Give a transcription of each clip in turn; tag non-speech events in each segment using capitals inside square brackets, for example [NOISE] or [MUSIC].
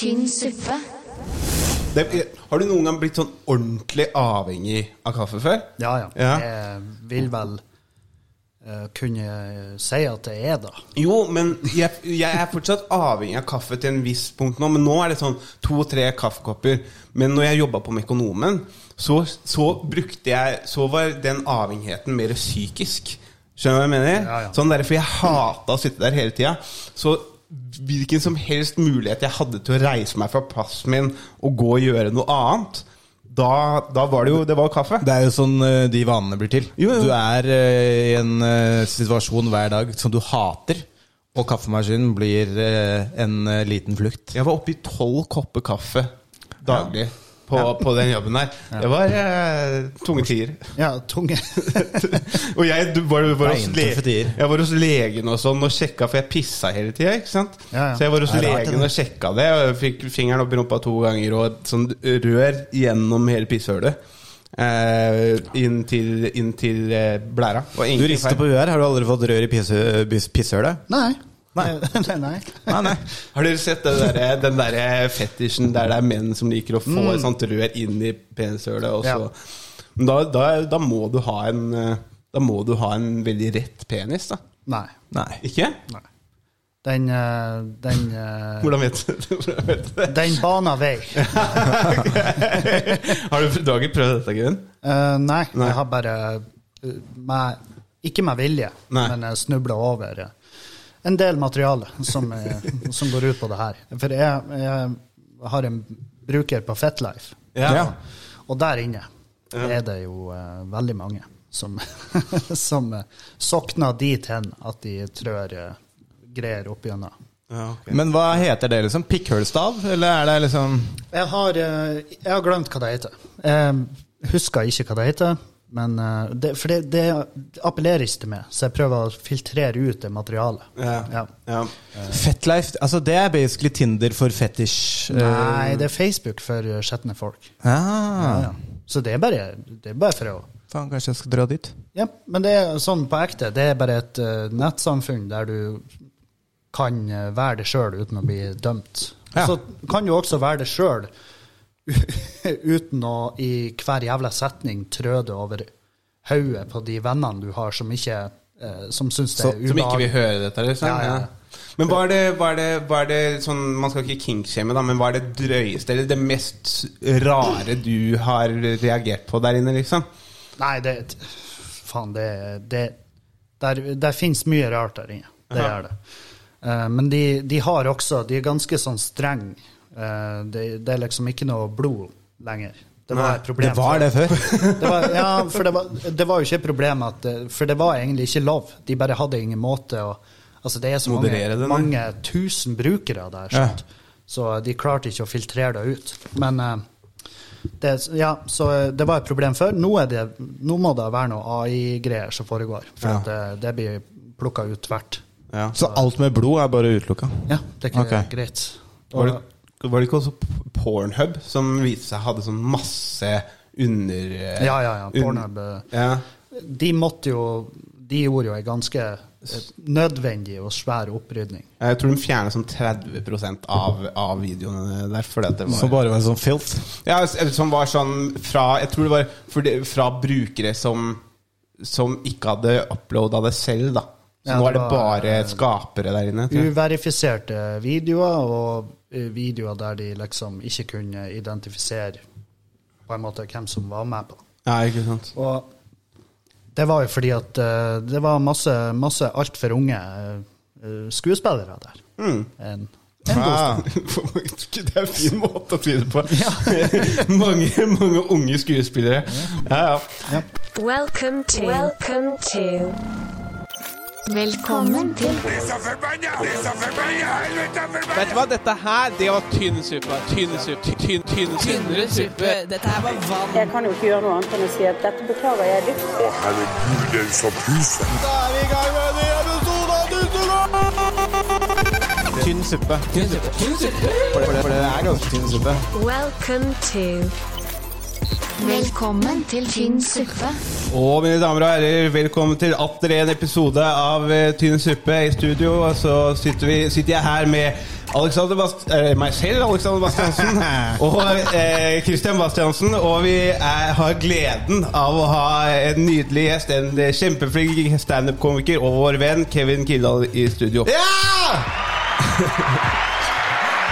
tynn suppe. Det, har du noen gang blitt sånn ordentlig avhengig av kaffe før? Ja, ja. Ja. Jeg vil vel uh, kunne si at det er det. Jo, men jeg, jeg er fortsatt avhengig av kaffe til en viss punkt nå. Men nå er det sånn to-tre kaffekopper. Men når jeg jobba på Mekonomen, så, så brukte jeg Så var den avhengigheten mer psykisk. Skjønner du hva jeg mener? Ja, ja. Sånn der, For jeg hata å sitte der hele tida. Så hvilken som helst mulighet jeg hadde til å reise meg fra plassen min og gå og gjøre noe annet, da, da var det jo det var kaffe. Det er jo sånn eh, de vanene blir til. Jo, jo. Du er eh, i en eh, situasjon hver dag som du hater, og kaffemaskinen blir en liten flukt. Jeg var oppe i tolv kopper kaffe daglig på, på den jobben her. Det var eh, tunge tider. Ja, tunge. [LAUGHS] Og jeg du, var, var, hos Beintøffe jeg var hos legen og sånn og sjekka, for jeg pissa hele tida. Ja, ja. Så jeg var hos er legen det. og sjekka det, og jeg fikk fingeren opp i rumpa to ganger og sånn rør gjennom hele pisshølet. Uh, inn til, inn til uh, blæra. Og Du rister på huet her. Har du aldri fått rør i pisshølet? Nei. [LAUGHS] Nei. nei, nei. Nei. Har dere sett den der, den der fetisjen der det er menn som liker å få et sånt rør inn i penishølet? Ja. Da, da, da må du ha en eh, Da må du ha en veldig rett penis, da. Nei. nei. Ikke? nei. Den, eh, den, eh, Hvordan vet du [LAUGHS] det? den baner vei. [LAUGHS] Har du, du har ikke prøvd dette, Gunn? Uh, nei, Nei. jeg har bare eh, med, Ikke med vilje, Nei. men jeg snubla over eh, en del materiale som, eh, som går ut på det her. For jeg, jeg har en bruker på FetLife, Ja. og der inne er det jo uh, veldig mange som, [LAUGHS] som uh, sokner dit hen at de trør uh, greier opp gjennom. Ja, okay. Men hva heter det, liksom? Pikkhullstav, Eller er det liksom Jeg har, jeg har glemt hva det heter. Jeg husker ikke hva det heter. Men, eh, det, for det, det appellerer ikke til meg, så jeg prøver å filtrere ut det materialet. Ja. Ja. Ja. Fetlife? Altså, det er basically Tinder for fetisj. eh, Nei, det er Facebook for eh, skjetne folk. Ah, Ja, ja. Så det er, bare, det er bare for å Faen, kanskje jeg skal dra dit? Ja, men det er sånn på ekte. Det er bare et uh, nettsamfunn der du kan være det sjøl uten å bli dømt. Ja. Så kan du også være det sjøl [LAUGHS] uten å i hver jævla setning trø det over hodet på de vennene du har som ikke eh, som syns det er ubehagelig. som ikke vil høre dette, liksom? Ja, ja. Men hva er, det, hva, er det, hva er det sånn Man skal ikke kinkshame, da, men hva er det drøyeste eller det mest rare du har reagert på der inne, liksom? Nei, det Faen, det, det Der, der fins mye rart der inne. Det Aha. er det. Eh, men de, de har også De er ganske sånn streng. Eh, det, det er liksom ikke noe blod lenger. Det var et problem. Det var det før. [LAUGHS] Det var, ja, for det var, det var jo ikke et problem at For det var egentlig ikke lov. De bare hadde ingen måte å Altså, det er så mange, det, mange tusen brukere der, ja. så de klarte ikke å filtrere det ut. Men eh, det, ja, så eh, det var et problem før. Nå, er det, nå må det være noe AI-greier som foregår, for Ja. at det, det blir plukka ut tvert. Ja. Så alt med blod er bare utelukka? Ja, det er ikke okay. greit. Og, var det ikke også Pornhub som viste seg hadde sånn masse under... eh, Ja, ja, ja. Pornhub. Un, Ja. De måtte jo De gjorde jo en ganske eh, nødvendig og svær opprydning. Jeg tror de fjernet sånn 30% av, av videoene der. Fordi at det var, Som bare var en sånn filth? Ja, som var sånn fra Jeg tror det var fra brukere som Som ikke hadde uploada det selv, da. Så Ja, nå det er det bare eh, skapere der inne. Uverifiserte videoer, og eh, videoer der de liksom ikke kunne identifisere på en måte hvem som var med på. Ja, ikke sant. Og det var jo fordi at eh, det var masse, masse altfor unge skuespillere der. Mm. En, en Ah, [LAUGHS] det er en fin måte å si det på. [LAUGHS] [LAUGHS] mange, mange unge skuespillere. Ja, ja. Welcome to. Welcome to. Velkommen til Vet du hva, dette her, det var tynn suppe. Tynn suppe. Tynn, tynn, tynnere suppe. Dette her var vann. Jeg kan jo ikke gjøre noe annet enn å si at dette beklager jeg dypt. Da er vi i gang med en ny episode av Tynn tynn suppe. Tynn suppe. Tynn suppe. For det, for det er ganske tynn suppe. Welcome to. Velkommen til tynn suppe. Og mine damer og herrer, velkommen til atter en episode av eh, Tynn suppe i studio. Og så sitter, vi, sitter jeg her med Alexander Bast eh, meg selv, Alexander Bastiansen, [LAUGHS] og eh, Christian Bastiansen. Og vi er, har gleden av å ha en nydelig gjest, en kjempeflink standup-komiker og vår venn Kevin Kildahl i studio. [LAUGHS]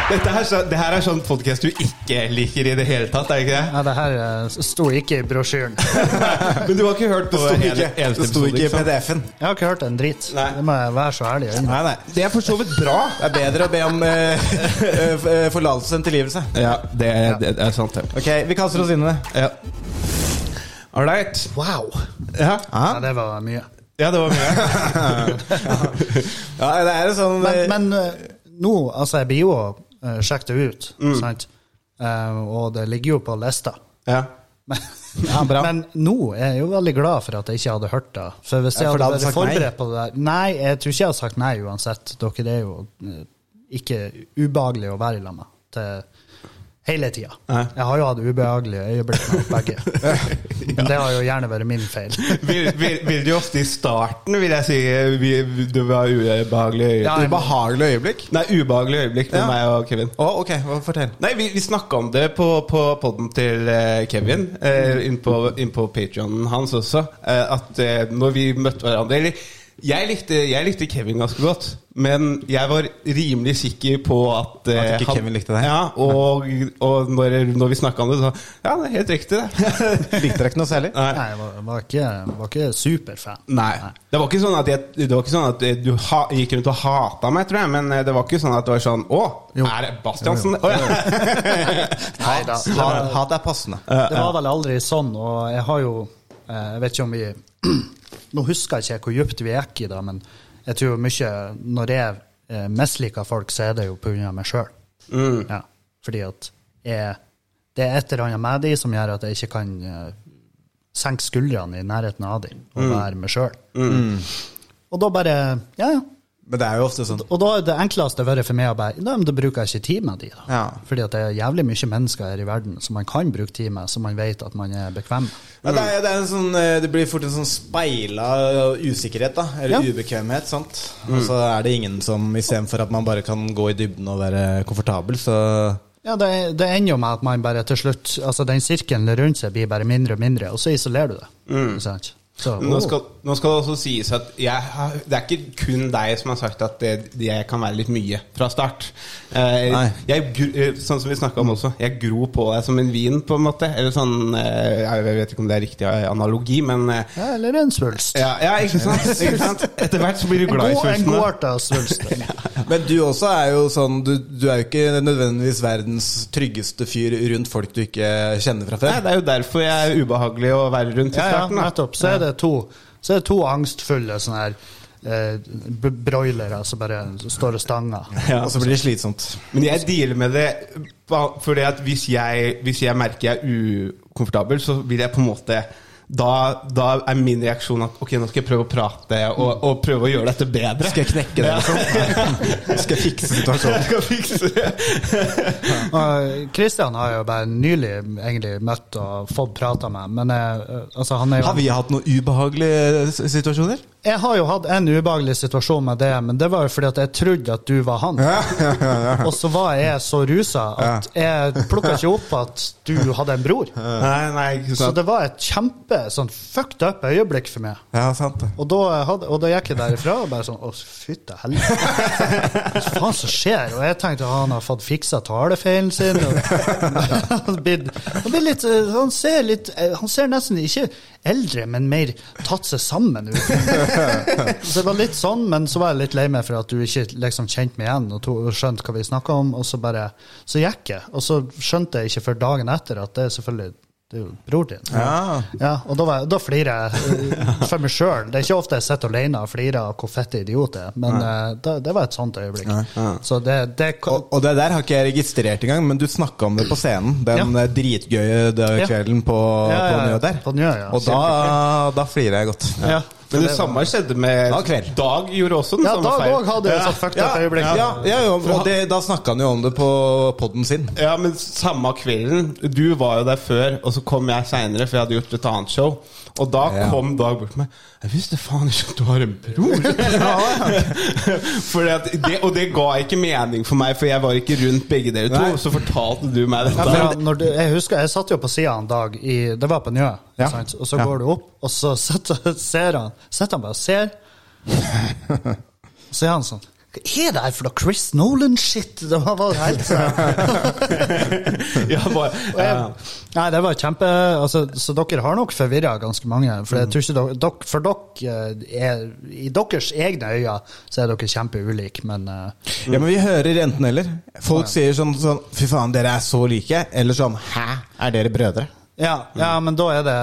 Dette her, så- det her er sånn podkast du ikke liker i det hele tatt, er det ikke det? Ja, det her eh, sto ikke i brosjyren. [LAUGHS] Men du har ikke hørt på Det sto en ikke, eneste det sto ikke i? PDF-en. Jeg har ikke hørt en drit. Nei. Det må jeg være så ærlig å innrømme. Nei, nei. Det er for så vidt bra. Det er bedre å be om [LAUGHS] uh, forlatelse enn tilgivelse. Ja, det, det er sant, det. Ok, vi kaster oss inn i det. Ja. All right. Wow! Ja. Ja, det var mye. ja, det var mye. [LAUGHS] Ja, det er jo sånn Men, men nå, altså, jeg blir jo uh, sjekket det ut, Mm. sant? Eh, og det ligger jo på lista. Ja. Men, [LAUGHS] Ja, bra. men nå er jeg jo veldig glad for at jeg ikke hadde hørt det. For hvis jeg Ja, for hadde vært forberedt på det der Nei, jeg tror ikke jeg hadde sagt nei uansett. Dere er jo eh, ikke ubehagelig å være i lag med til hele tida. Jeg har jo hatt ubehagelige øyeblikk med begge. [LAUGHS] Men det har jo gjerne vært min feil. [LAUGHS] Vil, vil, vil du ofte i starten, vil jeg si, vi- det var ubehagelig øyeblikk? Ja, jeg- ubehagelig øyeblikk. Nei, ubehagelig øyeblikk med Ja. meg og Kevin. Å, ok, hva- fortell. Nei, vi, vi snakka om det på, på podden til eh, Kevin, eh, inn på, inn på Patreonen hans også, eh, at eh, når vi møtte hverandre Eller jeg likte, jeg likte Kevin ganske godt, men jeg var rimelig sikker på at eh, At ikke Kevin likte deg? Ja, og, og når, når vi snakka om det, så Ja, det er helt riktig, det. [LAUGHS] Likte dere ikke noe særlig? Nei. Nei, jeg var, var, ikke, var ikke superfan. Nei. Det var ikke sånn at, jeg, det var ikke sånn at du ha, gikk rundt og hata meg, tror jeg. Men eh, det var ikke sånn at det var sånn Å, er det Bastiansen? Jo, jo. [LAUGHS] Nei da. Hat, hat er passende. Det var vel aldri sånn, og jeg har jo eh, Jeg vet ikke om vi [CLEARS THROAT] Nå husker jeg ikke hvor dypt vi gikk i det, men jeg tror mye Når jeg eh, misliker folk, så er det jo pga. meg sjøl. Mm. Ja, fordi at jeg, det er et eller annet med de som gjør at jeg ikke kan eh, senke skuldrene i nærheten av de og Mm. være meg sjøl. Og da bare Ja, ja. Men det er jo ofte sånn Og da er det enkleste vært for meg å bare Nei, men da bruker jeg ikke tid med de, da. Ja. Fordi at det er jævlig mye mennesker her i verden som man kan bruke tid med, som man vet at man er bekvem med. ja, det, er, det, er en sånn, eh, det blir fort en sånn speila usikkerhet, da. Eller Ja. ubekvemhet. sant? Og så er det ingen som istedenfor at man bare kan gå i dybden og være komfortabel, så Ja, det, det ender jo med at man bare til slutt Altså, den sirkelen rundt seg blir bare mindre og mindre, og så isolerer du det. Mm. sant? Så, Nå oh. skal, nå skal det også sies at jeg det er ikke kun deg som har sagt at det, jeg kan være litt mye fra start. Eh, jeg, eh, sånn som vi snakka om også, jeg gror på deg som en vin, på en måte. Eller sånn eh, Jeg vet ikke om det er riktig analogi, men eh, ja, Eller en svulst. ja, ja, ikke sant? [LAUGHS] Ikke sant? Etter hvert så blir du glad i svulsten. en god art av svulst. [LAUGHS] Men du også er jo sånn Du, du er jo ikke nødvendigvis verdens tryggeste fyr rundt folk du ikke kjenner fra Nei, det er jo derfor jeg er ubehagelig å være rundt i starten. Ja, ja, nettopp. Så er det to, så er det to angstfulle sånne her eh, broilere som bare står og stanger. Ja. Og så blir det slitsomt. Men jeg dealer med det fordi at hvis jeg, hvis jeg merker jeg er ukomfortabel, så vil jeg på en måte da, da er min reaksjon at ok, nå skal jeg prøve å prate og, og prøve å gjøre dette bedre. Skal jeg knekke det, liksom? [LAUGHS] Skal jeg fikse situasjonen? Jeg skal fikse det. [LAUGHS] Kristian Christian har jo bare nylig egentlig møtt og fått prata med, men eh, altså, han er jo Har vi hatt noen ubehagelige situasjoner? Jeg har jo hatt en ubehagelig situasjon med det, men det var jo fordi at jeg trodde at du var han. Og så var jeg så rusa at jeg plukka ikke opp at du hadde en bror. Nei, nei, Så det var et kjempe sånn fucked up øyeblikk for meg. Ja, sant. Og da, hadde, og da gikk jeg derifra og bare sånn Å, fytte helvete. Hva faen som skjer? Og jeg tenkte at han har fått fiksa talefeilen sin. Han, blir, han, blir litt, han ser litt Han ser nesten ikke eldre, men mer tatt seg sammen ut. Så det var litt sånn, men så var jeg litt lei meg for at du ikke liksom kjente meg igjen og, to, og skjønte hva vi snakka om, og så bare Så gikk jeg. Og så skjønte jeg ikke før dagen etter at det er selvfølgelig det er jo bror din. Ja. Ja, og da, var da flirer jeg eh, for meg sjøl. Det er ikke ofte jeg sitter alene og flirer av hvor fette idiot jeg er, men ja. da, det var et sånt øyeblikk. Så det, det Og, og det der har ikke jeg registrert engang, men du snakka om det på scenen. Den eh, dritgøye kvelden på, på. Njø der. På Njø, ja. Og da, da flirer jeg godt. ja. Men det samme skjedde med da. Dag gjorde også den Ja, samme Dag feilen. òg hadde ja. sånt fucked up øyeblikk. Ja, ja, jo, og det, da snakka han jo om det på poden sin. Ja, men samme kvelden Du var jo der før, og så kom jeg seinere, for jeg hadde gjort et annet show. Og da Ja. kom Dag bort til meg. Jeg visste faen ikke at du har en bror! [LAUGHS] [LAUGHS] At det, og det ga ikke mening for meg, for jeg var ikke rundt begge dere to. Nei. Så fortalte du meg dette. Ja, når du, jeg husker, jeg satt jo på sida en dag, i, det var på Njø, Ja. og så går du opp, og så [LAUGHS] sitter, ser han sitter han bare og ser. Så er han sånn Hva er det her for noe Chris Nolan-shit? Det var bare helt. [LAUGHS] Ja, bare, [LAUGHS] ja. Nei, det var kjempe altså, Så dere har nok forvirra ganske mange. For jeg tror ikke dere, dere, for dere eh, er, I deres egne øyne så er dere kjempeulike, men uh, Ja, men vi hører enten-eller. Folk sier sånn, sånn Fy faen, dere er så like. Eller sånn Hæ, er dere brødre? Ja, ja, men da er, det,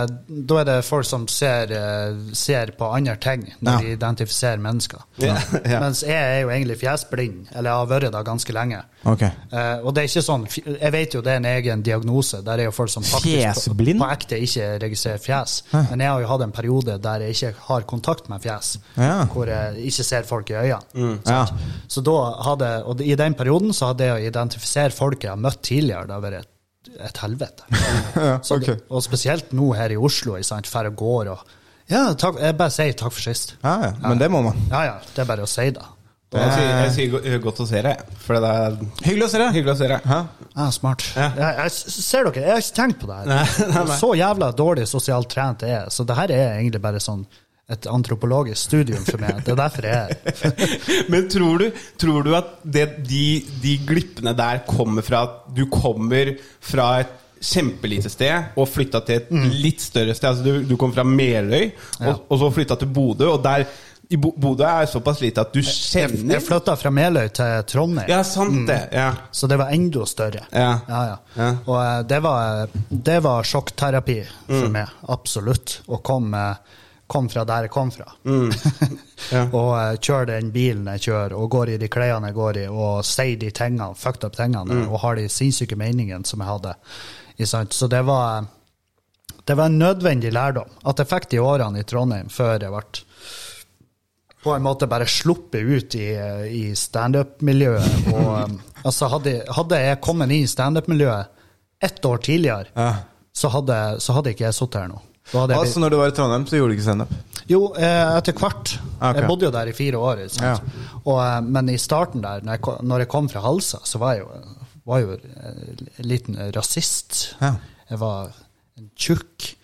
da er det folk som ser, eh, ser på andre ting når Ja. de identifiserer mennesker. Ja. [LAUGHS] Mens jeg er jo egentlig fjesblind, eller jeg har vært det ganske lenge. Okay. Uh, og det er ikke sånn, Jeg vet jo det er en egen diagnose. Der er jo folk som faktisk på, på ekte ikke registrerer fjes. Men jeg har jo hatt en periode der jeg ikke har kontakt med fjes. Hvor jeg ikke ser folk i øynene. Ja. Så da hadde, og i den perioden så hadde jeg å identifisere folk jeg har møtt tidligere, det har vært et, et helvete. [LAUGHS] okay. det, og spesielt nå her i Oslo, sant, færre går og Ja, takk, jeg bare sier takk for sist. Ja, ja. Men det må man. Ja ja, det er bare å si det. Jeg sier, jeg sier godt å se deg, for det er Hyggelig å se deg. hyggelig å se deg. Ja. Ja, smart. Ja. Jeg, jeg, ser dere, jeg har ikke tenkt på det her. Nei, [LAUGHS] nei, nei. Så jævla dårlig sosialt trent jeg er, så det her er egentlig bare sånn et antropologisk studium for meg. Det er derfor jeg er her. [LAUGHS] Men tror du, tror du at det, de, de glippene der kommer fra at du kommer fra et kjempelite sted og flytta til et litt større sted? Altså du, du kom fra Meløy, Ja. og, og så flytta til Bodø, og der i Bodø er såpass lite at du kjenner jeg flytta fra Meløy til Trondheim. Ja, sant det. Ja. Så det var enda større. Ja. Ja, ja. Ja. Og eh, det var, det var sjokkterapi for Mm. meg, absolutt. Å komme kom fra der jeg kom fra. Mm. [LAUGHS] Ja. og uh, kjører den bilen jeg kjører, og går i de klærne jeg går i, og sier de tingene, fucked up tingene, Mm. og har de sinnssyke meningene som jeg hadde. Så det var, det var en nødvendig lærdom. At jeg fikk de årene i Trondheim før jeg ble på en måte bare sluppet ut i, i standup-miljøet. Og [LAUGHS] um, altså hadde, hadde jeg kommet inn i standup-miljøet ett år tidligere, Ja. så, hadde, så hadde ikke jeg sittet her nå. Altså, når du var i Trondheim, så gjorde du ikke standup? jo, eh, etter hvert. Okay. Jeg bodde jo der i fire år. Sant? Og, eh, men i starten der, når jeg, kom- når jeg kom fra Halsa, så var jeg jo, var jo eh, en liten rasist. Ja. Jeg var en tjukk,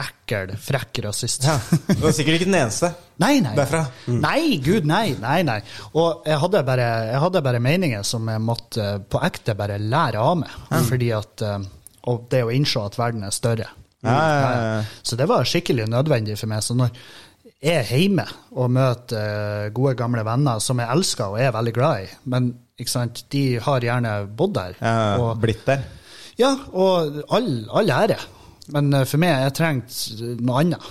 ekkel, frekk rasist. Ja. Du var sikkert ikke den eneste. [LAUGHS] Nei, nei. Derfra? Nei, gud, nei. nei, nei. Og jeg hadde, bare, jeg hadde bare meninger som jeg måtte eh, på ekte bare lære av meg. Fordi at, eh, og det å innse at verden er større. Så det var skikkelig nødvendig for meg. Så når jeg er hjemme og møter eh, gode, gamle venner som jeg elsker og er veldig glad i, men ikke sant, de har gjerne bodd der. Og, blitt der. ja, og all, all ære. Men eh, for meg, jeg trengte noe annet.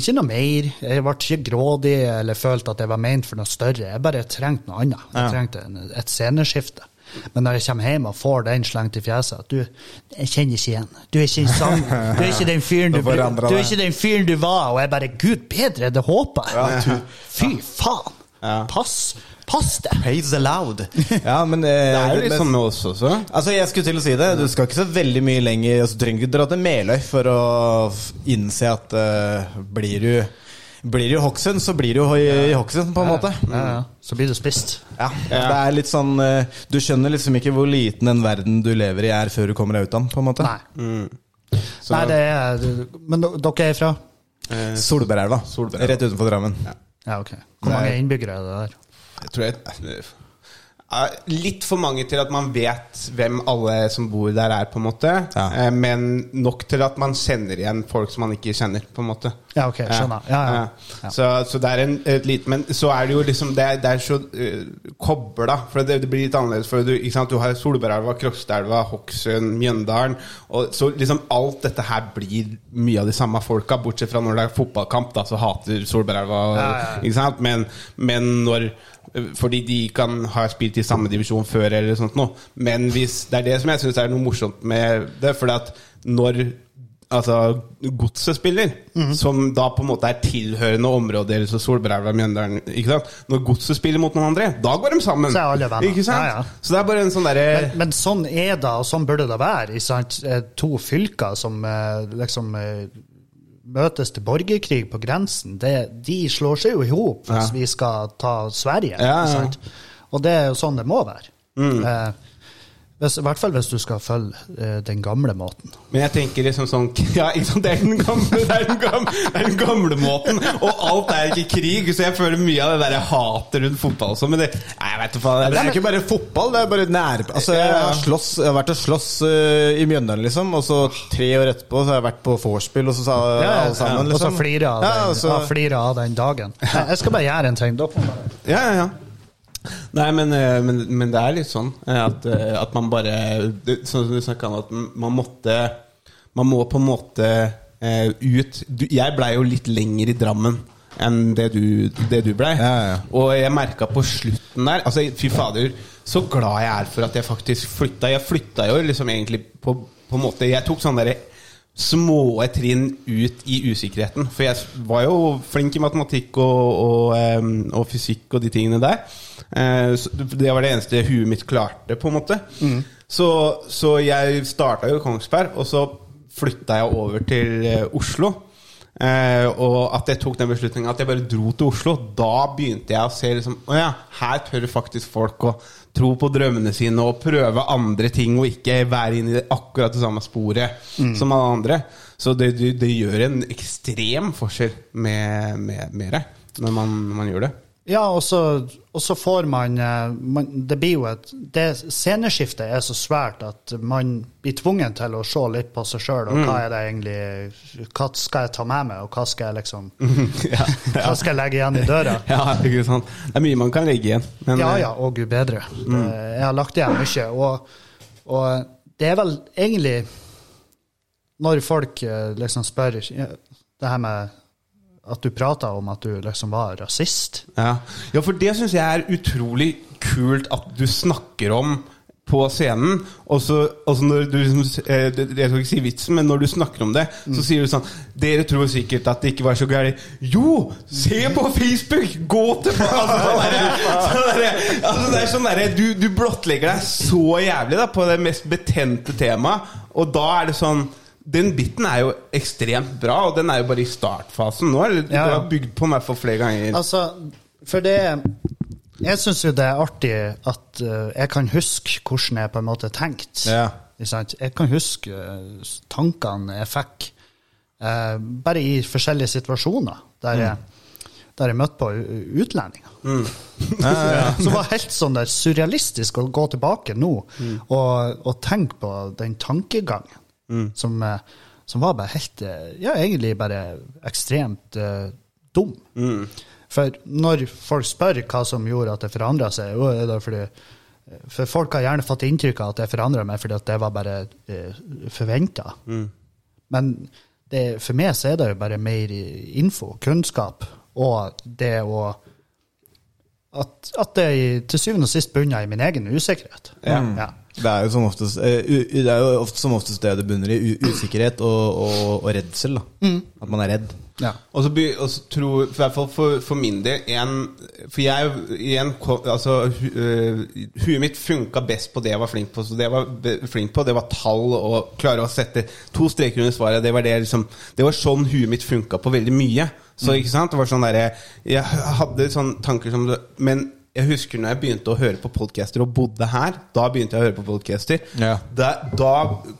Ikke noe mer. Jeg ble ikke grådig eller følte at jeg var ment for noe større. Jeg bare trengte noe annet. Jeg trengte et sceneskifte. Men når jeg kommer hjem og får den slengt i fjeset at du, jeg kjenner ikke igjen. Du er ikke, sang, du er ikke den fyren du, Du er ikke den fyren du var. Og jeg bare Gud bedre, det håper jeg. Fy faen. Ja. Pass. Pass det. Praise aloud. Ja, men eh, Det er jo litt sånn med oss også. Altså, jeg skulle til å si det. Du skal ikke så veldig mye lenger altså, Du trenger ikke dra til Meløy for å innse at eh, blir du blir det jo Hokksund, så blir det jo i, i Hokksund, på en måte. Ja, ja. Så blir du spist. Ja, Det er litt sånn eh, Du skjønner liksom ikke hvor liten den verden du lever i, er før du kommer deg ut av den, på en måte. Nei. Så- Nei, det er Men dere er fra? Eh, Solbergelva. Rett utenfor Drammen. Ja, ok. Hvor mange innbyggere er det der? Jeg tror jeg Eh, Litt for mange til at man vet hvem alle som bor der er, på en måte. Ja. Eh, Men nok til at man kjenner igjen folk som man ikke kjenner, på en måte. Ja, ok, skjønner. Ja, ja. Ja. Så, så det er en, et lite Men så er det jo liksom Det er, det er så uh, kobla. For det, det blir litt annerledes. For du, du har Solbergelva, Krokstadelva, Hokksund, Mjøndalen. Og så liksom alt dette her blir mye av de samme folka, bortsett fra når det er fotballkamp, da, så hater Solbergelva. Ikke sant? Men, men når fordi de kan ha spilt i samme divisjon før, eller sånt noe. Men hvis, det er det som jeg syns er noe morsomt med det. Fordi at når altså, Godset spiller, Mhm. som da på en måte er tilhørende områder Så Solbergelva, Mjøndalen ikke sant? Når Godset spiller mot noen andre, da går de sammen! Så. Ikke sant? Ja, ja. Så det er bare en sånn derre Men, men sånn er det, og sånn burde det være. Ikke sant? Eh, To fylker som eh, liksom eh, møtes til borgerkrig på grensen, det, de slår seg jo i hop hvis Ja. vi skal ta Sverige. Og det er jo sånn det må være. Eh, hvis, I hvert fall hvis du skal følge eh, den gamle måten. Men jeg tenker liksom sånn [LAUGHS] Ja, ikke sant, det er den gamle, det er den gamle, det er den gamle måten. Og alt er ikke krig, så jeg føler mye av det der hatet rundt fotball og sånn. Men det Nei, jeg vet ikke faen. Det er ikke bare fotball, det er bare nær... Altså, jeg, har slåss, jeg har vært og slåss uh, i Mjøndalen, liksom, og så tre år etterpå så har jeg vært på vorspiel, og så sa alle sammen, Og så liksom. flirer av, Ja, og så- ja, flirer av den dagen. [LAUGHS] Jeg skal bare gjøre en ting. Da får man bare Ja, ja, ja. Nei, men, eh, men, men det er litt sånn eh, at, eh, at man bare Sånn som du snakka om, at man måtte Man må på en måte ut du, Jeg blei jo litt lenger i Drammen enn det du, det du blei. Ja, ja. Og jeg merka på slutten der Altså, fy fader, så glad jeg er for at jeg faktisk flytta. Jeg flytta jo liksom egentlig på, på en måte Jeg tok sånne derre små trinn ut i usikkerheten. For jeg var jo flink i matematikk og, og, og, og fysikk og de tingene der. Eh, det var det eneste huet mitt klarte, på en måte. Så, så jeg starta jo i Kongsberg, og så flytta jeg over til eh, Oslo. Eh, og at jeg tok den beslutningen at jeg bare dro til Oslo, da begynte jeg å se liksom Å ja, her tør faktisk folk å tro på drømmene sine og prøve andre ting, og ikke være inne i det, akkurat det samme sporet som alle andre. Så det, det, det gjør en ekstrem forskjell med, med, med det, når man, man gjør det. Ja, og så, og så får man, eh, man Det blir jo et det Sceneskiftet er så svært at man blir tvungen til å se litt på seg sjøl. Og hva er det egentlig Hva skal jeg ta med meg, og hva skal jeg liksom [LAUGHS] ja, Hva skal jeg legge igjen i døra? [LAUGHS] ja, ikke sant. Det er mye man kan legge igjen. Men, Ja eh, ja, å gud bedre. Det, jeg har lagt igjen mye. Og, og det er vel egentlig Når folk eh, liksom spør det her med at du prata om at du liksom var rasist. Ja, ja for det syns jeg er utrolig kult at du snakker om på scenen. Og så, når du liksom eh, Jeg skal ikke si vitsen, men når du snakker om det, så sier du sånn Dere tror sikkert at det ikke var så gærent. Jo! Se på Facebook! Gå til [LAUGHS] altså, sånn derre- sånn altså, Det er sånn derre du, du blottlegger deg så jævlig da på det mest betente temaet, og da er det sånn den biten er jo ekstremt bra, og den er jo bare i startfasen. Nå du ja. har bygd på meg for flere ganger. Altså, for det Jeg syns jo det er artig at uh, jeg kan huske hvordan jeg på en måte tenkte. Ja. Jeg kan huske eh, tankene jeg fikk uh, bare i forskjellige situasjoner der jeg, der jeg møtte på utlendinger. [LAUGHS] Som var helt sånn der surrealistisk å gå tilbake nå og, og tenke på den tankegangen som, eh, som var bare helt eh, Ja, egentlig bare ekstremt uh, dum. For når folk spør hva som gjorde at det forandra seg, jo, er det fordi for folk har gjerne fått inntrykk av at det forandra meg fordi at det var bare uh, forventa. Men det, for meg så er det jo bare mer info, kunnskap, og det å At, at det til syvende og sist bunner i min egen usikkerhet. Ja. Ja. Det er jo som oftest eh, u, u- det er jo ofte, som oftest det det bunner i. U, usikkerhet og, og, og redsel. da At man er redd. Ja. Og så, tror i hvert fall for, for min del en, For jeg igjen Altså, hu, øh, huet mitt funka best på det jeg var flink på. Så det jeg var flink på, det var tall og klare å sette to streker under svaret. Det var, det, liksom, det var sånn huet mitt funka på veldig mye. Så ikke sant? Det var sånn der, Jeg hadde sånne tanker som det, Men jeg husker når jeg begynte å høre på podcaster og bodde her. Da begynte jeg å høre på podcaster. Ja. Da, da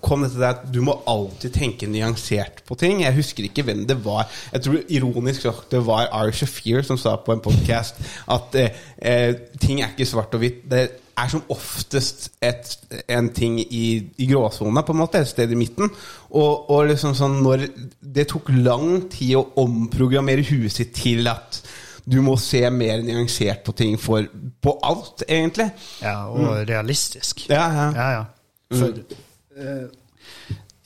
kom dette der at du må alltid tenke nyansert på ting. Jeg husker ikke hvem det var. Jeg tror ironisk nok det var Ari Shafir som sa på en podkast at eh, eh, ting er ikke svart og hvitt. Det er som oftest et, en ting i, i gråsona, på en måte. Et sted i midten. Og, og liksom sånn når Det tok lang tid å omprogrammere huet sitt til at du må se mer nyansert på ting for, på alt, egentlig. ja, og realistisk. Ja, ja. Ja, ja. For, eh,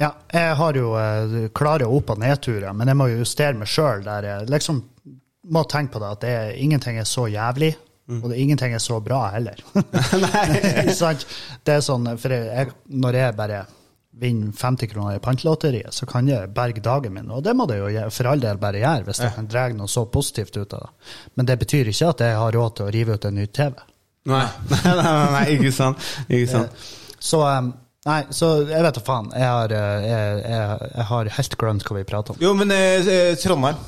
ja, jeg har jo eh, klare opp- og nedturer, men jeg må jo justere meg sjøl der jeg liksom må tenke på det at det er, ingenting er så jævlig, og det, ingenting er så bra heller. [LAUGHS] Nei. [LAUGHS] sant? Det er sånn, for jeg, når jeg bare vinner 50 kroner i pantelotteriet, så kan jeg berge dagen min, og det må det jo for all del bare gjøre, hvis jeg kan dra noe så positivt ut av det. Men det betyr ikke at jeg har råd til å rive ut en ny TV. [LAUGHS] Nei, nei, nei, nei, ikke sant. Ikke sant. Så, um, Nei, så jeg vet da faen. Jeg har, eh, jeg, jeg, jeg har helt glemt hva vi prater om. Jo, men eh, eh, Trondheim.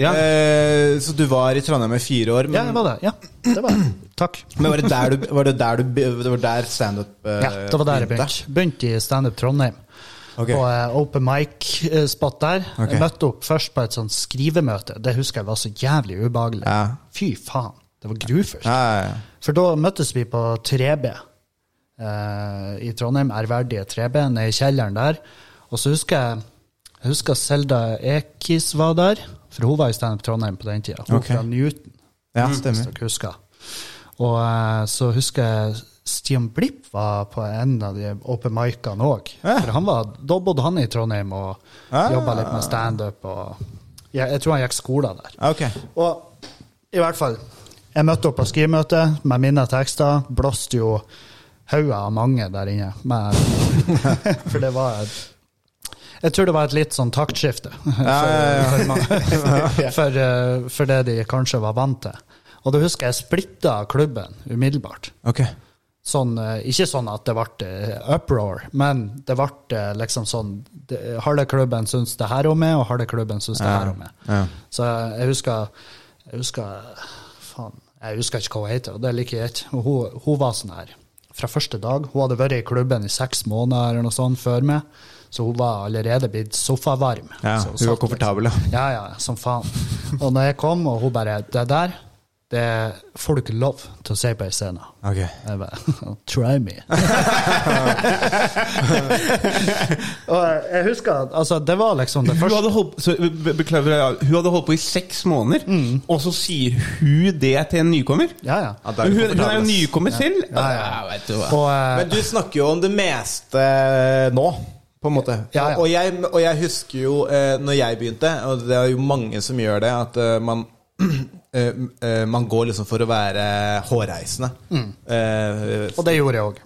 Ja. Eh, så du var i Trondheim i fire år. Men, Ja, det var det. Ja, det var det. Takk. men var det der du, var det der, du, det var der standup eh, Ja, det var der jeg begynte. Begynte i Standup Trondheim. Okay. På eh, open mic-spot der. Okay. Jeg møtte opp først på et sånt skrivemøte. Det husker jeg var så jævlig ubehagelig. Ja. Fy faen. Det var grufullt. Ja. For da møttes vi på 3B eh, i Trondheim, ærverdige 3B, nede i kjelleren der. Og så husker jeg jeg husker Selda Ekiz var der, for hun var i Standup Trondheim på den tida. Hun okay. fra Newton, ja hvis stemmer. dere husker. Og eh, så husker jeg Stian Blipp var på en av de open micene òg. Ja. For han var, da bodde han i Trondheim og Ah. jobba litt med standup. jeg, jeg tror han gikk skolen der. Okay. Ok. Og i hvert fall, jeg møtte opp på skrivemøte med mine tekster. Blåste jo hauger av mange der inne. Med, [LAUGHS] for det var et, Jeg tror det var et litt sånn taktskifte [LAUGHS] for. For, [LAUGHS] for, eh, det de kanskje var vant til. Og da husker jeg splitta klubben umiddelbart. Okay. Sånn, eh, ikke sånn at det ble eh, uproar, men det ble liksom sånn Halve klubben syns det her om meg, og halve klubben syns det her om meg. Ja. Så jeg husker Jeg husker Faen, jeg husker ikke hva hun heter, og det liker jeg ikke. Hun, hun var sånn her fra første dag. Hun hadde vært i klubben i seks måneder eller noe sånt før meg, så hun var allerede blitt sofavarm. Ja, hun var komfortabel, ja. Liksom. [LAUGHS] Ja, ja, som faen. Og når jeg kom, og hun bare Det der, det får du ikke lov til å si på ei scene. Ok. Jeg bare [LAUGHS] Try me. [LAUGHS] og jeg husker at altså, det var liksom det Hun første hadde, holdt, så, beklager, ja, hun hadde holdt på i seks måneder, og så sier hun det til en nykommer? Ja, ja. Ja, er Hun, hun er jo komfortabel, nykommer selv. Ja, ja. Ja, vet du. Og, eh, Men du snakker jo om det meste nå, på en måte. Ja, ja. Og, jeg, og jeg husker jo eh, når jeg begynte, og det er jo mange som gjør det, at eh, man [CLEARS THROAT] eh, eh, man går liksom for å være hårreisende. Mm. Uh, Og det gjorde jeg òg.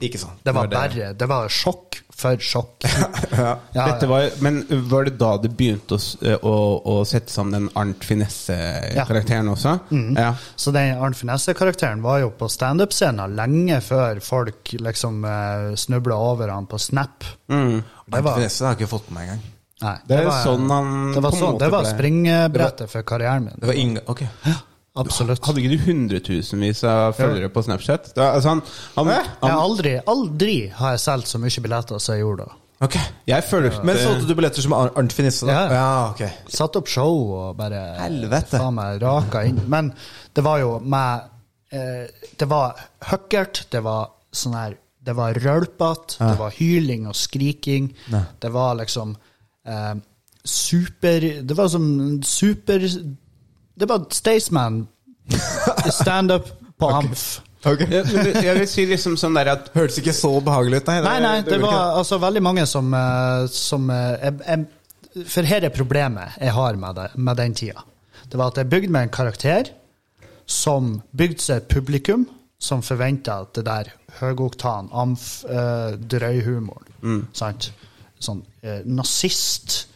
Det var bare Det var sjokk for sjokk. [LAUGHS] Ja. Ja, Dette ja. var, men var det da det begynte å, å, å sette sammen den Arnt Finesse-karakteren også? Ja. Så den Arnt Finesse-karakteren var jo på standup-scenen lenge før folk liksom uh, snubla over han på Snap. Mm. Det var, Finesse har jeg ikke fått med meg engang. nei, Det var sånn han det var, på sånn, måte det var springbrettet for karrieren min. Det var Inga Ok. Absolutt. Hadde ikke du hundretusenvis av følgere på Snapchat? Da, altså han, han, Jeg han, har aldri, aldri har jeg solgt så mye billetter som jeg gjorde da. Ok. jeg føler Men solgte du billetter som Arnt Finisse? da? Ja. ja, ok. Satt opp show og bare Helvete. faen meg raka inn. Men det var jo med eh, Det var høkkert, det var sånn her Det var rølpete, det var hyling og skriking. Det var liksom eh, super Det var som super Det var Staysman [LAUGHS] standup på Amf. jeg, jeg vil si liksom sånn der at Hørtes ikke så behagelig ut, nei. Nei, nei, det det var ikke- altså veldig mange som, eh, som eh, jeg, jeg, For her er problemet jeg har med, det, med den tida. Det var at jeg bygde meg en karakter som bygde seg et publikum som forventa at det der høgoktan, amf, uh, drøyhumoren sant? Sånn eh, nazist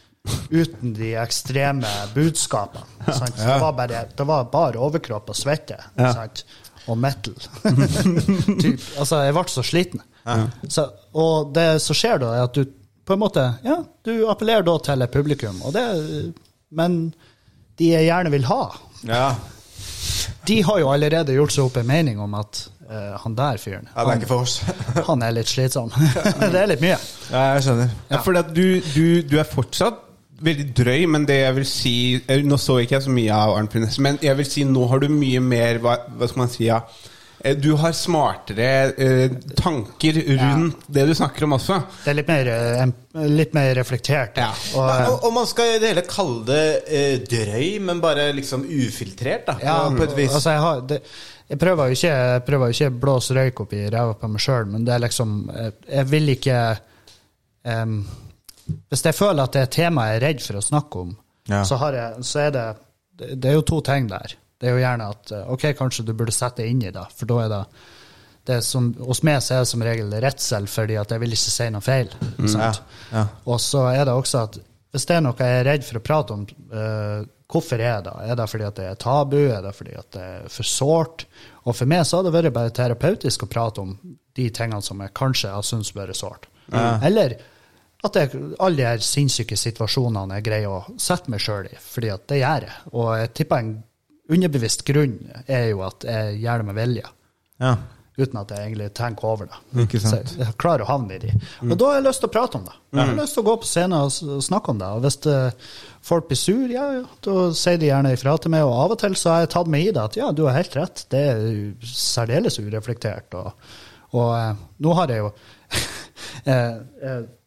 uten de ekstreme budskapene. Sant? Det, var bare, det var bare overkropp og svette. Sant? Og metal. [LAUGHS] typ. Altså, jeg ble så sliten. Så, og det som skjer da, er at du på en måte Ja, du appellerer da til publikum, det, men de jeg gjerne vil ha, Ja. de har jo allerede gjort seg opp en mening om at uh, han der fyren, ja, oss. [LAUGHS] han er litt slitsom. [LAUGHS] det er litt mye. Ja, jeg skjønner. Ja, for du, du, du er fortsatt veldig drøy, men det jeg vil si eh, Nå så ikke jeg så mye av Arnt Finesse, men jeg vil si nå har du mye mer Hva, hva skal man si? Ja, eh, du har smartere eh, tanker rundt det du snakker om også. Det er litt mer, eh, litt mer reflektert. Ja. Og, Nei, og, og man skal i det hele kalle det eh, drøy, men bare liksom ufiltrert, da. Ja, på et vis. Altså, jeg, har, det, jeg prøver jo ikke, jeg prøver ikke å blåse røyk opp i ræva på meg sjøl, men det er liksom Jeg, jeg vil ikke em, Hvis jeg føler at det er et tema jeg er redd for å snakke om, Ja. så, har jeg, så er det det er jo to ting der. Det er jo gjerne at eh, OK, kanskje du burde sette deg inn i det, for da er det det som, Hos meg så er det som regel redsel, fordi at jeg vil ikke si noe feil. sant? ja. Og så er det også at hvis det er noe jeg er redd for å prate om, uh, hvorfor er det? Er det fordi at det er tabu? Er det fordi at det er for sårt? Og for meg så har det vært bare terapeutisk å prate om de tingene som jeg kanskje har syntes vært sårt. Eller at jeg, alle de sinnssyke situasjonene jeg greier å sette meg sjøl i, fordi at det gjør jeg. Og jeg tipper en underbevisst grunn er jo at jeg gjør det med vilje Ja. uten at jeg egentlig tenker over det. Ikke sant. Så jeg klarer å havne i de. Og da har jeg lyst til å prate om det. Jeg har lyst til å gå på scenen og snakke om det. Og hvis eh, folk blir sur, ja, ja, da sier de gjerne ifra til meg. Og av og til så har jeg tatt meg i det at ja, du har helt rett, det er særdeles ureflektert. Og, og eh, nå har jeg jo [LAUGHS]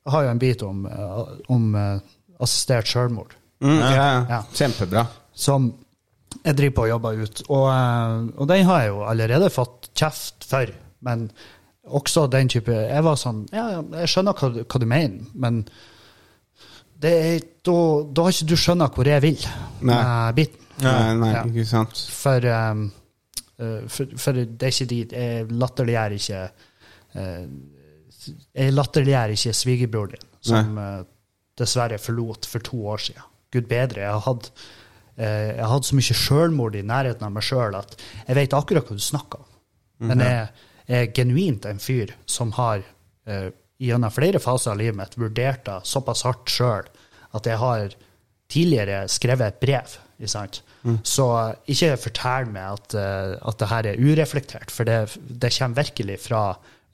jeg, jeg har jo en bit om, eh, om eh, assistert selvmord Mm, ja, ja. Ja. Kjempebra. som jeg driver på å jobbe ut. Og, eh, og den har jeg jo allerede fått kjeft for. Men også den type Jeg var sånn Ja, jeg skjønner hva, du- hva du mener, men det er, da, da har ikke du skjønnet hvor jeg vil Nei. med biten. Nei, nei, Ja. ikke sant. For, um, for, for det er ikke dit Jeg latterliggjør ikke uh, Jeg latterliggjør ikke svigerbroren din, som uh, dessverre forlot for to år siden. Gud bedre. Jeg har hatt, uh, jeg har hatt så mye sjølmord i nærheten av meg sjøl at jeg vet akkurat hva du snakker om. Men jeg, jeg er genuint en fyr som har uh, gjennom flere faser av livet mitt vurdert det såpass hardt sjøl at jeg har tidligere skrevet et brev. Sant? Så eh, ikke fortell meg at, uh, at det her er ureflektert, for det, det kommer virkelig fra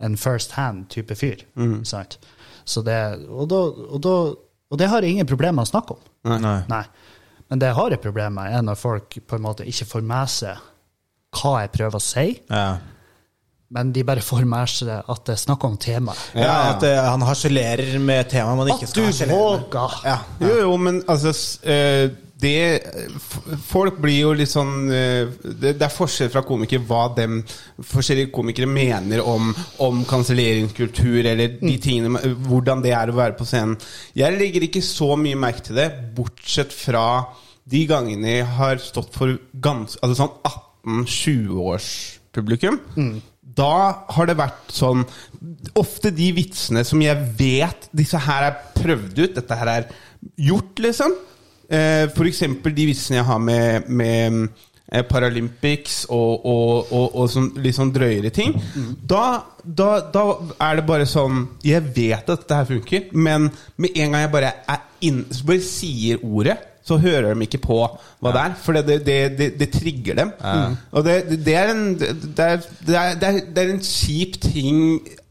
en first hand-type fyr. Mm. sant? Så det, og, da, og, da, og det har jeg ingen problemer med å snakke om. Nei. Nei. Men det jeg har et problem med, er når folk på en måte ikke får med seg hva jeg prøver å si, Ja. Men de bare får med seg at det er snakk om temaet. Ja, at uh, han harselerer med temaet man ikke At skal du harselere med. våger! Ja. Jo, jo, men altså eh, det Folk blir jo litt sånn eh, Det, det er forskjell fra komikere hva dem forskjellige komikere mener om, om kanselleringskultur eller de tingene Hvordan det er å være på scenen. Jeg legger ikke så mye merke til det, bortsett fra de gangene jeg har stått for gans, altså sånn 18-20-års-publikum. Da har det vært sånn Ofte de vitsene som jeg vet Disse her er prøvd ut, dette her er gjort, liksom. Eh, eksempel de vitsene jeg har med, med eh, Paralympics og, og, og, og sånn, litt sånn drøyere ting. Da, da, da er det bare sånn Jeg vet at dette her funker, men med en gang jeg bare er inn, så bare sier ordet, så hører de ikke på hva det er. For det, det, det, det, trigger dem. Og det, er en, det, er, det, er, det, er, en kjip ting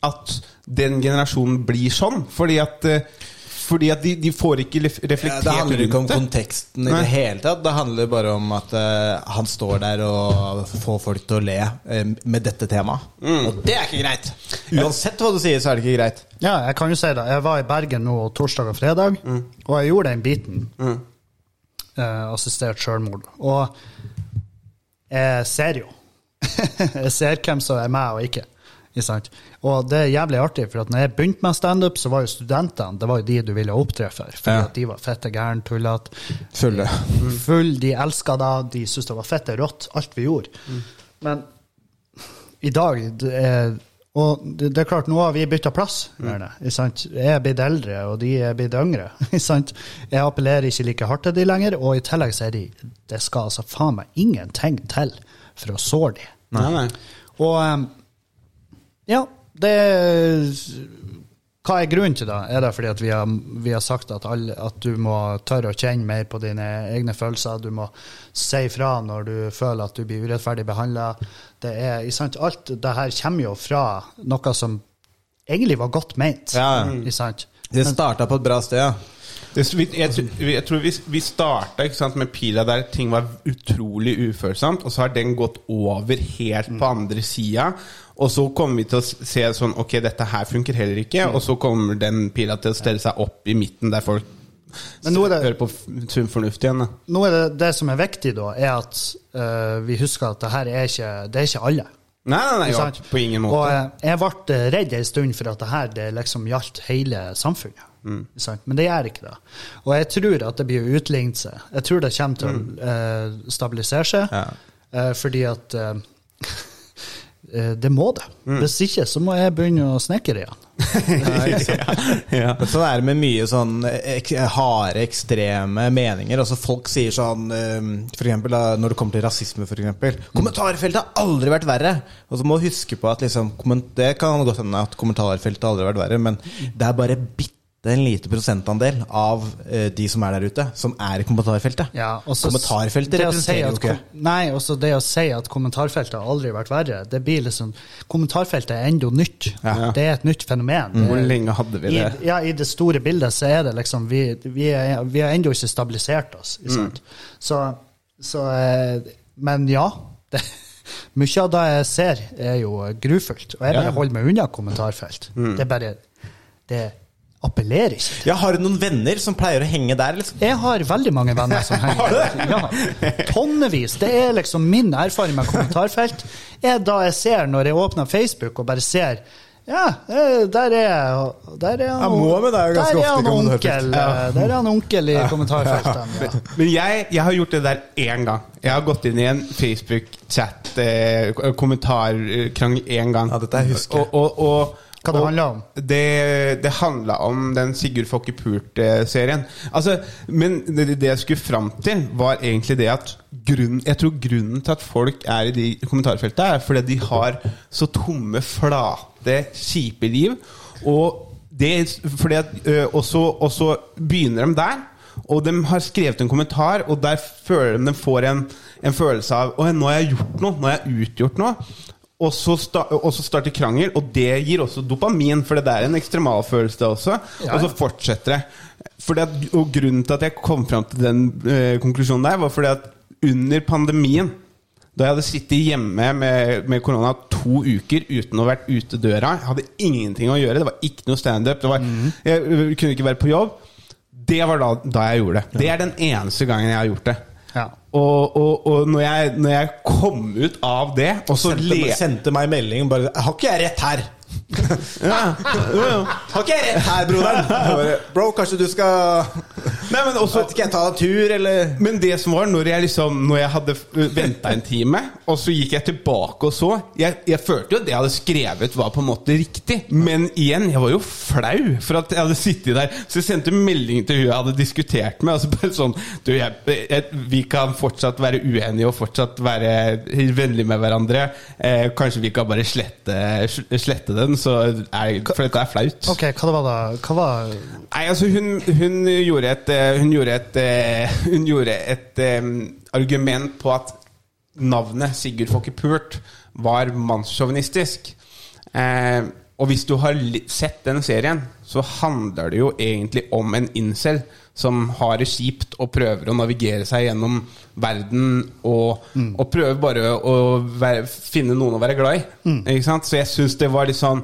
at den generasjonen blir sånn. Fordi at, eh, fordi at de, de får ikke ref- Ja, det. det handler ikke om det. konteksten i Nei. det hele tatt. Det handler bare om at uh, han står der og får folk til å le uh, med dette temaet. Og det er ikke greit! Uansett hva du sier, så er det ikke greit. Ja, jeg kan jo si det. Jeg var i Bergen nå torsdag og fredag, og jeg gjorde den biten. Eh, assistert selvmord. Og jeg ser jo. [LAUGHS] jeg ser hvem som er med og ikke. Og det er jævlig artig, for at når jeg begynte med standup, så var jo studentene det var jo de du ville opptre for. Fordi Ja. at de var fette gæren, tullete. Fulle. Full, de elska deg, de syntes det var fette rått, alt vi gjorde. Men i dag det er, Og det, det er klart, nå har vi bytta plass. Gjerne, sant? Jeg er blitt eldre, og de er blitt yngre. [LAUGHS] Sant? Jeg appellerer ikke like hardt til de lenger, og i tillegg så er de Det skal altså faen meg ingenting til for å såre de. Nei, nei. Og em, ja, det Hva er grunnen til det? Er det fordi at vi har, vi har sagt at, alle, at du må tørre å kjenne mer på dine egne følelser? Du må si fra når du føler at du blir urettferdig behandla. Alt det her kommer jo fra noe som egentlig var godt ment. Ja. Sant? Det starta på et bra sted, jeg, jeg tror vi, vi starta sant, med pila der ting var utrolig ufølsomt, og så har den gått over helt på andre sida. Og så kommer vi til å se sånn Ok, dette her funker heller ikke. Og så kommer den pila til å stelle seg opp i midten, der folk Men nå er det- hører på sunn fornuft igjen. Da. Nå er det, det som er viktig, da, er at uh, vi husker at det her er ikke, det er ikke alle. Nei, nei, nei, ja, på ingen måte. Og jeg ble eh, redd en stund for at det her det liksom gjaldt hele samfunnet. Mm. Men det gjør ikke det. Og jeg tror at det blir å utligne seg. Jeg tror det kommer til Mm. å eh, stabilisere seg. Ja. Eh, fordi at eh, [LAUGHS] eh, det må det. Hvis ikke, så må jeg begynne å snekre igjen. [LAUGHS] Ja. ja. [LAUGHS] Sånn er det med mye sånn ek harde, ekstreme meninger. Altså Folk sier sånn eh, For eksempel når det kommer til rasisme, eksempel. Kommentarfeltet har aldri vært verre! Og så må du huske på at liksom, Det kan godt hende at kommentarfeltet har aldri vært verre, men det er bare bitte en lite prosentandel av eh, de som er der ute, som er i kommentarfeltet. Ja, også, Kommentarfeltet det å si representerer jo at ikke kom- Nei, også det å si at kommentarfeltet har aldri vært verre, det blir liksom Kommentarfeltet er enda nytt. Ja. Det er et nytt fenomen. Hvor lenge hadde vi I, det? ja, I det store bildet så er det liksom Vi, vi, er, vi har ennå ikke stabilisert oss. Ikke sant? Så, så eh, Men ja. Det, [LAUGHS] mye av det jeg ser, er jo grufullt. Og jeg bare holder meg unna kommentarfelt. Det er bare Det appellerer ikke til. Ja, Har du noen venner som pleier å henge der? Liksom? Jeg har veldig mange venner som [LAUGHS] henger der. Ja, tonnevis. Det er liksom min erfaring med kommentarfelt. er da jeg ser når jeg åpner Facebook og bare ser ja, eh, der er, der er han, Ja, Mohammed er der er han onkel, eh, Der er han onkel i kommentarfeltene. Ja. [LAUGHS] Men jeg, jeg har gjort det der én gang. Jeg har gått inn i en Facebook-chat, eh, én gang. Ja, dette husker jeg. Og, og, og, Hva det handler om? Det, det handla om den Sigurd Fokke Pult-serien. Altså, men det, det jeg skulle fram til, var egentlig det at grunn, Jeg tror grunnen til at folk er i de kommentarfeltene, er fordi de har så tomme, flate, kjipe liv. Og det fordi at ø, også begynner de der. Og de har skrevet en kommentar, og der føler de de får en, en følelse av Å, nå har jeg gjort noe. Nå har jeg utgjort noe. Og så, sta starter krangel, og det gir også dopamin, for det er en ekstremalfølelse også. Og så fortsetter det. Fordi at, og grunnen til at jeg kom fram til den eh, konklusjonen der, var fordi at under pandemien da jeg hadde sittet hjemme med, med korona to uker uten å ha vært ute døra Jeg hadde ingenting å gjøre. Det var ikke noe standup. mm. var- Jeg øh, kunne ikke være på jobb. Det var da, da jeg gjorde det. Det er den eneste gangen jeg har gjort det. Ja. Og, og, og når, jeg, når jeg kom ut av det, og så Sendte, le... sendte meg melding bare 'Har ikke jeg rett her?' Ja, jo, jo. Har ikke jeg rett her, broderen? [LAUGHS] Bro, kanskje du skal Nei, men også ikke, jeg ta en tur, eller Men det som var, når jeg liksom Når jeg hadde venta en time, og så gikk jeg tilbake og så Jeg, jeg følte jo at det jeg hadde skrevet, var på en måte riktig. Men igjen, jeg var jo flau for at jeg hadde sittet der. Så jeg sendte melding til hun jeg hadde diskutert med. Altså bare sånn Du, jeg, vi kan fortsatt være uenige og fortsatt være vennlige med hverandre. Eh, kanskje vi kan bare slette, slette den, så er, for dette er flaut. Ok, hva det var da? Hva var Nei, altså hun, hun gjorde et eh, Hun gjorde et, eh, hun gjorde et um, argument på at navnet Sigurd Fokke Pult var mannssjåvinistisk. Eh, og hvis du har sett den serien, så handler det jo egentlig om en incel som har det kjipt og prøver å navigere seg gjennom verden og, og prøver bare å være, finne noen å være glad i. Sant? Så jeg syns det var litt sånn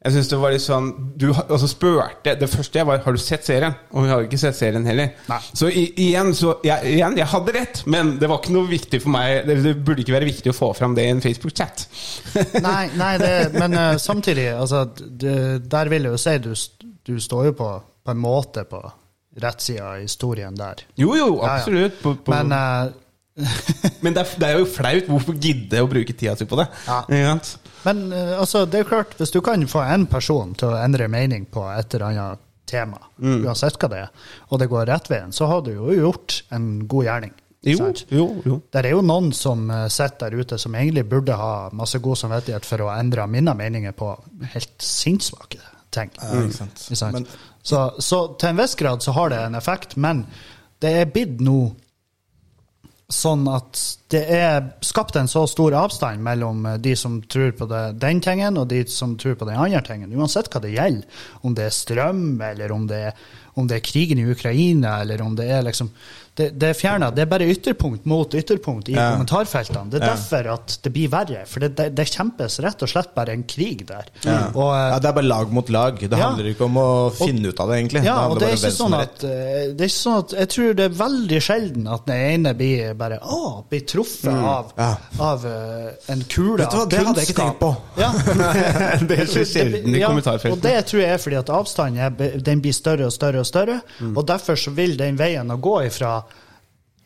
jeg synes det var litt sånn Du altså spurte Det første jeg var Har du sett serien? Og hun har jo ikke sett serien heller. Nei. Så i, igjen, så jeg, igjen, jeg hadde rett, men det var ikke noe viktig for meg. Det, det burde ikke være viktig å få fram det i en Facebook-chat. [LAUGHS] Nei, nei det, men uh, samtidig, altså, det, der vil jeg jo si du, du står jo på, på en måte på rett side av historien der. Jo, jo, Ja, ja. absolutt. På, på, [LAUGHS] Men det, er, det er jo flaut. Hvorfor gidde å bruke tida si på det? Ja. Men eh, altså, det er klart, hvis du kan få en person til å endre mening på et eller annet tema, Mm. uansett hva det er, og det går rett veien, så har du jo gjort en god gjerning. Jo, jo, jo. Det er jo noen som eh, sitter der ute som egentlig burde ha masse god samvittighet for å endre mine meninger på helt sinnssvake ting. ikke sant. Ikke sant? Men- så, så til en viss grad så har det en effekt, men det er blitt nå sånn at det er skapt en så stor avstand mellom eh, de som tror på det, den tingen, og de som tror på den andre tingen. Uansett hva det gjelder. Om det er strøm, eller om det er, om det er krigen i Ukraina, eller om det er liksom Det, det er fjerna. Det er bare ytterpunkt mot ytterpunkt i Ja. kommentarfeltene. Det er Ja. derfor at det blir verre. For det, det, det kjempes rett og slett bare en krig der. Ja. Og, eh, ja, det er bare lag mot lag. Det handler ikke om å finne ut av det, egentlig. Ja, det og det er ikke sånn at, eh, det er ikke sånn at Jeg tror det er veldig sjelden at den ene blir bare Å, blir truffet av, ja. av uh, en kule Vet du hva, det hadde jeg ikke tenkt på. Ja. [LAUGHS] Det så sjelden i kommentarfeltene. Og det tror jeg er fordi at avstanden er, den blir større og større og større. Mm. Og derfor så vil den veien å gå ifra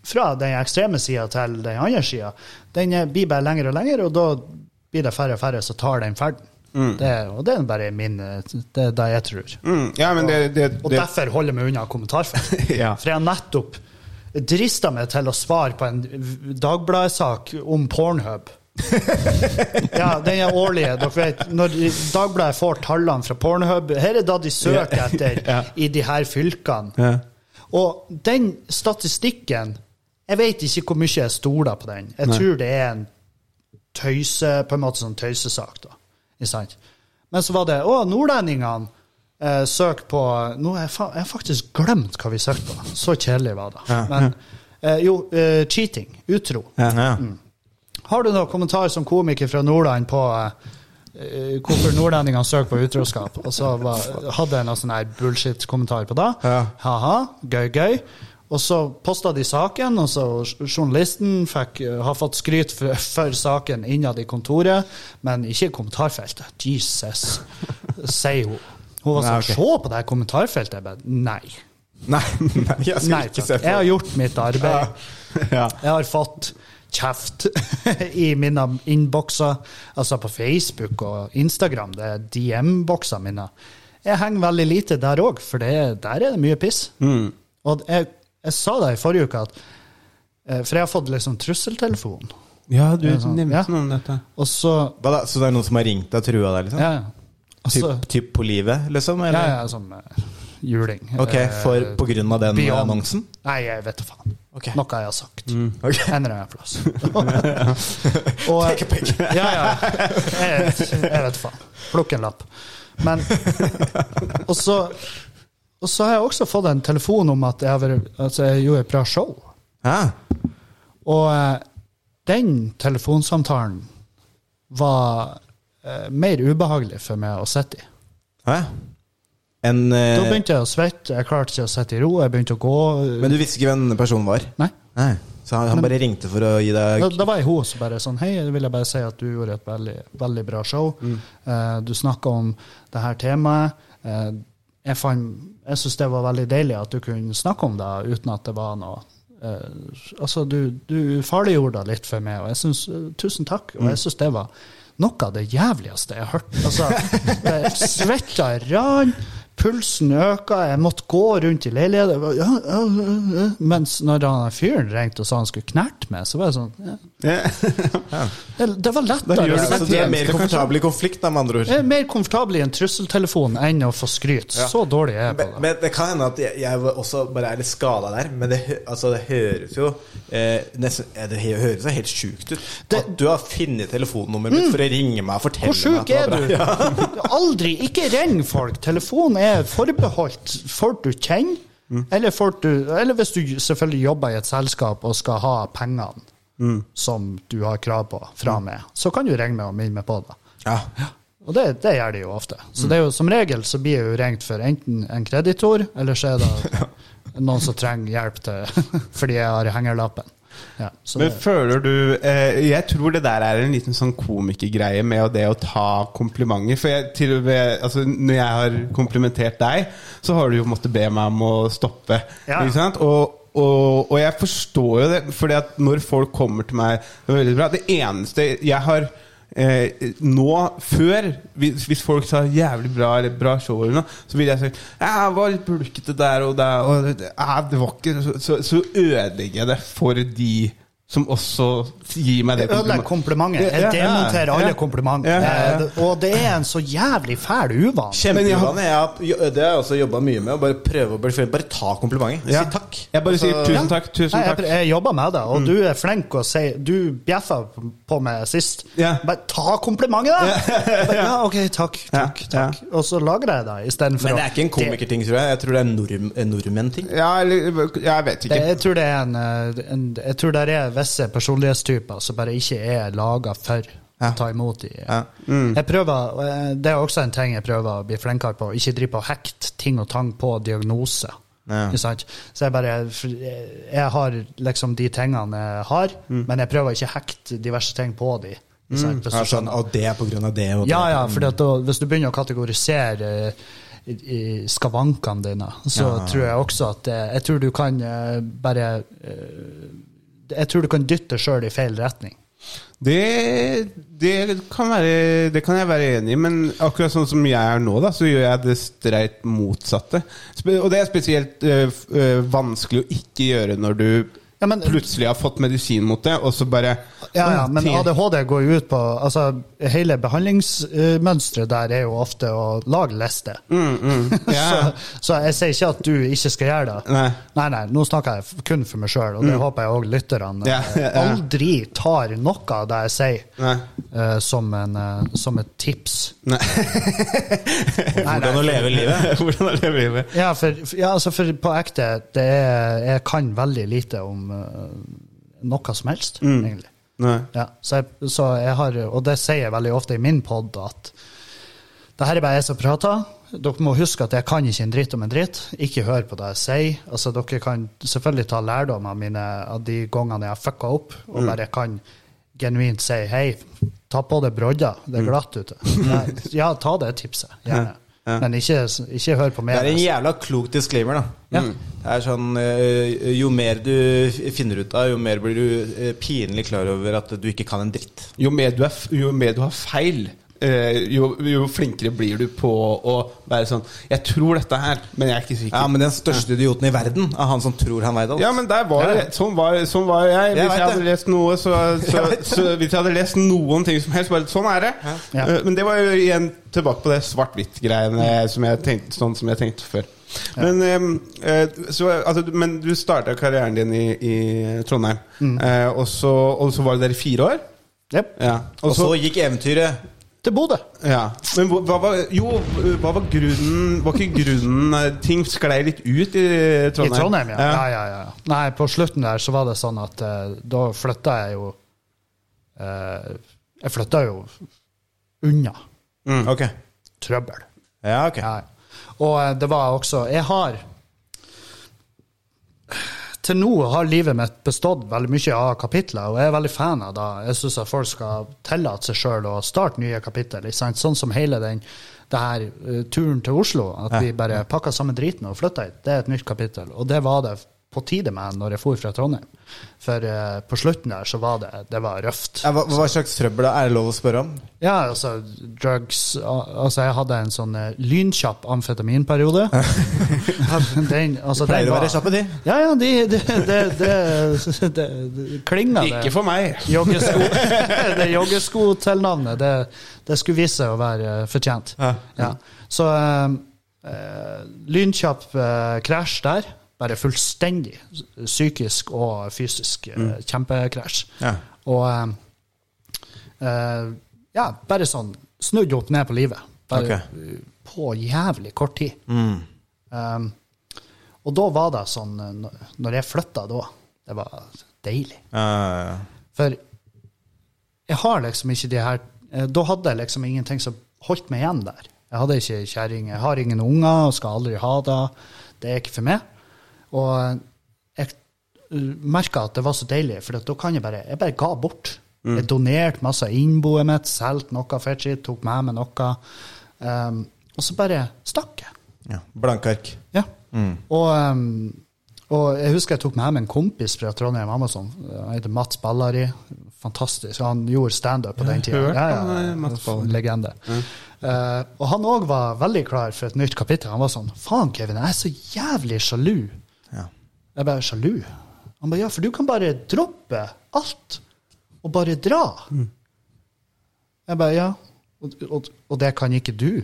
fra den ekstreme sida til den andre sida, den blir bare lengre og lengre, og da blir det færre og færre som tar den ferden. Det, og det er bare min Det er det jeg tror. Mm, ja, men det, det, Og det derfor holder jeg meg unna kommentarfelt. [LAUGHS] Ja. For jeg har nettopp drista meg til å svare på en Dagbladet-sak om Pornhub. [LAUGHS] ja, den er årlige. Dere vet, når Dagbladet får tallene fra Pornhub Her er da de søker etter i de her fylkene. Ja. Og den statistikken Jeg vet ikke hvor mye jeg stoler på den. Jeg tror det er en tøyse, på en måte sånn tøysesak, da. Ikke sant? Men så var det Å, nordlendingene eh, søker på Nå har jeg, fa jeg faktisk glemt hva vi søkte på. Så kjedelig var det. Men eh, jo, eh, cheating. Utro. Ja. Har du noen kommentar som komiker fra Nordland på eh, hvorfor nordlendingene søker på utroskap? Og så var, hadde jeg noen sånn bullshit-kommentar på det. Ja. Ha-ha, gøy, gøy. Og så posta de saken, og så journalisten fikk, eh, har fått skryt for, for saken innad i kontoret, men ikke i kommentarfeltet. Jesus, sier hun. Hun var sånn, se på det her kommentarfeltet. Jeg bare, nei. Nei, [LAUGHS] nei, jeg skal Nei, ikke se på jeg har gjort mitt arbeid. Ja. Jeg har fått kjeft [LAUGHS] i mine innbokser, altså på Facebook og Instagram. Det er DM-boksene mine. Jeg henger veldig lite der òg, for det, der er det mye piss. Og jeg, jeg sa det i forrige uke, at eh, for jeg har fått liksom trusseltelefon. ja, du Ja, sånn. nevnte Ja. noe om dette. Og så Hva da? Så det er noen som har ringt deg og trua deg, liksom? Ja, ja. Typ, typ på livet, liksom? ja, Eller? ja, sånn uh, juling. Ok, for Eh, på grunn av den Beyond. annonsen? Nei, jeg vet da faen. Okay. Noe jeg har sagt. [LAUGHS] Ok. En eller annen plass. [LAUGHS] og, Take a pic. [LAUGHS] ja, ja. Jeg, jeg vet faen. Plukk en lapp. Men Og så og så har jeg også fått en telefon om at jeg, altså jeg gjorde et bra show. Ja. Og eh, den telefonsamtalen var eh, mer ubehagelig for meg å sitte i. Ja. En, eh, Da begynte jeg å svette, jeg klarte ikke å sitte i ro, jeg begynte å gå. men du visste ikke hvem personen var? Nei. Nei. Så han, han bare ringte for å gi deg Da, da var jeg hun som bare sånn Hei, jeg vil jeg bare si at du gjorde et veldig, veldig bra show. Eh, du snakka om det her temaet. Eh, jeg fant- jeg syns det var veldig deilig at du kunne snakke om det uten at det var noe eh, Altså, du, du farliggjorde det litt for meg, og jeg syns Tusen takk. Og jeg syns det var noe av det jævligste jeg har hørt. Altså, det svetta rann, pulsen øka, jeg måtte gå rundt i leiligheten. Mens når han fyren ringte og sa han skulle knerte meg, så var jeg sånn ja. det, det var lettere. gjør du er mer komfortabel i konflikt, da, med andre ord? Jeg er mer komfortabel i en trusseltelefon enn å få skryt. Så dårlig er jeg på Men, det. men det kan hende at jeg, jeg også bare er litt skada der, men det, altså, det høres jo eh, nesten, Det høres jo helt sjukt ut. at du har funnet telefonnummeret mitt for å ringe meg og fortelle Hvor sjuk meg er at det var bra. [LAUGHS] du? Aldri. Ikke ring folk. Telefonen er forbeholdt folk du kjenner, eller, folk du, eller hvis du selvfølgelig jobber i et selskap og skal ha pengene som du har krav på fra meg, så kan du ringe meg og minne meg på det. Ja. Og det, det gjør de jo ofte. Så det jo som regel så blir jeg jo ringt for enten en kreditor, eller så er det [LAUGHS] noen som trenger hjelp til [LAUGHS] fordi jeg har hengerlappen. Ja, så Men føler du eh, Jeg tror det der er en liten sånn komikergreie med det å ta komplimenter. For jeg, til og med, altså, når jeg har komplimentert deg, så har du jo måttet be meg om å stoppe. Ja. Ikke sant? Og, og, og jeg forstår jo det, fordi at når folk kommer til meg Det bra. Det eneste jeg har eh, nå, før hvis, hvis folk sa 'jævlig bra' eller 'bra show', eller noe, så ville jeg sagt 'jeg var litt bulkete der og der', og det, det var ikke så, så, så ødelegger jeg det for de som også gir meg det ødelegger komplimentet. Jeg demonterer alle komplimenter. Ja, ja, ja. Eh, Og det er en så jævlig fæl uvane. Det har jeg også jobba mye med. Å bare prøve å bare, bare ta komplimentet. Si takk. Jeg bare sier Altså, tusen takk, tusen takk. jeg, jeg jobber med det, og du er flink å si Du bjeffa på meg sist. Bare ta komplimentet, da! [LAUGHS] Ja, OK, takk. takk, Ja, takk. Og så lagrer jeg det istedenfor Men det er ikke en komikerting, tror jeg. Jeg tror det er en en nordmenn-ting. Ja, eller Jeg vet Det, ikke. jeg tror det er en, eh, en Jeg tror det er visse personlighetstyper som bare ikke er laga for Ja. å ta imot de. Ja. Jeg prøver, Det er også en ting jeg prøver å bli flinkere på. Ikke drive på å hekte ting og tang på diagnose. Ja. Så jeg bare jeg, har liksom de tingene jeg har, men jeg prøver ikke å hekte diverse ting på de. Mm. Ja, sånn, og det er på grunn av det. Og det. Ja, ja, for hvis du begynner å kategorisere eh, i, skavankene dine, så Ja. tror jeg også at eh, Jeg tror du kan eh, bare Jeg tror du kan dytte deg sjøl i feil retning. Det, det, kan være, det kan jeg være enig i, men akkurat sånn som jeg er nå, da, så gjør jeg det streit motsatte. Og det er spesielt øh, øh, vanskelig å ikke gjøre når du Ja, men- plutselig har fått medisin mot det, og så bare Ja, ja, men ADHD går jo ut på altså, Hele behandlingsmønsteret der er jo ofte å lage liste. Mm, [LAUGHS] Ja. så, så jeg sier ikke at du ikke skal gjøre det. Nei. nei, nei, nå snakker jeg kun for meg sjøl, og det håper jeg òg lytterne yeah, yeah, aldri tar noe av det jeg sier, eh, som, en, uh, som et tips. Nei. [LAUGHS] Nei, Hvordan å leve livet. [LAUGHS] Hvordan å leve livet? Ja, for, ja, altså for på ekte, det er, jeg kan veldig lite om noe som helst, Mm. egentlig. Ja, så jeg, så jeg har, og det sier jeg veldig ofte i min pod, at det her er bare jeg som prater. Dere må huske at jeg kan ikke en dritt om en dritt. Ikke hør på det jeg sier. Altså, dere kan selvfølgelig ta lærdom av, mine, av de gangene jeg har fucka opp, og Mm. bare kan genuint si hei, ta på deg brodder, det er glatt ute. Ja, ta det tipset, gjerne. Mm. Ja. Men ikke, ikke hør på Det er en jævla klok disclaimer, da. Ja. Det er sånn eh, Jo mer du finner ut av, jo mer blir du eh, pinlig klar over at du ikke kan en dritt. Jo mer du, er, jo mer du har feil, jo, jo flinkere blir du på å være sånn Jeg tror dette her, men jeg er ikke sikker. Ja, Men den største idioten i verden er han som tror han veit alt. Ja, men der var det, sånn, var, sånn var jeg. Hvis Jeg jeg, hadde det. lest noe, så, [LAUGHS] så, så Hvis jeg hadde lest noen ting som helst, bare sånn er det. Ja. Eh, Men det var jo igjen tilbake på det svart-hvitt-greiene som jeg sånn som jeg tenkte før. Men, eh, eh, så, altså, men du starta karrieren din i, i Trondheim, eh, og, så, og så var du der i fire år? Yep. Ja. Og så gikk eventyret Til Bodø. ja. Men hva, var Jo, hva var grunnen Var ikke grunnen Ting sklei litt ut i Trondheim? I Trondheim, ja. ja. ja, ja, Nei, på slutten der så var det sånn at eh, da flytta jeg jo eh, Jeg flytta jo unna Ok. trøbbel. Ja, ok. Ja. Og eh, det var også Jeg har Til nå har livet mitt bestått veldig mye av kapitler, og jeg er veldig fan av det. Jeg syns at folk skal tillate seg sjøl å starte nye kapitler. Sånn som hele den det her eh, turen til Oslo, at vi bare pakka sammen driten og flytta hit. Det er et nytt kapittel. Og det var det på tide med når jeg for fra Trondheim. For uh, på slutten der så var det det var røft. Ja, hva, hva slags trøbbel er det lov å spørre om? Ja, altså drugs Altså, jeg hadde en sånn uh, lynkjapp amfetaminperiode. [LAUGHS] [LAUGHS] den, altså, Pleier å var- være kjappe, de. Ja, ja, de, det de, det, de det klinga, det. Ikke for meg. Joggesko, [LAUGHS] det joggeskotilnavnet, det, det skulle vise seg å være uh, fortjent. Ja. Så eh, eh, lynkjapp krasj der. Bare fullstendig psykisk og fysisk eh, kjempekrasj. Ja. Og uh, ja, bare sånn snudd opp ned på livet. Bare Ok. eh, på jævlig kort tid. Um, og da var det sånn, når- jeg flytta da, det var deilig. Ja. For jeg har liksom ikke de her Da hadde jeg liksom ingenting som holdt meg igjen der. Jeg hadde ikke kjerring, jeg har ingen unger og skal aldri ha det. Det er ikke for meg. Og jeg merka at det var så deilig, for da kan jeg bare Jeg bare ga bort. Jeg donerte masse av innboet mitt, solgte noe fetchy, tok med meg noe. Um, og så bare stakk jeg. ja. Blankark. Ja. Og, um, og jeg husker jeg tok med meg en kompis fra Trondheim Amazon. Han heter Mats Ballari. Fantastisk. Han gjorde standup på den tida. Ja, Ja, eh, ja, Mats Mm. Legende. Eh, og han òg var veldig klar for et nytt kapittel. Han var sånn Faen, Kevin, jeg er så jævlig sjalu. Ja. Jeg bare sjalu? Han bare ja, for du kan bare droppe alt og bare dra. Jeg bare ja, og, og, og det kan ikke du.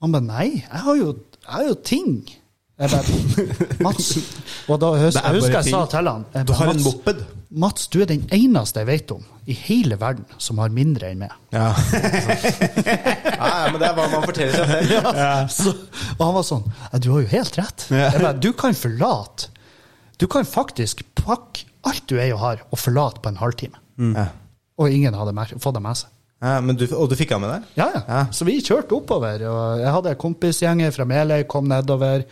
Han bare nei, jeg har jo, jeg har jo ting. Jeg bare [LAUGHS] Mats Og da jeg husker jeg sa til han jeg Du har en moped. Mats, du er den eneste jeg vet om i hele verden som har mindre enn meg. Ja. [LAUGHS] ja, ja, men det er hva man forteller seg selv. [LAUGHS] Så, og han var sånn ja, Du har jo helt rett. Jeg bare, du kan forlate Du kan faktisk pakke alt du er og har, og forlate på en halvtime. Ja. Og ingen hadde mer, fått det med seg. Ja, men du, og du fikk han med deg? Ja, ja. Ja. Så vi kjørte oppover. Og jeg hadde kompisgjenger fra Meløy, kom nedover.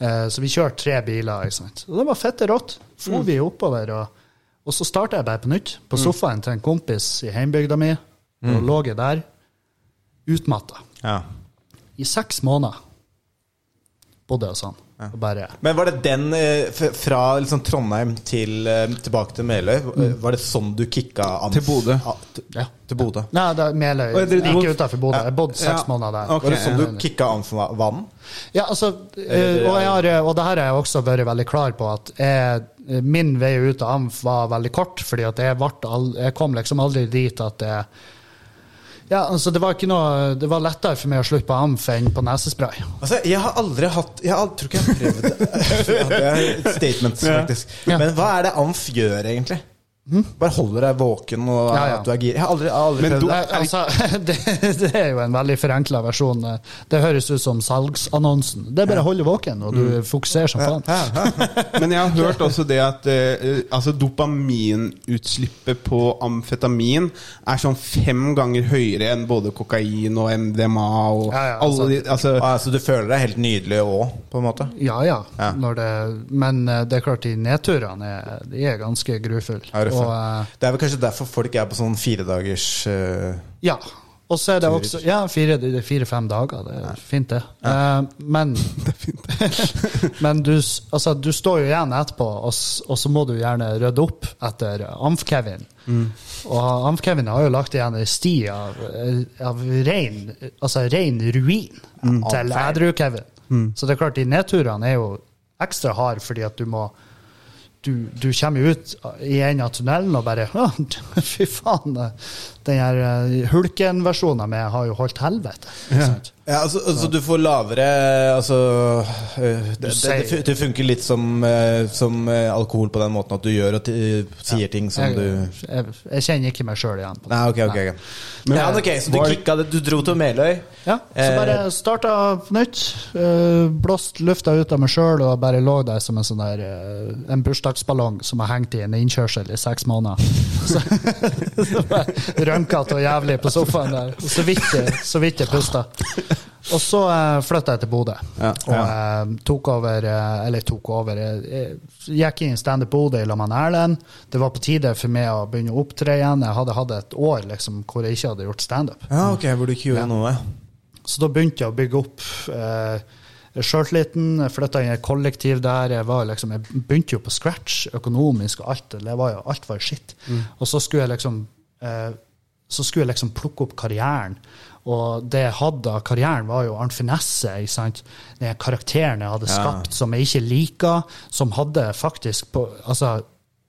Eh, så vi kjørte tre biler. ikke sant? Og det var fette rått. For vi oppover, og, og så starta jeg bare på nytt. På sofaen til en kompis i heimbygda mi. Og lå jeg der, utmatta. Ja. I seks måneder. bodde hos han. Og bare Men var det den eh, fra liksom Trondheim til, eh, tilbake til Meløy? Mm. Var det sånn du kicka Amf? Til Bodø. Ah, Ja. til Bodø. Nei, det er Meløy. Oi, det, Ikke utenfor Bodø. Jeg bodde seks Ja. måneder der. Okay. Var det sånn du kicka Amf-vann? Ja, altså, eh, og, jeg har, eh, og det her har jeg også vært veldig klar på, at jeg, eh, min vei ut av AMF var veldig kort, fordi jeg, all, jeg kom liksom aldri dit at jeg ja, altså det var ikke noe Det var lettere for meg å slutte på AMF enn på nesespray. Altså, jeg har aldri hatt Jeg har, tror ikke jeg har prøvd det. Ja, det er et statement, faktisk. Ja. Men hva er det Amf gjør, egentlig? Bare holder deg våken og Ja, ja. at du er gira? Jeg har aldri, aldri prøvd du- det. Altså, [LAUGHS] det, det er jo en veldig forenkla versjon. Det høres ut som salgsannonsen. Det er bare å holde våken, og du fokuserer som faen. Men jeg har hørt også det at eh, altså dopaminutslippet på amfetamin er sånn fem ganger høyere enn både kokain og MDMA og Ja, ja, alle de altså, Ah, så du føler deg helt nydelig òg, på en måte? Ja, ja. Ja. Når det, men eh, det er klart, de nedturene er, de er ganske grufulle. Ja, det Og, eh, Det er vel kanskje derfor folk er på sånn firedagers uh, Ja. Og så er det også Ja, fire- fire-fem dager. Det er fint, det. Eh, men [LAUGHS] [LAUGHS] Men du, altså, du står jo igjen etterpå, og, og så må du gjerne rydde opp etter Amf-Kevin. Og Amf-Kevin har jo lagt igjen ei sti av, av rein, altså rein ruin til Ædru-Kevin. Så det er klart, de nedturene er jo ekstra harde fordi at du må du, du kommer ut i en av tunnelen og bare [LAUGHS] Fy faen, den her eh, Hulken-versjonen av har jo holdt helvete. Ja. Ja, altså, altså du får lavere Altså øh, det, det, det, det funker litt som, øh, som alkohol på den måten at du gjør og sier sier ting som Jeg, du jeg, jeg kjenner ikke meg sjøl igjen. på det. Nei, ok, ok. okay. Men- ja, ok, Så du kicka det, du dro til Meløy? Ja, så Eh, bare starta på nytt. eh, blåst lufta ut av meg sjøl og bare lå der som en sånn der eh, En bursdagsballong som har hengt i en innkjørsel i seks måneder. [LAUGHS] Så, [LAUGHS] så bare Rønkete og jævlig på sofaen der. Så vidt så vidt jeg pusta. Og så uh, flytta jeg til Bodø. Ja. Og uh, tok over uh, Eller tok over Jeg, jeg gikk inn i Standup Bodø i med Erlend. Det var på tide for meg å begynne å opptre igjen. Jeg hadde hatt et år liksom, hvor jeg ikke hadde gjort standup. Ja, ok, hvor du ikke gjorde noe? Så da begynte jeg å bygge opp Uh, sjøltilliten. Flytta inn i et kollektiv der. Jeg, var liksom, jeg begynte jo på scratch økonomisk og alt. Det var jo, alt var jo skitt. Og så skulle jeg liksom eh, så skulle jeg liksom plukke opp karrieren. Og det jeg hadde av karrieren, var jo Arnt Finesse. ikke sant? Den karakteren jeg hadde skapt som jeg ikke liker, som hadde faktisk på Altså,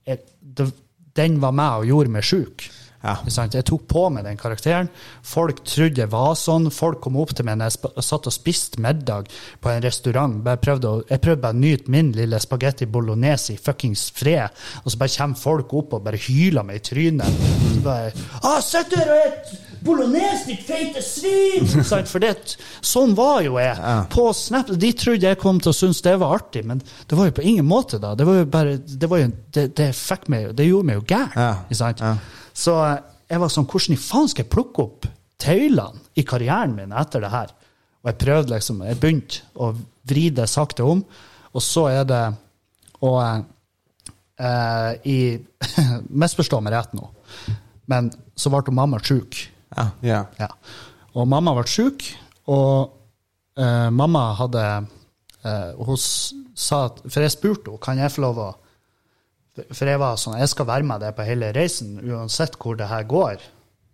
jeg, det, den var meg og gjorde meg sjuk. Ja. Jeg tok på meg den karakteren. Folk trodde jeg var sånn. Folk kom opp til meg når jeg satt og spiste middag på en restaurant. jeg prøvde å, jeg prøvde bare å nyte min lille spagetti bolognese i fuckings fred. Og så bare kommer folk opp og bare hyler meg i trynet. Så bare ah, 'Sitt der og et bolognese, ditt feite svin!' For det, sånn var jo jeg. På Snap. De trodde jeg kom til å synes det var artig, men det var jo på ingen måte da. Det var jo bare, det, var jo, det, det, fikk meg, det gjorde meg jo gæren. Ja. Ikke sant? Ja. Så jeg var sånn, hvordan i faen skal jeg plukke opp tøylene i karrieren min etter det her? Og jeg prøvde liksom, jeg begynte å vri det sakte om, og så er det Og eh, eh, i [LAUGHS] Misforstå meg rett nå, men så ble mamma sjuk. Ja. Yeah. Ja. Og mamma ble sjuk, og eh, mamma hadde eh, Hun sa at For jeg spurte henne kan jeg få lov å For jeg var sånn Jeg skal være med deg på hele reisen, uansett hvor det her går.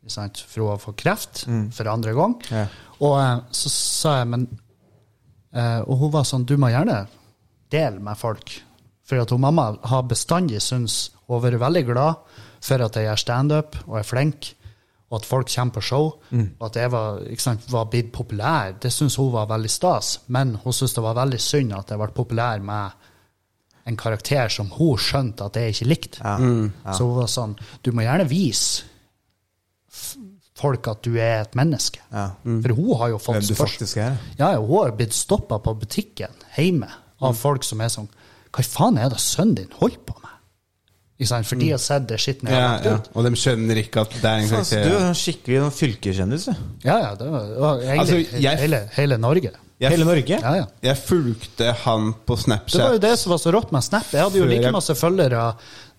Sant? For hun har fått kreft for andre gang. Ja. Og eh, så sa jeg, men eh, Og hun var sånn Du må gjerne dele med folk. For at hun mamma har bestandig syntes Hun har vært veldig glad for at jeg gjør standup og er flink, og at folk kommer på show. Og at jeg var, sant, var blitt populær. Det syntes hun var veldig stas. Men hun syntes det var veldig synd at jeg ble populær med en karakter som hun skjønte at jeg ikke likte. Ja. Så hun var sånn Du må gjerne vise folk at du er et menneske. Ja. For hun har jo fått Hvem du spørs- faktisk er. Ja, ja, hun har blitt stoppa på butikken hjemme av folk som er sånn Hva faen er det sønnen din holder på med? For de har sett det skitne Ja, ja. Og de skjønner ikke at det er en karakter. Du er skikkelig sånn fylkeskjendis, du. Ja, ja, det var, det var egentlig Altså, jeg- hele, hele Norge. Jeg- Hele Norge? Ja, ja. Jeg fulgte han på Snapchat. Det var jo det som var så rått med Snap. Jeg hadde jo like jeg- masse følgere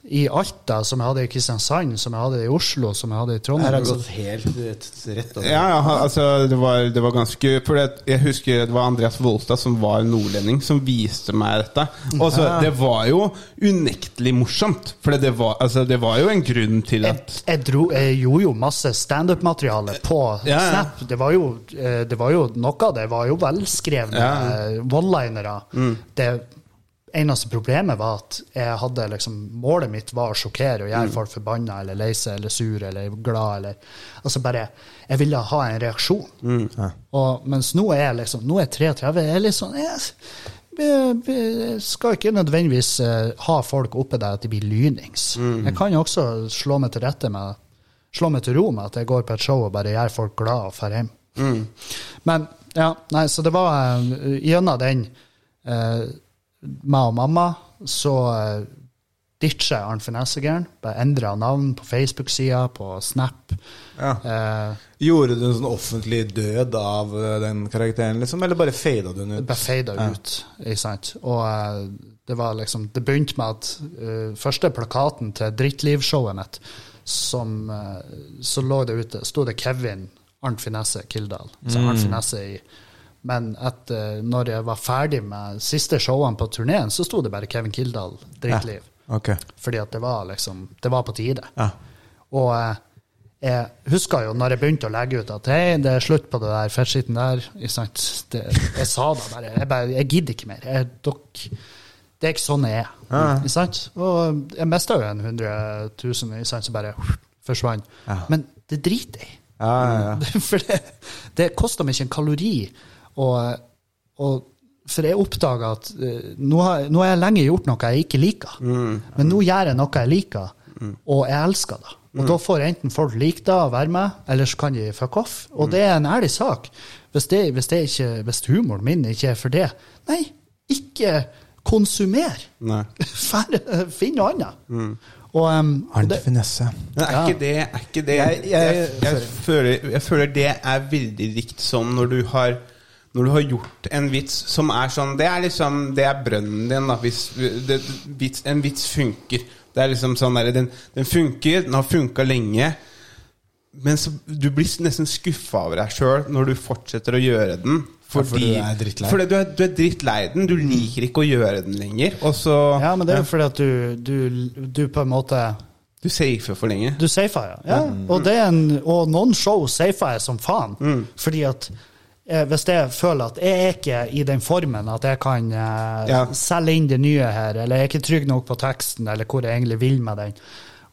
i Alta, som jeg hadde i Kristiansand, som jeg hadde i Oslo, som jeg hadde i Trondheim. Her har gått helt rett, over. Ja, ja, altså det var, det var ganske For det, jeg husker det var Andreas Volstad som var nordlending, som viste meg dette. Og så, Det var jo unektelig morsomt. For det var, altså, det var jo en grunn til at jeg, dro, jeg gjorde jo masse standup-materiale på Ja, ja. Snap. Det var, jo, eh, det var jo noe av det var jo velskrevne Ja. Mm. one-linere. Det eneste problemet var at jeg hadde liksom Målet mitt var å sjokkere og Mm. gjøre folk forbanna eller lei seg eller sur eller glad eller Altså bare Jeg ville ha en reaksjon. Mm. Og, mens nå er jeg liksom Nå er jeg 33. Jeg er litt sånn jeg, jeg, skal ikke nødvendigvis eh, ha folk oppe der at de blir lynings. Jeg kan jo også slå meg til rette med Slå meg til ro med at jeg går på et show og bare gjør folk glad og drar hjem. Men ja, nei, så det var eh, gjennom den uh, meg og mamma, så uh, ditcha jeg Arnt Finessegeren. Bare endra navn på Facebook-sida, på Snap. Ja. Eh, Gjorde du en sånn offentlig død av eh, den karakteren, liksom? Eller bare fada du den ut? bare fada ut. Ikke sant? Og eh, det var liksom Det begynte med at uh, første plakaten til Drittlivshowet mitt, som uh, så lå det ute, sto det Kevin Arnt Finesse Kildahl. Så Arnt Finesse i men etter, når jeg var ferdig med siste showene på turneen, så sto det bare Kevin Kildahl, Drittliv. Ok. Fordi at det var liksom Det var på tide. Ja. Og eh, jeg husker jo når jeg begynte å legge ut at hei, det er slutt på det der fettskitten der. Det, jeg sa da bare. Jeg, bare, jeg gidder ikke mer. Jeg, dok, det er ikke sånn jeg er. Ikke sant? Og jeg mista jo en 100 000 ikke sant, som bare forsvant. Ja. Men det driter jeg i. Ja, ja, ja. [LAUGHS] For det, det koster meg ikke en kalori. Og, og for jeg oppdaga at uh, nå, har, nå har jeg lenge gjort noe jeg ikke liker. Men nå gjør jeg noe jeg liker, og jeg elsker det. Og da får enten folk like det og være med, eller så kan de fuck off. Og det er en ærlig sak. Hvis, det, hvis, det ikke, hvis humoren min ikke er for det, nei, ikke konsumer. [LAUGHS] Finn noe annet. Og, um, Arnt Finesse. Men er Ja. ikke det, er ikke det Jeg- jeg, jeg- jeg, føler, jeg føler det er veldig likt som når du har når du har gjort en vits som er sånn Det er liksom Det er brønnen din, da. Hvis det, vits, en vits funker. Det er liksom sånn der, den, den funker, den har funka lenge. Men så, du blir nesten skuffa over deg sjøl når du fortsetter å gjøre den. for Fordi, du er. Fordi du er, du er drittlei den. Du liker ikke å gjøre den lenger. Og så ja, men det er jo fordi at du, du, du på en måte Du safer for lenge. Du safer, ja. ja. Og, det er en, og noen show safer jeg som faen. Fordi at hvis jeg føler at jeg er ikke i den formen at jeg kan eh, Ja. selge inn det nye her, eller jeg er ikke trygg nok på teksten, eller hvor jeg egentlig vil med den.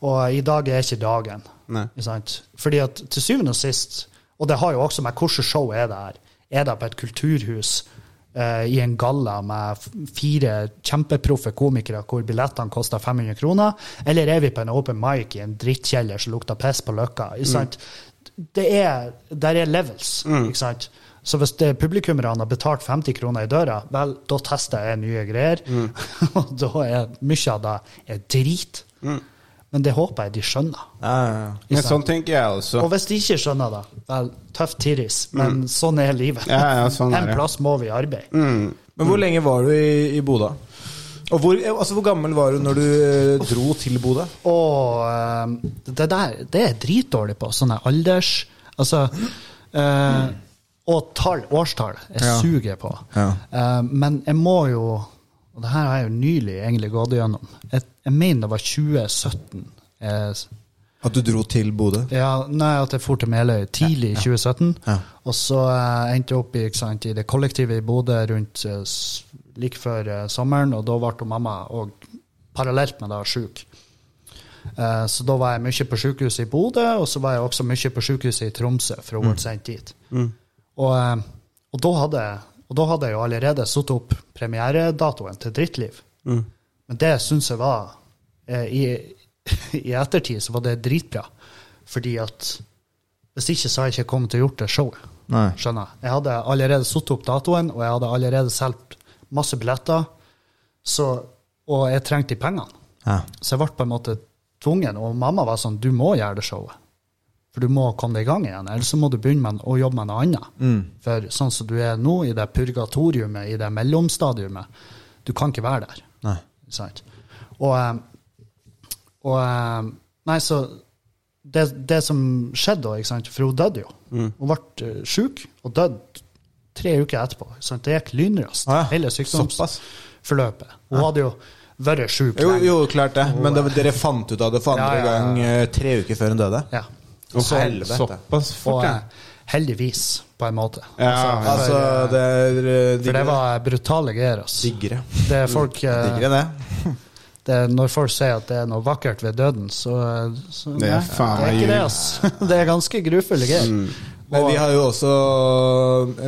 Og i dag er ikke dagen. Ikke sant? Fordi at til syvende og sist, og det har jo også med hvilket show er det her, er det på et kulturhus uh, i en galla med fire kjempeproffe komikere hvor billettene koster 500 kroner, eller er vi på en open mic i en drittkjeller som lukter piss på Løkka? Ikke sant? Det er, der er levels, ikke sant? Så hvis publikummerne har betalt 50 kroner i døra, vel, da tester jeg nye greier. [LAUGHS] Og da er mye av det er drit. Men det håper jeg de skjønner. Ja, ja. Men sånn tenker jeg også. Og hvis de ikke skjønner det, vel, tøff tiris, men sånn er livet. Mm. Ja, ja, sånn er [LAUGHS] en det. Mm. plass må vi arbeide. Men hvor lenge var du i, i Bodø? Og hvor, altså, hvor gammel var du når du eh, dro til Bodø? Og eh, det der det er jeg dritdårlig på. Sånne alders Altså eh, Og tall, årstall. Jeg Ja. suger på. Ja. Uh, men jeg må jo Og det her har jeg jo nylig egentlig gått igjennom. Jeg, jeg mener det var 2017. Jeg, At du dro til Bodø? Ja, nei, at jeg dro til Meløy tidlig i 2017. Ja. Og så uh, endte jeg opp i, sant, i det kollektivet i Bodø rundt uh, like før eh, sommeren, og da ble mamma òg parallelt med det sjuk. Eh, så da var jeg mye på sykehuset i Bodø, og så var jeg også mye på sykehuset i Tromsø, for hun ble sendt dit. Og, eh, og, da hadde, og da hadde jeg jo allerede satt opp premieredatoen til Drittliv. Men det syns jeg var eh, i, [LAUGHS] I ettertid så var det dritbra. Fordi at hvis ikke så hadde jeg ikke kommet til å gjort det showet. Nei. Skjønner. Jeg hadde allerede satt opp datoen, og jeg hadde allerede solgt masse billetter. Så, og jeg trengte de pengene. Ja. Så jeg ble på en måte tvungen. Og mamma var sånn Du må gjøre det showet. For du må komme deg i gang igjen. Eller så må du begynne med å jobbe med noe annet. For sånn som du er nå, i det purgatoriumet, i det mellomstadiumet, du kan ikke være der. Nei. Sant? Og, eh, Og eh, Nei, så det, det som skjedde da, for hun døde jo. Mm. Hun ble uh, sjuk og døde tre uker etterpå. Sant? Det gikk lynraskt, Ah, ja. hele sykdomsforløpet. Hun hadde jo vært sjuk Jo, lenge. jo, klart det. Men det, dere fant ut av det for andre ja, ja. gang eh, tre uker før hun døde? Ja. Å, Så- Såpass fort, ja. eh, heldigvis, på en måte. Ja, Altså, det er eh, For det var brutale greier. Altså. diggere. Det er folk Digre, det. [LAUGHS] det er, Når folk sier at det er noe vakkert ved døden, så, så Det er nei, faen det er ikke det. altså. [LAUGHS] Det er ganske grufulle greier. Mm. Men vi har jo også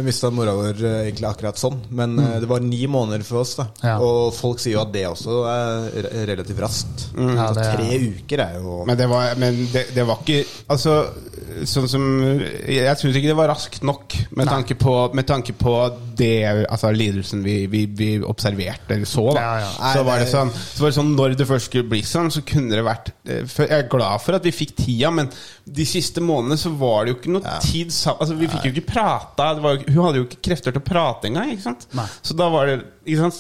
mista mora vår eh, egentlig akkurat sånn. Men mm. det var ni måneder for oss, da. Ja. Og folk sier jo at det også er relativt raskt. Ja, det er- tre uker er jo Men det var, men det, det var ikke Altså, sånn som Jeg syns ikke det var raskt nok med tanke på, med tanke på det Altså lidelsen vi, vi, vi observerte eller så. Da. Ja, ja. Så, var det sånn, så var det sånn Når det først skulle bli sånn, så kunne det vært eh, Jeg er glad for at vi fikk tida, men de siste månedene så var det jo ikke noe tid sa- Altså Vi fikk jo ikke prata. Var, hun hadde jo ikke krefter til å prate engang. Ikke sant? Nei. Så da var det?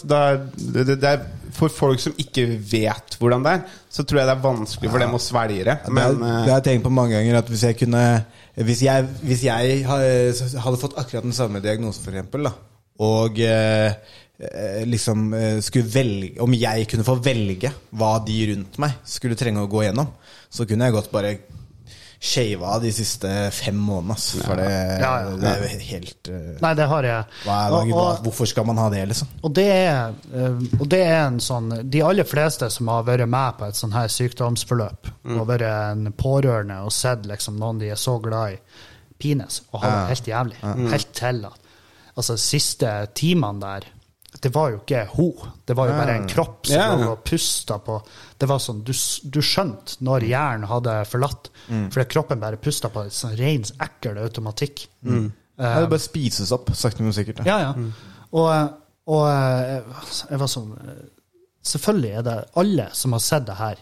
Da, det, det, er, For folk som ikke vet hvordan det er, så tror jeg det er vanskelig for dem å svelge det. Men eh, det har jeg tenkt på mange ganger. At hvis jeg kunne Hvis jeg, hvis jeg hadde fått akkurat den samme diagnosen, eksempel, og eh, liksom eh, skulle velge Om jeg kunne få velge hva de rundt meg skulle trenge å gå gjennom, så kunne jeg godt bare shave av de siste fem månedene. ass. For det, Ja, ja. det er jo helt uh, Nei, det har jeg. hva, er- Og- og- Hvorfor skal man ha det, liksom? Og det, er, eh, og det er en sånn De aller fleste som har vært med på et sånn her sykdomsforløp, og vært en pårørende og sett liksom noen de er så glad i, pines og har det helt jævlig. Helt til at Altså, siste timene der det var jo ikke hun, det var jo bare en kropp som yeah. lå og pusta på Det var sånn, Du, du skjønte når hjernen hadde forlatt, fordi kroppen bare pusta på en sånn ren, ekkel automatikk. Ja, det bare spises opp, sakte, men sikkert. Ja, Ja, Mm. Og, og eh, jeg var sånn Selvfølgelig er det alle som har sett det her,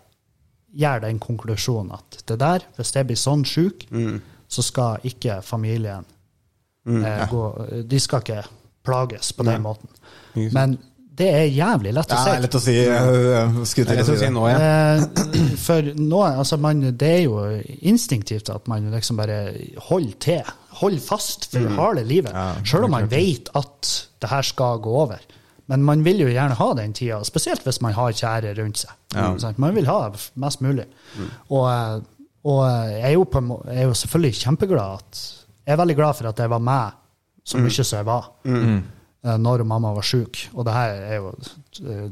gjør den konklusjonen at det der, hvis jeg blir sånn sjuk, så skal ikke familien eh, gå De skal ikke plages på den måten. Men det er jævlig lett å si. er lett å si. eh, til lett å si nå, ja. Eh, For nå, altså man, det er jo instinktivt at man liksom bare holder til. Holder fast for harde livet. Selv om man vet at det her skal gå over. Men man vil jo gjerne ha den tida, spesielt hvis man har kjære rundt seg. Sant? Man vil ha mest mulig. Og, eh, og jeg, er jo på, jeg er jo selvfølgelig kjempeglad at Jeg er veldig glad for at jeg var med så mye som jeg var eh, når mamma var sjuk. Og det her er jo eh,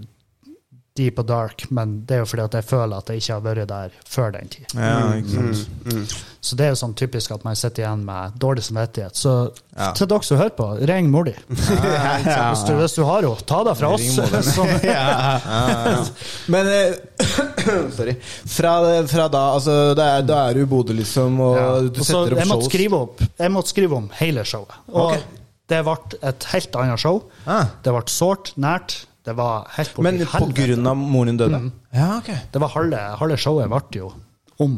deep og dark, men det er jo fordi at jeg føler at jeg ikke har vært der før den tid. Ja, ikke sant. Så det er jo sånn typisk at man sitter igjen med dårlig samvittighet. Så Ja. til dere som hører på, ring mor di. [LAUGHS] hvis, du, hvis du har henne, ta det fra oss. Ring moderen. [LAUGHS] Så- [LAUGHS] Men eh, [COUGHS] Sorry. Fra, fra da, altså Da er, da er du i Bodø, liksom, og Ja. du setter opp jeg måtte skrive opp Jeg måtte skrive om hele showet. Og Ok. Det ble et helt annet show. Ah. Det ble sårt, nært. Det var helt på Men på grunn av moren din døde? Mm. Ja, ok. Det var halve, halve showet ble jo om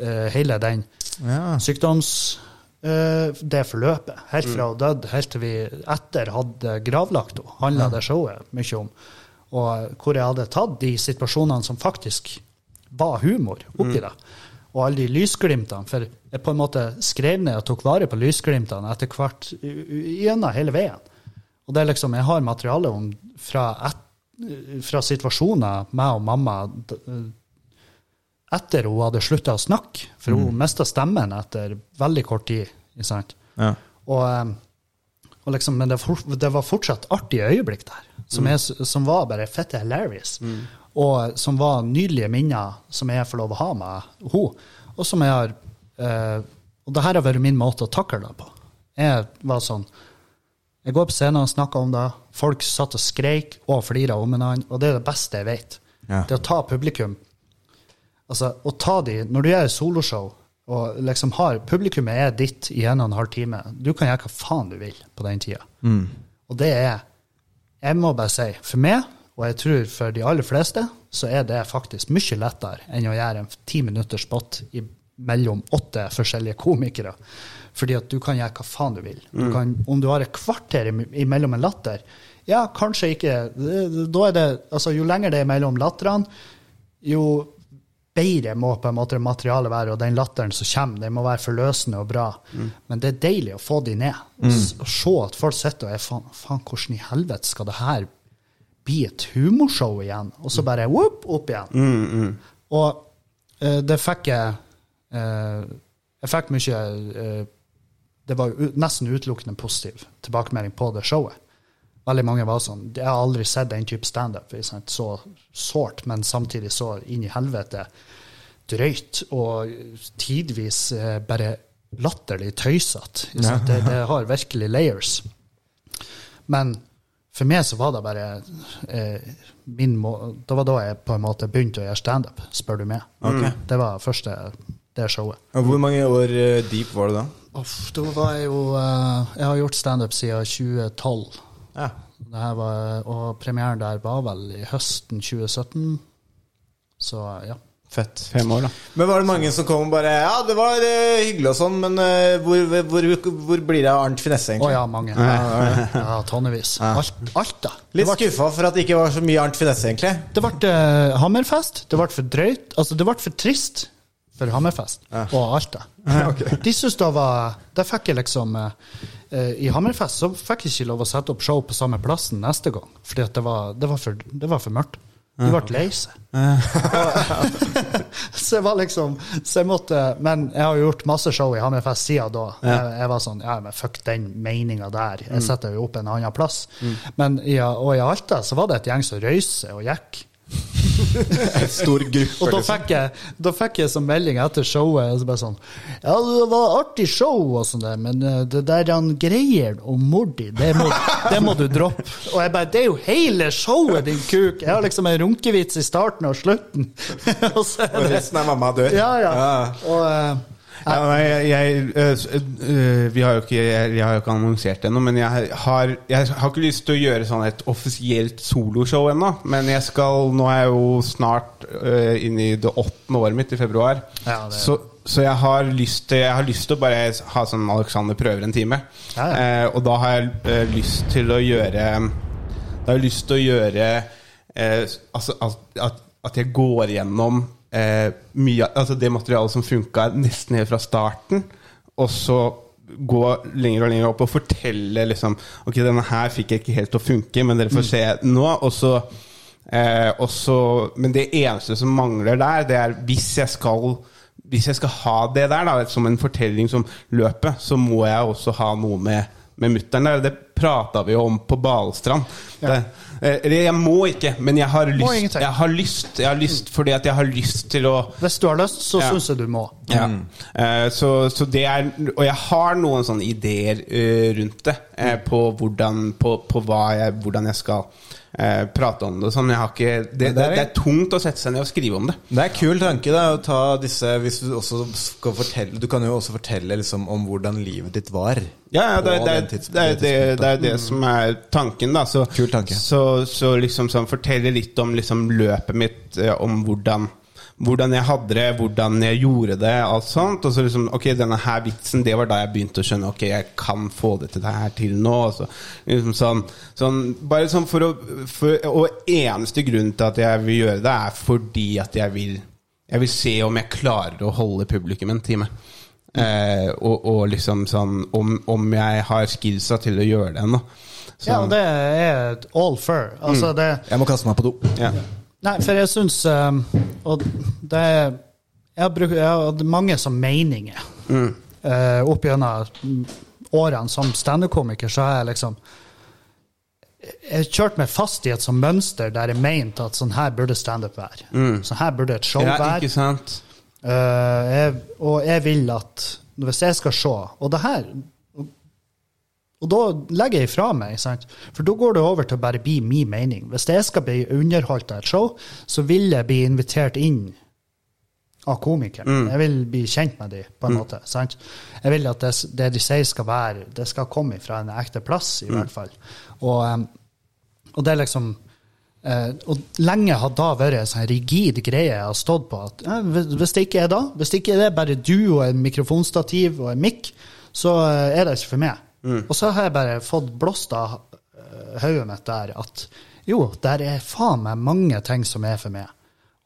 uh, hele den Ja. sykdoms... Uh, det forløpet. Helt fra hun døde, helt til vi etter hadde gravlagt henne, handla det showet mye om. Og hvor jeg hadde tatt de situasjonene som faktisk var humor oppi det. Og alle de lysglimtene. For jeg på en måte skrev ned og tok vare på lysglimtene etter hvert gjennom hele veien. Og det er liksom, jeg har materiale om fra, et, fra situasjoner meg og mamma etter hun hadde slutta å snakke, for hun mista stemmen etter veldig kort tid. Ja. Og, eh, og liksom, men det, for, det var fortsatt artige øyeblikk der, som, er, som var bare fette hilarious. Og som var nydelige minner som jeg får lov å ha med henne. Og som jeg har eh, Og det her har vært min måte å takle det på. Jeg var sånn Jeg går på scenen og snakker om det. Folk satt og skreik og flira om hverandre, og det er det beste jeg vet. Ja. Det å ta publikum Altså, å ta de, Når du gjør soloshow, og liksom har publikummet er ditt i en og en halv time Du kan gjøre hva faen du vil på den tida. Og det er Jeg må bare si, for meg, og jeg tror for de aller fleste, så er det faktisk mye lettere enn å gjøre en ti minutters spot i mellom åtte forskjellige komikere. Fordi at du kan gjøre hva faen du vil. Du kan, om du har et kvarter im- imellom en latter, ja, kanskje ikke Da er det Altså, jo lenger det er mellom latterne, jo bedre må på en måte materialet være, og den latteren som kommer, den må være forløsende og bra. Men det er deilig å få de ned. Og s- Og se at folk sitter og er faen, faen, hvordan i helvete skal det her bli et humorshow igjen? Og så bare whoop, opp igjen. Og uh, det fikk jeg uh, Jeg fikk mye uh, Det var nesten utelukkende positiv tilbakemelding på det showet. Veldig mange var sånn Jeg har aldri sett den type standup. Så sårt, men samtidig så inn i helvete drøyt og tidvis bare latterlig tøysete. Det, det har virkelig layers. Men for meg så var det bare eh, min må Det var da jeg på en måte begynte å gjøre standup, spør du meg. Det var første det showet. Og Hvor mange år eh, deep var du da? Uff, da var jeg jo eh, Jeg har gjort standup siden 2012. Ja. Det var, og premieren der var vel i høsten 2017. Så ja. Fett. Fem år, da. Men var det mange som kom og bare Ja, det var uh, hyggelig og sånn, men uh, hvor, hvor, hvor blir det av Arnt Finesse, Å egentlig? ja, mange. Ja, tonnevis. Alt, alt da. Litt ble, skuffa for at det ikke var så mye Arnt Finesse, egentlig. det ble uh, Hammerfest. Det ble for drøyt. Altså, det ble for trist for Hammerfest og Alta. [LAUGHS] De syntes det var Der fikk jeg liksom I Hammerfest så fikk jeg ikke lov å sette opp show på samme plassen neste gang, fordi at det var, det var, for, det var for mørkt. De ble lei seg. [LAUGHS] så jeg var liksom Så jeg måtte Men jeg har jo gjort masse show i Hammerfest siden da. Jeg, jeg var sånn Ja, men fuck den meninga der. Jeg setter jo opp en annen plass. Men i, og i Alta så var det et gjeng som røyste og gikk. [LAUGHS] Stor gruppe, Og da fikk jeg, da fikk jeg som melding etter showet og så bare sånn Ja, det var artig show og sånn der, men eh, det der han greier og Mordi, det, må- det må du droppe. Og jeg bare Det er jo hele showet, din kuk! Jeg har liksom en runkevits i starten og slutten. [LAUGHS] og så er Og resten er mamma dør. Ja, ja. Og eh, Ja, nei, jeg, jeg, øh, øh, vi har jo ikke, jeg, jeg har jo ikke annonsert det ennå, men jeg har, jeg har ikke lyst til å gjøre sånn et offisielt soloshow ennå. Men jeg skal Nå er jeg jo snart øh, inne i det åttende året mitt, i februar. Ja, det- Så, så jeg har lyst til Jeg har lyst til å bare ha sånn Alexander prøver en time. Ja. Eh, og da har jeg øh, lyst til å gjøre Da har jeg lyst til å gjøre eh, Altså at, at jeg går gjennom eh, mye Altså det materialet som funka nesten helt fra starten, og så gå lenger og lenger opp og fortelle liksom Ok, denne her fikk jeg ikke helt til å funke, men dere får Mm. se nå. Og så eh, og så- Men det eneste som mangler der, det er hvis jeg skal hvis jeg skal ha det der da, som en fortelling som løper, så må jeg også ha noe med, med mutter'n der. Det prata vi jo om på Balestrand. Det, eh, Eller jeg må ikke, men jeg har lyst. Jeg har lyst, jeg har lyst fordi at jeg har lyst til å hvis du har lyst, så Ja. syns jeg du må. ja. Eh, så, så det er Og jeg har noen sånne ideer eh, rundt det. eh, på, hvordan, på, på jeg, hvordan jeg skal eh, prate om det sånn. Jeg har ikke det, det, det er- tungt å sette seg ned og skrive om det. Det er en kul tanke da, å ta disse Hvis du også skal fortelle Du kan jo også fortelle liksom om hvordan livet ditt var. Ja, ja det, det, det, det, er det det, er det som er tanken, da. Så, Kul tanke. Så, så liksom sånn fortelle litt om liksom løpet mitt, eh, om hvordan hvordan jeg hadde det, hvordan jeg gjorde det, alt sånt. Og så liksom, ok, denne her vitsen, det var da jeg begynte å skjønne Ok, jeg kan få det til det her til nå. Så, liksom sånn, sånn, bare sånn for å for, Og eneste grunn til at jeg vil gjøre det, er fordi at jeg vil Jeg vil se om jeg klarer å holde publikum en time. Eh, og, og liksom sånn om, om jeg har skillsa til å gjøre det ennå. Ja, og det er all fair. Altså, det Jeg må kaste meg på do. ja. Nei, for jeg syns um, Og det er Jeg jeg har hatt mange som meninger. Eh, opp gjennom mm, årene som standup-komiker, så har jeg liksom Jeg kjørte kjørt meg fast i et sånt mønster der jeg mente at sånn her burde standup være. Sånn her burde et show ja, være. ikke sant? Uh, jeg, og jeg vil at hvis jeg skal se Og det her Og da legger jeg ifra meg, sant? for da går det over til å bare bli min mening. Hvis jeg skal bli underholdt av et show, så vil jeg bli invitert inn av komikeren. Jeg vil bli kjent med dem, på en måte. sant? Jeg vil at det, det de sier, skal være Det skal komme fra en ekte plass, i hvert fall. Og, og det er liksom Eh, og lenge har da vært en sånn rigid greie jeg har stått på. at eh, hvis- det ikke er da, hvis det ikke er det bare du og en mikrofonstativ og en mikk, så eh, er det ikke for meg. Og så har jeg bare fått blåst av eh, hodet mitt der at jo, der er faen meg mange ting som er for meg.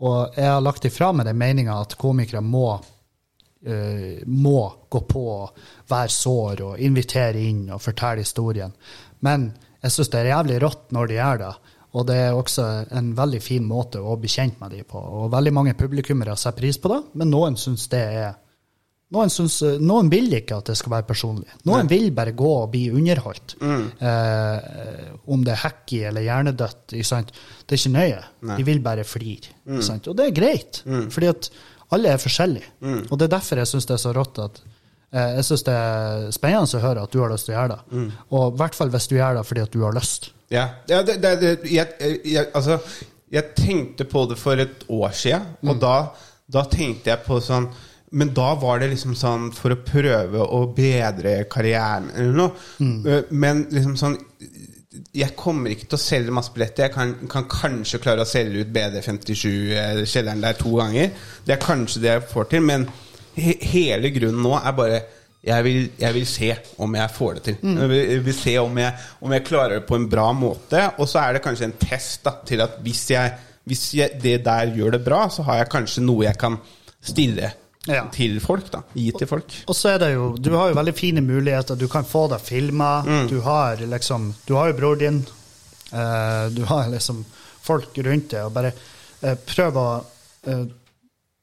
Og jeg har lagt ifra meg den meninga at komikere må, uh, må gå på og være sår og invitere inn og fortelle historien. Men jeg syns det er jævlig rått når de gjør det. Og det er også en veldig fin måte å bli kjent med dem på. Og veldig mange publikummere setter pris på det, men noen syns det er noen, synes, noen vil ikke at det skal være personlig. Noen vil bare gå og bli underholdt. Eh, om det er hacky eller hjernedødt. Det er ikke nøye. De vil bare flire. Mm. sant? Og det er greit, fordi at alle er forskjellige. Og det er derfor jeg syns det er så rått at eh, jeg synes det er spennende å høre at du har lyst til å gjøre det. Og i hvert fall hvis du gjør det fordi at du har lyst. Ja, ja det, det, det, jeg, jeg, altså, jeg tenkte på det for et år siden, og da, da tenkte jeg på sånn Men da var det liksom sånn for å prøve å bedre karrieren eller noe. Mm. Men liksom sånn jeg kommer ikke til å selge masse billetter. Jeg kan, kan kanskje klare å selge ut BD57-kjelleren der to ganger. Det er kanskje det jeg får til, men he hele grunnen nå er bare jeg vil, jeg vil se om jeg får det til. Jeg, vil, jeg vil se om jeg, om jeg klarer det på en bra måte. Og så er det kanskje en test da, til at hvis, hvis det der gjør det bra, så har jeg kanskje noe jeg kan stille Ja. til folk. da Gi til folk. Og så er det jo, du har jo veldig fine muligheter. Du kan få deg filma. Du har liksom Du har jo bror din. Uh, du har liksom folk rundt deg. Og bare uh, prøv å uh,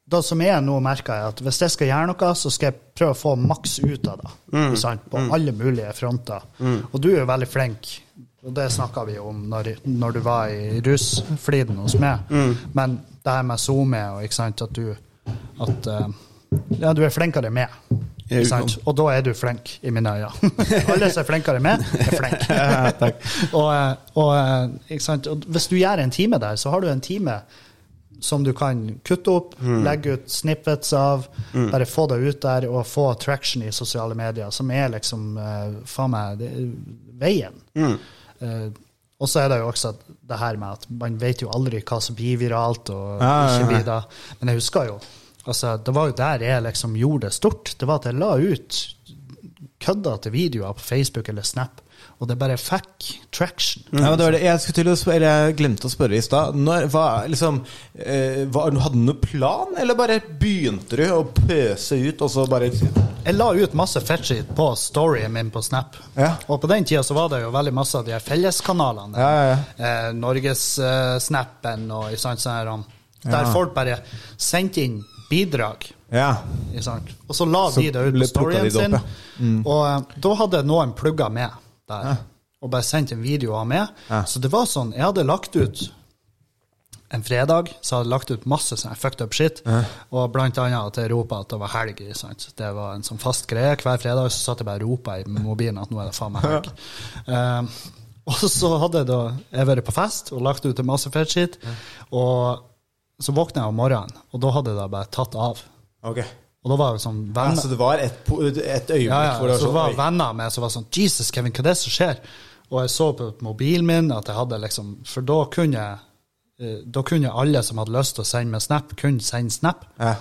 Det som jeg nå merker, er at hvis jeg skal gjøre noe, så skal jeg prøve å få maks ut av det. Mm. På alle mulige fronter. Og du er jo veldig flink. Og det snakka vi om når, når du var i rusfliden hos meg. Men det her med SoMe og ikke sant, at du at, eh, Ja, du er flinkere med. Og da er du flink, i mine øyne. [LAUGHS] Alle som er flinkere med, er flink. [LAUGHS] og, eh, og, eh, og hvis du gjør en time der, så har du en time som du kan kutte opp, legge ut snippets av, bare få det ut der og få traction i sosiale medier, som er liksom uh, faen meg det, veien. Eh, og så er det jo også det her med at man vet jo aldri hva som blir viralt og Ja, ja, ikke blir det. Men jeg husker jo altså, Det var jo der jeg liksom gjorde det stort. Det var at jeg la ut køddete videoer på Facebook eller Snap, og det bare fikk traction. Ja, men det det. Jeg, til spørre, eller jeg glemte å spørre i stad. Liksom, eh, Hadde du noen plan, eller bare begynte du å pøse ut, og så bare Jeg la ut masse fettshit på storyen min på Snap. Ja. Og på den tida så var det jo veldig masse av de felleskanalene. Ja, ja, Eh, Norgessnappen og ikke sant, sånn her, Der Ja. folk bare sendte inn bidrag. Ja. Og så la Så de det ut på storyen sin. Mm. Og eh, da hadde noen plugga med der. Og bare sendt en video av meg. Ja. Så det var sånn, jeg hadde lagt ut en fredag, så hadde jeg lagt ut masse sånn fucked up shit. Og blant annet at jeg ropa at det var helg. Sant? Det var en sånn fast greie. Hver fredag så satt jeg bare og ropa i mobilen at nå er det faen meg helg. Um, [LAUGHS] og så hadde jeg da jeg vært på fest og lagt ut en masse fett shit. Og så våkna jeg om morgenen, og da hadde det bare tatt av. Ok. Og da var jeg sånn Ja, så det var et, et øyeblikk ja, ja, hvor det så var var Så var venner med som var sånn Jesus, Kevin, hva er det som skjer? Og jeg så på mobilen min at jeg hadde liksom For da kunne eh, da kunne alle som hadde lyst til å sende meg snap, kunne sende snap. Ja.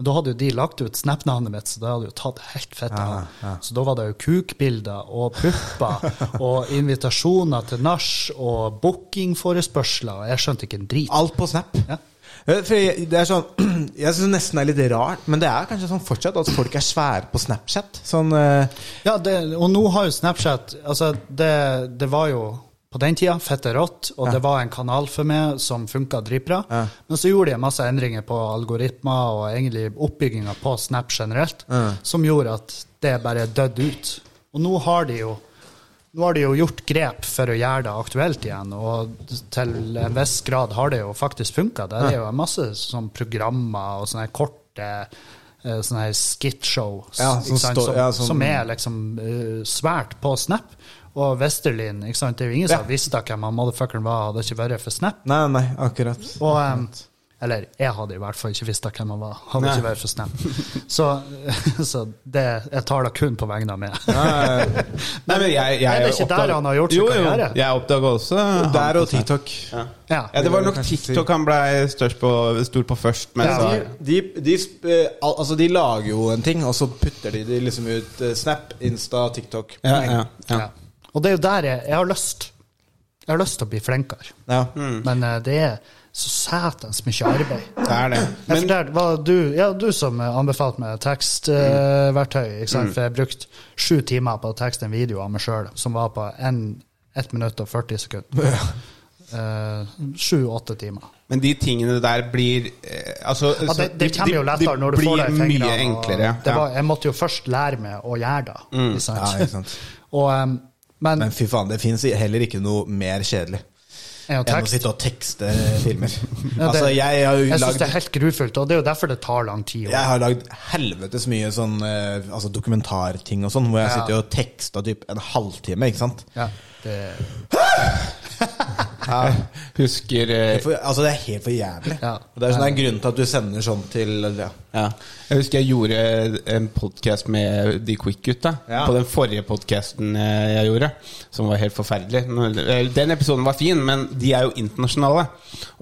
Men da hadde jo de lagt ut snap-navnet mitt, så det hadde jo tatt helt fett av. Ja, ja. Så da var det jo kukbilder og pupper [LAUGHS] og invitasjoner til nach og bookingforespørsler, jeg skjønte ikke en drit. Alt på Snap. Ja. Eh, det er sånn [CLEARS THROAT] Jeg syns nesten det er litt rart, men det er kanskje sånn fortsatt at folk er svære på Snapchat. Sånn uh... Ja, det, og nå har jo Snapchat Altså, det, det var jo på den tida fette rått, og det var en kanal for meg som funka dritbra. Ja. Men så gjorde de masse endringer på algoritmer og egentlig oppbygginga på Snap generelt, som gjorde at det bare døde ut. Og nå har de jo nå har de jo gjort grep for å gjøre det aktuelt igjen, og til en viss grad har det jo faktisk funka. Det er jo masse sånn programmer og sånne korte eh, sånne her skitshow Ja, som som, ja, som- som er liksom uh, svært på Snap. Og Westerlin, det er jo ingen som visste hvem han motherfuckeren var, hadde ikke vært for Snap. Nei, nei, akkurat. Og, em, eller jeg hadde i hvert fall ikke visst hvem han var, hadde Nei. ikke vært for Snap. [LAUGHS] Så, [LAUGHS] så det, jeg tar det kun på vegne av meg. [LAUGHS] Nei, men jeg, jeg, Er det ikke der han har gjort sin jo, jo. Jeg oppdaga også han Der og TikTok. Ja. Ja. Ja, det var nok TikTok han ble størst på, stor på først. Men Ja, så, De, de, de, eh, al- altså de lager jo en ting, og så putter de det liksom ut eh, Snap, Insta, TikTok. ja, ja, ja. Ja. Og det er jo der jeg, jeg har lyst. Jeg har lyst til å bli flinkere. Ja. Men eh, det er, så satans mye arbeid. Det er det. Men fortalte, var du, ja, du som eh, anbefalte meg tekstverktøy, Uh, mm. for jeg brukte sju timer på å tekste en video av meg sjøl som var på 1 minutt og 40 sekunder. Sju-åtte timer. Men de tingene der blir uh, altså, Ja, det, det kommer jo lettere de når du får det i blir fingrene. mye enklere. Det ja. var, jeg måtte jo først lære meg å gjøre det. Ikke sant? Ja, ikke sant. og, um, men, Men fy faen, det fins heller ikke noe mer kjedelig å enn å sitte og tekste filmer. [LAUGHS] Ja, altså, jeg har Jeg syns det er helt grufullt, og det er jo derfor det tar lang tid. jeg har lagd helvetes mye sånn eh, altså dokumentarting og sånn, hvor jeg Ja. sitter og tekster typ en halvtime, ikke sant? Ja, det, [LAUGHS] Ja, [LAUGHS] husker eh, For, altså, det er helt for jævlig. Ja. Det er sånn en grunn til at du sender sånn til ja. ja. Jeg husker jeg gjorde en podkast med de Quick-gutta. På den forrige podkasten jeg gjorde, som var helt forferdelig. Den episoden var fin, men de er jo internasjonale.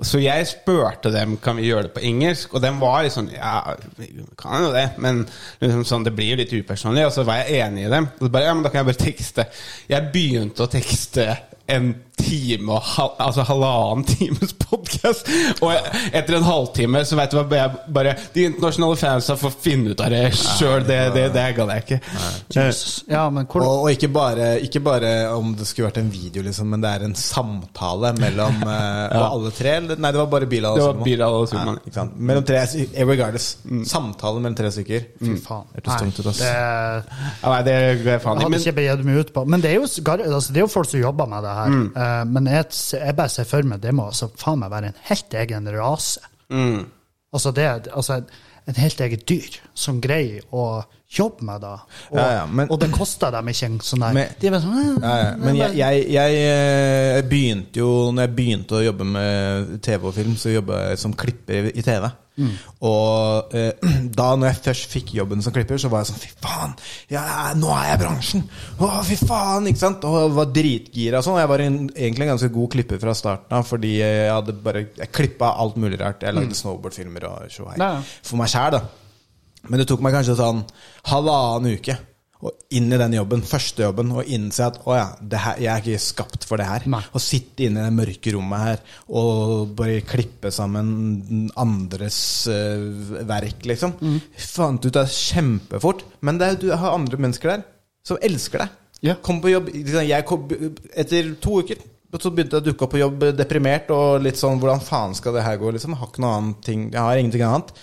Så jeg spurte dem Kan vi gjøre det på engelsk, og den var sånn Ja, vi kan jo det, men liksom sånn, det blir jo litt upersonlig. Og så var jeg enig i dem. Og så bare, ja, men da kan jeg bare tekste. Jeg begynte å tekste en time og hal altså halvannen times podkast. Og etter en halvtime så vet du hva jeg bare De internasjonale fansa får finne ut av det sjøl. Det, det, det gadd jeg ikke. Ja, men hvor, Og, og ikke, bare, ikke bare om det skulle vært en video, liksom, men det er en samtale mellom [LAUGHS] ja. alle tre? eller- Nei, det var bare Bilal og Det Salman. Ja, ikke sant? Mellom tre, regardless. Mm. Samtale mellom tre stykker. Fy faen. Hørtes tungt ut, ass. det, Ja, nei, det går jeg faen i. hadde Men ikke begitt meg ut på. Men det er, jo, altså, det er jo folk som jobber med det her. Mm. Eh, men jeg, jeg bare ser for meg det må altså, faen meg være en helt egen rase. Mm. Altså, det altså, en helt eget dyr som greier å jobbe med det. Og, Ja, ja, men- og det koster dem ikke en sånn der Men- De sånn Ja, ja. Men jeg, jeg, jeg eh, begynte jo Når jeg begynte å jobbe med TV og film, så jobba jeg som klipper i- TV. TV. Og eh, [CLEARS THROAT] da når jeg først fikk jobben som klipper, så var jeg sånn Fy faen! Ja, nå er jeg i bransjen! Å, fy faen! Ikke sant? Og jeg var dritgira og sånn. Jeg var en, egentlig en ganske god klipper fra starten av, fordi jeg hadde bare Jeg klippa alt mulig rart. Jeg lagde snowboardfilmer og tjohei. For meg sjæl, da. Men det tok meg kanskje sånn halvannen uke og inn i den jobben, første jobben, og innse at å ja, det her, jeg er ikke skapt for det her. Nei. Å sitte inne i det mørke rommet her og bare klippe sammen andres uh, verk, liksom. Mm. Fant ut det kjempefort. Men det, du har andre mennesker der som elsker deg. Ja. Kom på jobb jeg kom, Etter to uker så begynte jeg å dukke opp på jobb deprimert og litt sånn Hvordan faen skal det her gå? Liksom? Jeg har ikke noe annet ting Jeg har ingenting annet.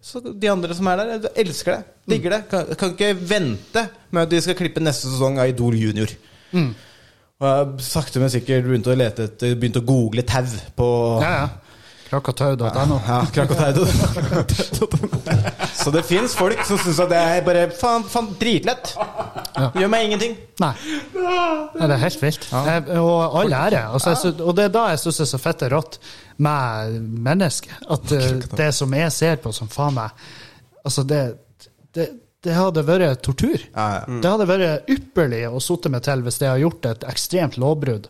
Så de andre som er der, elsker det. Digger det. Kan, kan ikke vente med at de skal klippe neste sesong av Idol Junior. Og jeg sakte, men sikkert begynt å lete etter Begynt å google tau på Ja, ja. Krakatau.no. ja, Krakotau. [LAUGHS] Så det fins folk som syns at det er bare faen, faen dritlett. Gjør meg ingenting. Nei. Nei, det er helt vilt. Ja. Og all ære. Altså, og det er da jeg syns det er så fette rått med mennesket. At eh, det som jeg ser på som faen meg Altså, det, det, det hadde vært tortur. Ja, ja. Det hadde vært ypperlig å sitte meg til hvis jeg har gjort et ekstremt lovbrudd.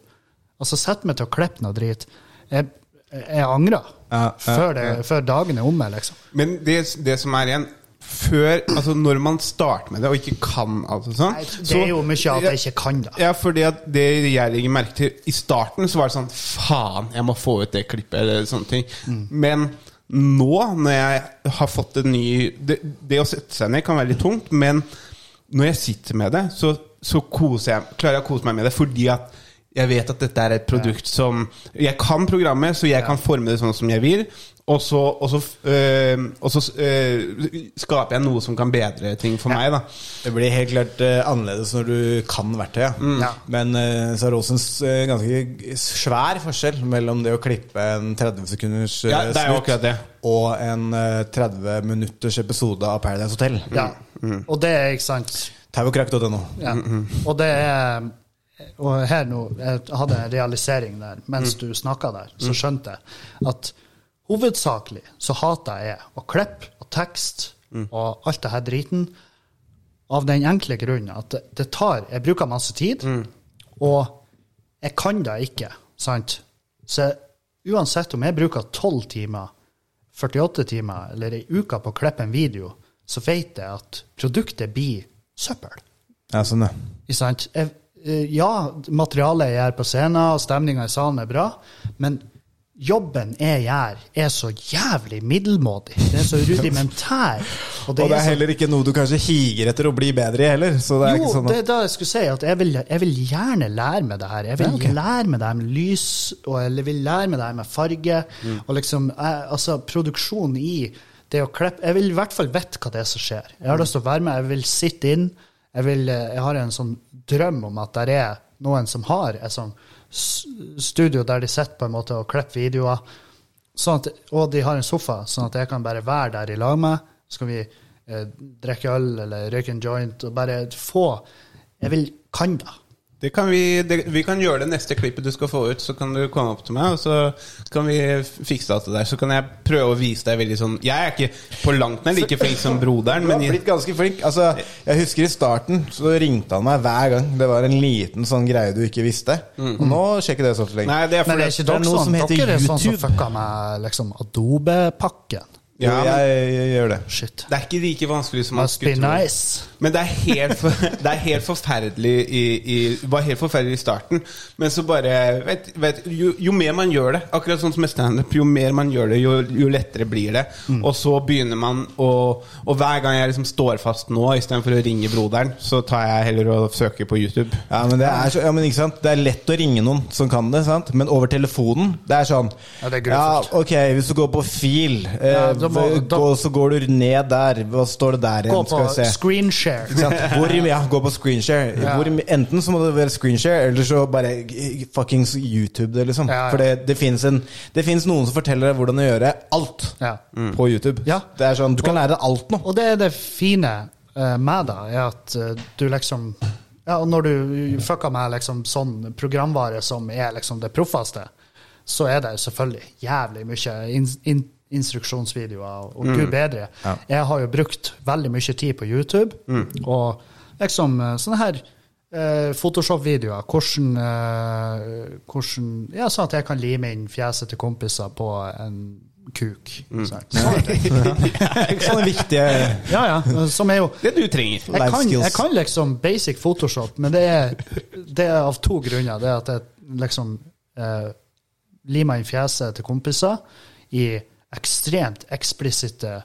Altså, sett meg til å klippe noe drit. Jeg, jeg angrer Ja, ja, før, det, før dagen er omme, liksom. Men det, det som er igjen før, altså Når man starter med det og ikke kan altså sånn, Nei, Det er jo mye at jeg ikke kan da. Ja, fordi at det jeg legger merke til I starten så var det sånn Faen, jeg må få ut det klippet, eller sånne ting. Mm. Men nå, når jeg har fått en ny det, det å sette seg ned kan være litt tungt, men når jeg sitter med det, så, så koser jeg, klarer jeg å kose meg med det fordi at jeg vet at dette er et produkt som Jeg kan programmet, så jeg kan forme det sånn som jeg vil. Og så, og så, øh, og så øh, skaper jeg noe som kan bedre ting for meg. da Det blir helt klart uh, annerledes når du kan verktøyet. Ja. Men uh, så er det også en eh, ganske svær forskjell mellom det å klippe en 30 sekunders uh, Ja, det er snutt det. og en eh, 30 minutters episode av Paradise Hotel. Ja. Og det er, ikke sant Tauokrakk.no. Ja. Og det er Og her nå, jeg hadde jeg realisering der mens du snakka der, så skjønte jeg at hovedsakelig så hater jeg å klippe og tekst og alt det her driten av den enkle grunnen at det, det tar Jeg bruker masse tid, og jeg kan det ikke, sant? Så uansett om jeg bruker 12 timer, 48 timer eller ei uke på å klippe en video, så vet jeg at produktet blir søppel. Ja, sånn, det. Ikke sant? Jeg, ja, materialet jeg gjør på scenen, og stemninga i salen er bra, men jobben jeg gjør, er så jævlig middelmådig. Det er så rudimentær. Og det er så- heller ikke noe du kanskje higer etter å bli bedre i heller. Så det er jo, sånn det er da jeg skulle si at jeg vil, jeg vil gjerne lære meg det her. Jeg vil Ja, okay. lære meg det her med lys, og jeg vil lære meg det her med farge. Mm. Og liksom, jeg, altså produksjon i det å klippe Jeg vil i hvert fall vite hva det er som skjer. Jeg har Mm. lyst til å være med, jeg vil sitte inn. Jeg, vil, eh, jeg har en sånn drøm om at det er noen som har et sånn studio der de sitter på en måte og klipper videoer. Sånn at, og de har en sofa, sånn at jeg kan bare være der i lag med. Så kan vi eh, drikke øl eller røyke en joint og bare få Jeg vil kan det. Det kan vi, det, vi kan gjøre det neste klippet du skal få ut. Så kan du komme opp til meg, og så kan vi fikse alt det der. Så kan jeg prøve å vise deg veldig sånn Jeg er ikke på langt nær like flink som broderen, Du har blitt ganske flink. Altså, jeg husker i starten så ringte han meg hver gang det var en liten sånn greie du ikke visste. Og nå skjer ikke det så ofte lenger. Nei, det er Men det er ikke det er dere noe sånn? som heter Dere er sånn som fucka med liksom Adobe-pakken. Ja, jeg, jeg, jeg gjør det. Shit. Det er ikke like vanskelig som man skulle tro. nice. Men det er helt, for, [LAUGHS] det er helt forferdelig i, i, var helt forferdelig i starten. Men så bare vet, vet, jo, jo mer man gjør det, akkurat sånn som med standup, jo mer man gjør det, jo, jo lettere blir det. Mm. Og så begynner man å Og hver gang jeg liksom står fast nå, istedenfor å ringe broderen, så tar jeg heller og søker på YouTube. Ja, men det er, så, ja, men ikke sant? det er lett å ringe noen som kan det, sant? men over telefonen Det er sånn Ja, det er ja. Ok, hvis du går på fil, eh, Ja, må- da- gå, så går du ned der. Hva står det der Gå på Skal vi se. Screenshare. Hvor, ja, gå på screenshare. Ja. Hvor, enten så må det være screenshare, eller så bare fuckings YouTube det, liksom. Ja, ja. For det, det fins noen som forteller deg hvordan å gjøre alt Ja. på YouTube. Ja. Det er sånn, Du kan lære alt nå. Og det er det fine eh, med det, er at eh, du liksom Ja, og når du fucker med liksom sånn programvare som er liksom det proffeste, så er det selvfølgelig jævlig mye in, in, instruksjonsvideoer, og gud bedre. Ja. Jeg har jo brukt veldig mye tid på YouTube, og liksom eh, sånne her eh, Photoshop-videoer. Hvordan, eh, hvordan Ja, sånn at jeg kan lime inn fjeset til kompiser på en kuk. Mm. [LAUGHS] Sånne viktige [LAUGHS] Ja, ja. Som er jo Det du trenger. jeg kan, skills. jeg kan liksom basic Photoshop, men det er, det er av to grunner. Det er at jeg liksom eh, limer inn fjeset til kompiser i ekstremt eksplisitte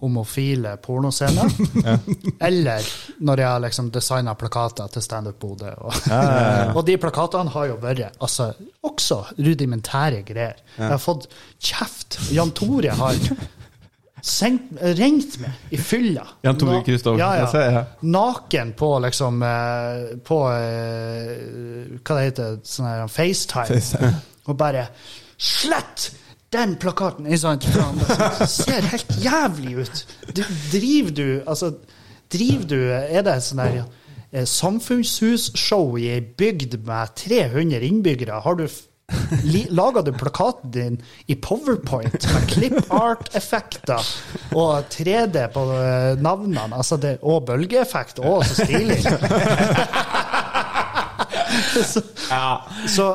homofile pornoscener. [LAUGHS] Eller når jeg har liksom designa plakater til Standup Bodø. Og, [LAUGHS] og de plakatene har jo vært altså, også rudimentære greier. Jeg har fått kjeft. Jan Tore har senkt, ringt meg i fylla. Jan Tore Na- Kristoffer, Ja, jeg ser, ja. ja. Naken på liksom eh, På eh, Hva det heter sånn her FaceTime. Og bare Slett den plakaten! Ikke sant? Det ser helt jævlig ut. Du, driver du Altså, driver du Er det sånn der ja, samfunnshusshow i ei bygd med 300 innbyggere? Har du Laga du plakaten din i powerpoint med clip art-effekter og 3D på eh, navnene? Altså det, og bølgeeffekt. Å, så stilig! [LAUGHS] så, så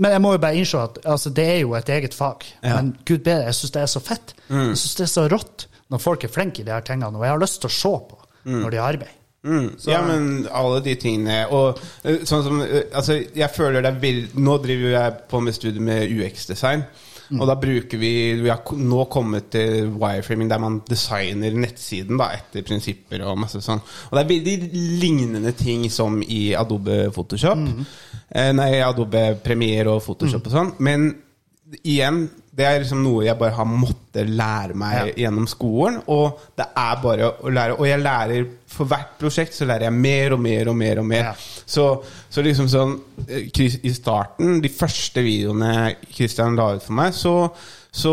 Men jeg må jo bare innse at altså, det er jo et eget fag. Men gud bedre, jeg syns det er så fett. Jeg syns det er så rått når folk er flinke i de her tingene, og jeg har lyst til å se på når de arbeider. Mm, ja, men alle de tingene Og eh, sånn som eh, Altså, jeg føler det er vill Nå driver jo jeg på med studiet med UX-design. Og da bruker vi Vi har nå kommet til wireframing der man designer nettsiden da etter prinsipper og masse sånn. Og det er veldig lignende ting som i Adobe Photoshop. Eh, nei, Adobe Premiere og Photoshop og sånn. Men igjen, det er liksom noe jeg bare har måttet lære meg gjennom skolen. Og det er bare å lære. Og jeg lærer for hvert prosjekt så lærer jeg mer og mer og mer. og mer Ja. så, så liksom sånn eh, I starten, de første videoene Christian la ut for meg, så, så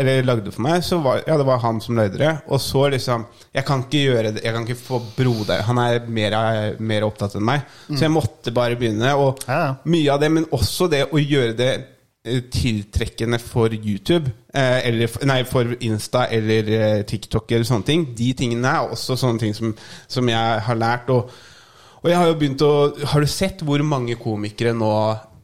Eller lagde for meg, så var ja, det var han som lagde det. Og så liksom Jeg kan ikke gjøre det Jeg kan ikke få broder Han er mer, mer opptatt enn meg. Så jeg måtte bare begynne. Og Ja, ja. mye av det, men også det å gjøre det tiltrekkende for YouTube, eh, eller nei, for Insta eller eh, TikTok eller sånne ting. De tingene er også sånne ting som, som jeg har lært. Og, og jeg har jo begynt å Har du sett hvor mange komikere nå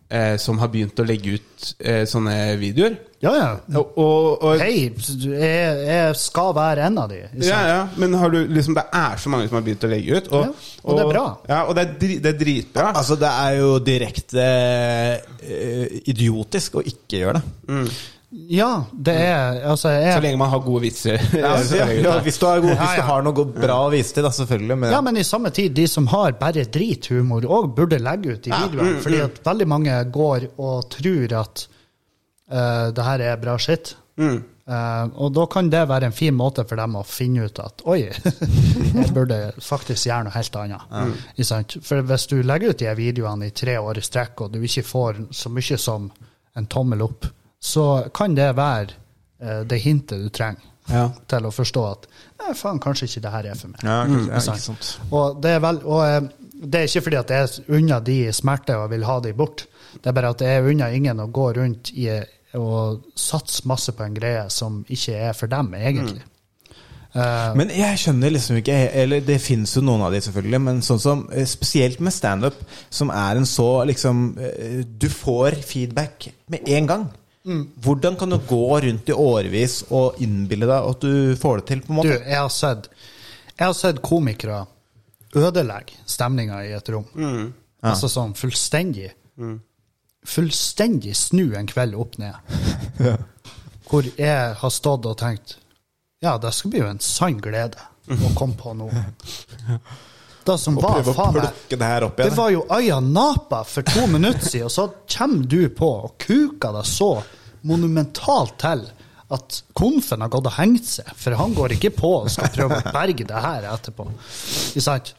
eh, som har begynt å legge ut eh, sånne videoer? Ja, ja. Og, og, og Hei, jeg, jeg skal være en av de. Ja, ja, men har du liksom Det er så mange som har begynt å legge ut. Og, Ja, og det er bra. Ja, og det er, dri, det er dritbra. Altså, det er jo direkte eh, idiotisk å ikke gjøre det. Ja, det er Altså, Så lenge man har gode vitser. [LAUGHS] Ja, ja, hvis du har, gode, hvis du har noe bra å vise til, da, selvfølgelig. Men, Ja, men i samme tid, de som har bare drithumor, òg burde legge ut i videoene. mm, fordi at veldig mange går og tror at eh, det her er bra shit. Mm. Uh, og da kan det være en fin måte for dem å finne ut at oi, [LAUGHS] jeg burde faktisk gjøre noe helt annet. Mm. For hvis du legger ut de videoene i tre år i strekk, og du ikke får så mye som en tommel opp, så kan det være uh, det hintet du trenger Ja. til å forstå at eh, faen, kanskje ikke det her er for meg. ja, mm, ja, ikke sant. Og det er, vel, og uh, det er ikke fordi at jeg er unna de smerte og vil ha de bort. Det er bare at det er unna ingen å gå rundt i og satse masse på en greie som ikke er for dem, egentlig. Eh, Men jeg skjønner liksom ikke Eller det finnes jo noen av de, selvfølgelig, men sånn som eh, spesielt med standup, som er en så liksom eh, Du får feedback med en gang. Hvordan kan du gå rundt i årevis og innbille deg at du får det til? på en du, måte? jeg har sett, jeg har sett komikere ødelegge stemninga i et rom. Altså sånn fullstendig Fullstendig snu en kveld opp ned. [LAUGHS] Hvor jeg har stått og tenkt Ja, det skal bli jo en sann glede å komme på nå. [LAUGHS] Det som Og var faen meg det Det var jo Aya Napa for to minutter siden, og så kommer du på og kuker deg så monumentalt til at konfen har gått og hengt seg, for han går ikke på og skal prøve å berge det her etterpå. Ikke sant?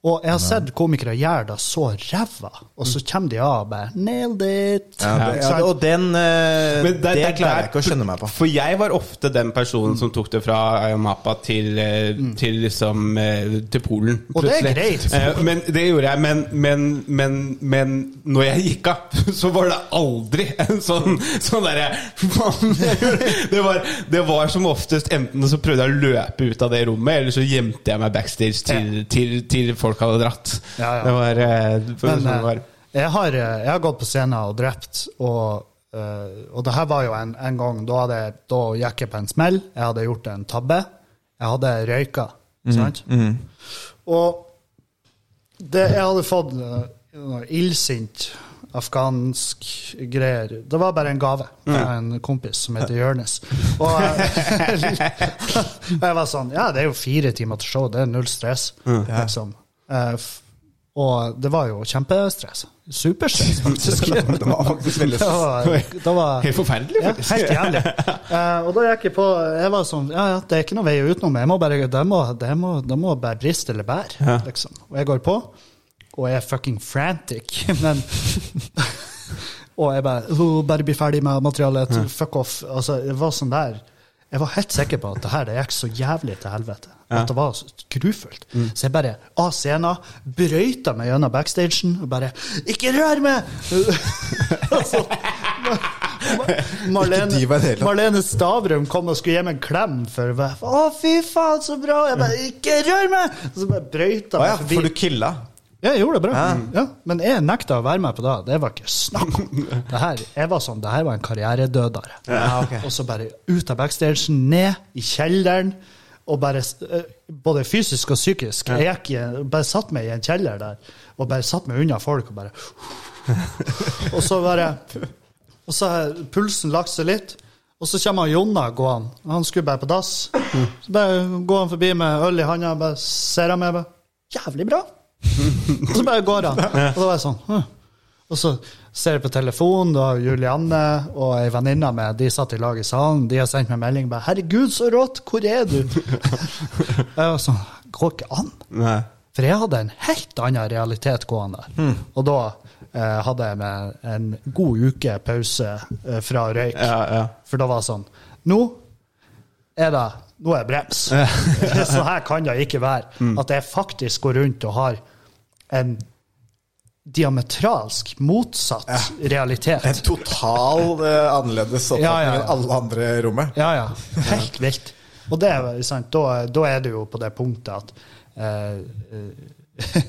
Og jeg har sett komikere gjøre det så ræva, og så kommer de av og bare 'nailed it'. Ja, det, ja, og den uh, Men Det, er klarer jeg ikke å skjønne meg på. For jeg var ofte den personen som tok det fra Ayamapa til, eh, til liksom eh, til Polen. Og det er greit. Eh, Men det gjorde jeg. Men, men, men, men når jeg gikk av, [LAUGHS] så var det aldri en sånn, sånn derre [LAUGHS] det, var, det var som oftest enten så prøvde jeg å løpe ut av det rommet, eller så gjemte jeg meg backstage til, til, til folk hadde dratt. Ja, ja. Det var, eh, Men sånn det eh, var. jeg har, eh, jeg har gått på scenen og drept, og, eh, og det her var jo en, en gang da, hadde, da gikk jeg på en smell. Jeg hadde gjort en tabbe. Jeg hadde røyka. Sant? Og det, jeg hadde fått illsint afghansk greier. Det var bare en gave fra en kompis som heter Jørnes. Eh, [LAUGHS] og jeg var sånn Ja, det er jo fire timer til show, det er null stress. Liksom. Eh, og det var jo kjempestress. Superstress, [LAUGHS] faktisk. Det var faktisk veldig Det var, det var Helt forferdelig, ja, helt jævlig. Uh, og da gikk jeg på Jeg var sånn Ja, ja, det er ikke noe vei utenom. Jeg må bare, det, må, det, må, det må bare briste eller bære, liksom. Og jeg går på, og jeg er fucking frantic, [LAUGHS] men [LAUGHS] Og jeg bare «Åh, Bare bli ferdig med materialet. Fuck off. Altså, det var sånn der Jeg var helt sikker på at det her det gikk så jævlig til helvete. At det var grufullt. Så jeg bare av scenen brøyta meg gjennom backstagen og bare 'Ikke rør meg!' [LAUGHS] altså, Marlene, meg Stavrum kom og skulle gi meg en klem. For bare, 'Å, fy faen, så bra!' Jeg bare 'Ikke rør meg!' Og så bare brøyta meg ja, forbi. for du killa? Ja, jeg gjorde det bra. Ja. Men jeg nekta å være med på det. Det var ikke snakk om. Det her, jeg var sånn, det her var en karrieredødare. Og så bare ut av backstagen, ned i kjelleren, og bare eh, Både fysisk og psykisk. Jeg gikk bare satt meg i en kjeller der, og bare satt meg unna folk, og bare [LAUGHS] Og så bare Og så har pulsen lagt seg litt. Og så kommer Jonna gående. Han skulle bare på dass. Så bare går han forbi med øl i handa, bare ser han meg. Jævlig bra. Og så bare går han. Og da var jeg sånn «Hm». Og så ser jeg på telefonen, da Julianne og ei venninne med de satt i lag i salen. De har sendt meg melding bare 'Herregud, så rått! Hvor er du?' [LAUGHS] Jeg var sånn Går ikke an. Nei. For jeg hadde en helt annen realitet gående Mm. Og da eh, hadde jeg med en god uke pause eh, fra røyk. Ja, ja. For da var det sånn Nå er det nå er det brems. [LAUGHS] Så her kan det ikke være. At jeg faktisk går rundt og har en diametralsk motsatt realitet. En total uh, annerledes oppfatning Ja, ja, ja. enn alle andre i rommet. Ja, ja. Helt vilt. Og det er sant, da, da er du jo på det punktet at uh, [LAUGHS]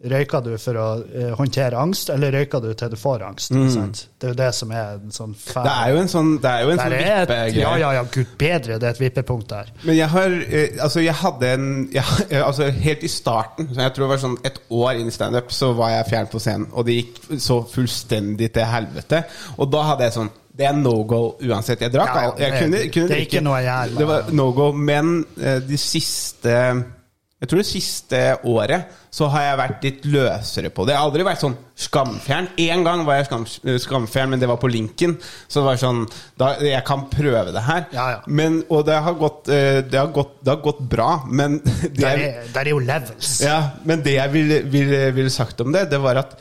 Røyker du for å uh, håndtere angst, eller røyker du til du får angst? Mm. Det er jo det som er en sånn fæl. Det er jo en sånn, det er jo en sånn vippegreie. Ja, ja, ja, gud bedre, det er et vippepunkt der. Men jeg har uh, Altså, jeg hadde en jeg, eh, Altså, helt i starten, så jeg tror det var sånn et år inn i standup, så var jeg fjern på scenen, og det gikk så fullstendig til helvete. Og da hadde jeg sånn Det er no go uansett. Jeg drakk Ja. Jeg kunne, kunne det er ikke noe jeg gjør, Det var no go, men uh, de siste jeg tror det siste året så har jeg vært litt løsere på det. Jeg har aldri vært sånn skamfjern. Én gang var jeg skam, skamfjern, men det var på linken. Så det var sånn da, Jeg kan prøve det her. Ja, ja. Men, og det har, gått, eh, det, har gått, det har gått bra, men [LAUGHS] det Der er, der er jo levels. ja, men det jeg ville, ville, ville sagt om det, det var at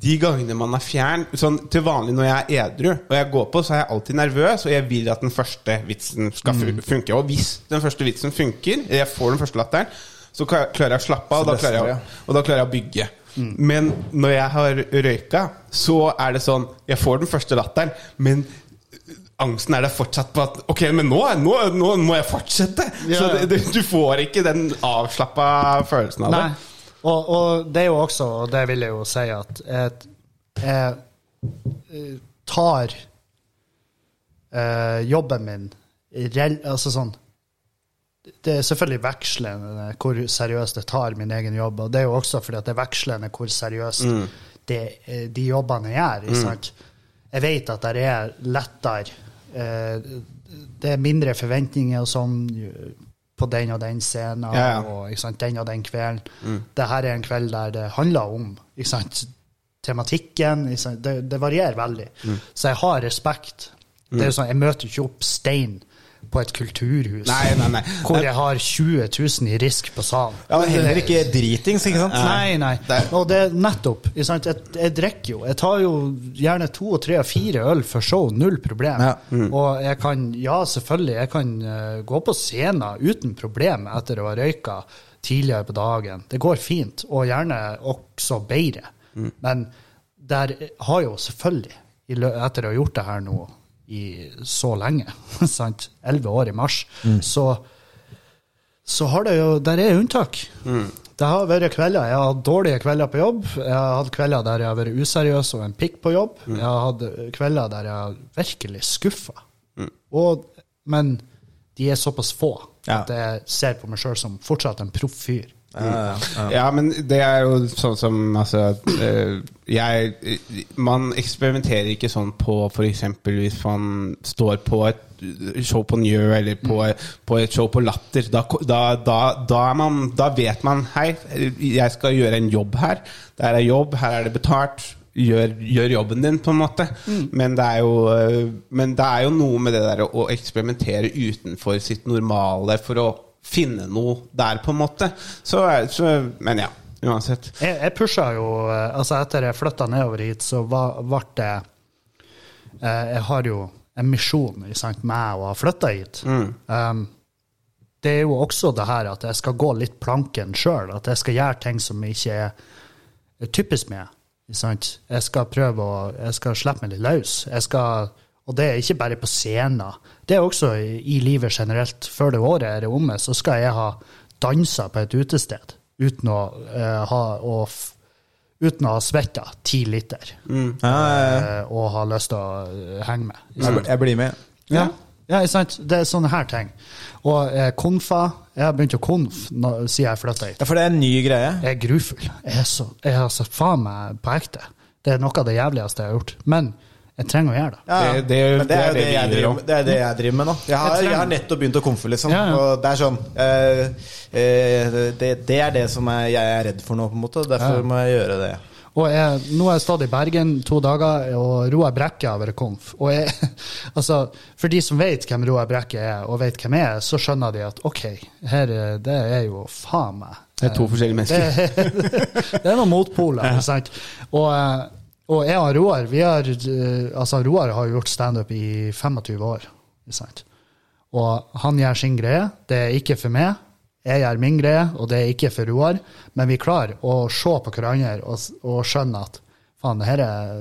de gangene man er fjern sånn, Til vanlig når jeg er edru og jeg går på, så er jeg alltid nervøs, og jeg vil at den første vitsen skal Mm. funke. Og hvis den første vitsen funker, jeg får den første latteren, så klarer jeg å slappe av, og og da klarer jeg å bygge. Men når jeg har røyka, så er det sånn Jeg får den første latteren, men angsten er der fortsatt på at Ok, men nå, nå, nå må jeg fortsette! Så Ja. det, det, du får ikke den avslappa følelsen av det. Og, og det er jo også, og det vil jeg jo si, at jeg, jeg eh, tar eh, jobben min rel, Altså sånn Det er selvfølgelig vekslende hvor seriøst jeg tar min egen jobb, og det er jo også fordi at det er vekslende hvor seriøst det, eh, de jobbene jeg gjør. Mm. Jeg vet at det er lettere eh, Det er mindre forventninger sånn på den og den scenen Ja, ja. og sant, den og den kvelden. Det her er en kveld der det handler om ikke sant, tematikken. Ikke sant, det, det varierer veldig. Så jeg har respekt. Det er jo sånn, Jeg møter jo ikke opp stein på et kulturhus Nei, nei, nei. hvor jeg har 20 000 i risk på salen. Ja, men heller ikke dritings, ikke sant? Nei, nei. Det- Og det er nettopp. sant? Jeg, jeg drikker jo. Jeg tar jo gjerne to og tre og fire øl for show. Null problem. Ja. Og jeg kan, ja, selvfølgelig, jeg kan eh, gå på scenen uten problem etter å ha røyka tidligere på dagen. Det går fint, og gjerne også bedre. Men der har jo selvfølgelig, etter å ha gjort det her nå i så lenge, [LAUGHS] sant, elleve år i mars, så så har det jo Der er unntak. Det har vært kvelder. Jeg har hatt dårlige kvelder på jobb. Jeg har hatt kvelder der jeg har vært useriøs og en pikk på jobb. Jeg har hatt kvelder der jeg har virkelig skuffa. Og- Men de er såpass få Ja. at jeg ser på meg sjøl som fortsatt en proff fyr. Ja, men det er jo sånn som Altså eh, Jeg Man eksperimenterer ikke sånn på f.eks. hvis man står på et show på Njø eller på, på et show på Latter. Da, da, da, da, er man, da vet man Hei, jeg skal gjøre en jobb her. Der er jobb, her er det betalt. Gjør, gjør jobben din, på en måte. Men, det er jo, eh, men det er jo noe med det der å eksperimentere utenfor sitt normale for å finne noe der, på en måte. Så, er- så Men ja, uansett. Jeg, jeg pusha jo eh, Altså, etter jeg flytta nedover hit, så ble det eh, Jeg har jo en misjon i. Mæ å ha flytta hit. Um, det er jo også det her at jeg skal gå litt planken sjøl. At jeg skal gjøre ting som ikke er, er typisk meg. Sant? Jeg skal prøve å Jeg skal slippe meg litt løs. Jeg skal, og det er ikke bare på scener. Det er også i, livet generelt. Før det året er det omme, så skal jeg ha dansa på et utested uten å uh, ha å f- Uten å ha svetta ti liter Ja, ja, ja. Uh, og ha lyst til å eh, henge med. Jeg, jeg blir med. Ja, ja ikke sant? Det er sånne her ting. Og eh, konfa Jeg har begynt å konf nå, siden jeg flytta hit. Ja, for det er en ny greie. Jeg er grufull. Jeg er så, jeg har så faen meg på ekte. Det er noe av det jævligste jeg har gjort. Men jeg trenger å gjøre det. Ja, ja. Det- det- det er det det, er det jeg driver, med- det er det jeg driver med nå. Jeg har, Jeg jeg har nettopp begynt å komfe, liksom. Ja, ja. Og det er sånn eh, eh, det, det er det som jeg, jeg er redd for nå, på en måte. Derfor Ja. må jeg gjøre det. Og jeg, nå har jeg stått i Bergen to dager, og Roar Brekke har vært komf. Og jeg, [LAUGHS] altså, for de som vet hvem Roar Brekke er, og vet hvem jeg er, så skjønner de at OK, her, er- det er jo faen meg Det er to forskjellige mennesker. Det, [LAUGHS] det er noen motpoler, Ja. sant? Og, eh, og jeg og Roar, vi har eh, Altså, Roar har jo gjort standup i 25 år, sant? Og han gjør sin greie. Det er ikke for meg. Jeg gjør min greie, og det er ikke for Roar. Men vi klarer å se på hverandre og, og skjønne at faen, det her er,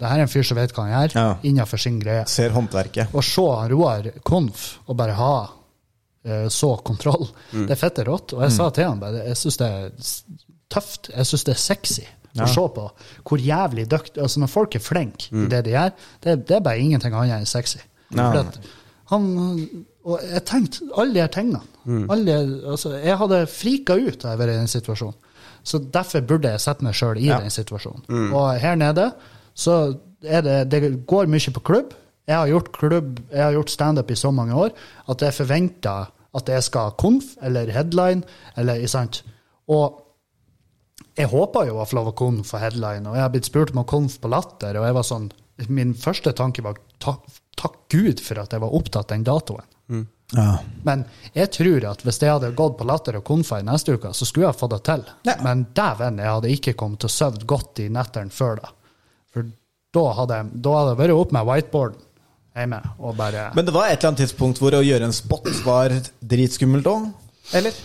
det her er en fyr som vet hva han gjør, Ja. innenfor sin greie. Ser håndverket. Og se Roar konf og bare ha eh, så kontroll, Mm. det er fette rått. Og jeg sa til han bare, jeg syns det er tøft. Jeg syns det er sexy å se på hvor jævlig dyktig Altså, når folk er flinke i det de gjør, det, det er bare ingenting annet enn sexy. Ja. For at han Og jeg tenkte alle de her tingene. Alle, altså, jeg hadde frika ut da jeg var i den situasjonen. Så derfor burde jeg sette meg sjøl i den situasjonen. Og her nede så er det Det går mye på klubb. Jeg har gjort klubb, jeg har gjort standup i så mange år at jeg forventer at jeg skal ha konf eller headline. eller, sant? Og jeg håpa jo å få lov å konf og headline, og jeg har blitt spurt om å konf på Latter, og jeg var sånn Min første tanke var takk, takk Gud for at jeg var opptatt den datoen. Ja. Men jeg tror at hvis jeg hadde gått på Latter og konfa i neste uke, så skulle jeg fått det til. Ja. Men dæven, jeg hadde ikke kommet til å sove godt i nettene før da. For da hadde jeg, da hadde jeg vært opp med whiteboarden hjemme og bare Men det var et eller annet tidspunkt hvor å gjøre en spot var dritskummelt òg? Eller?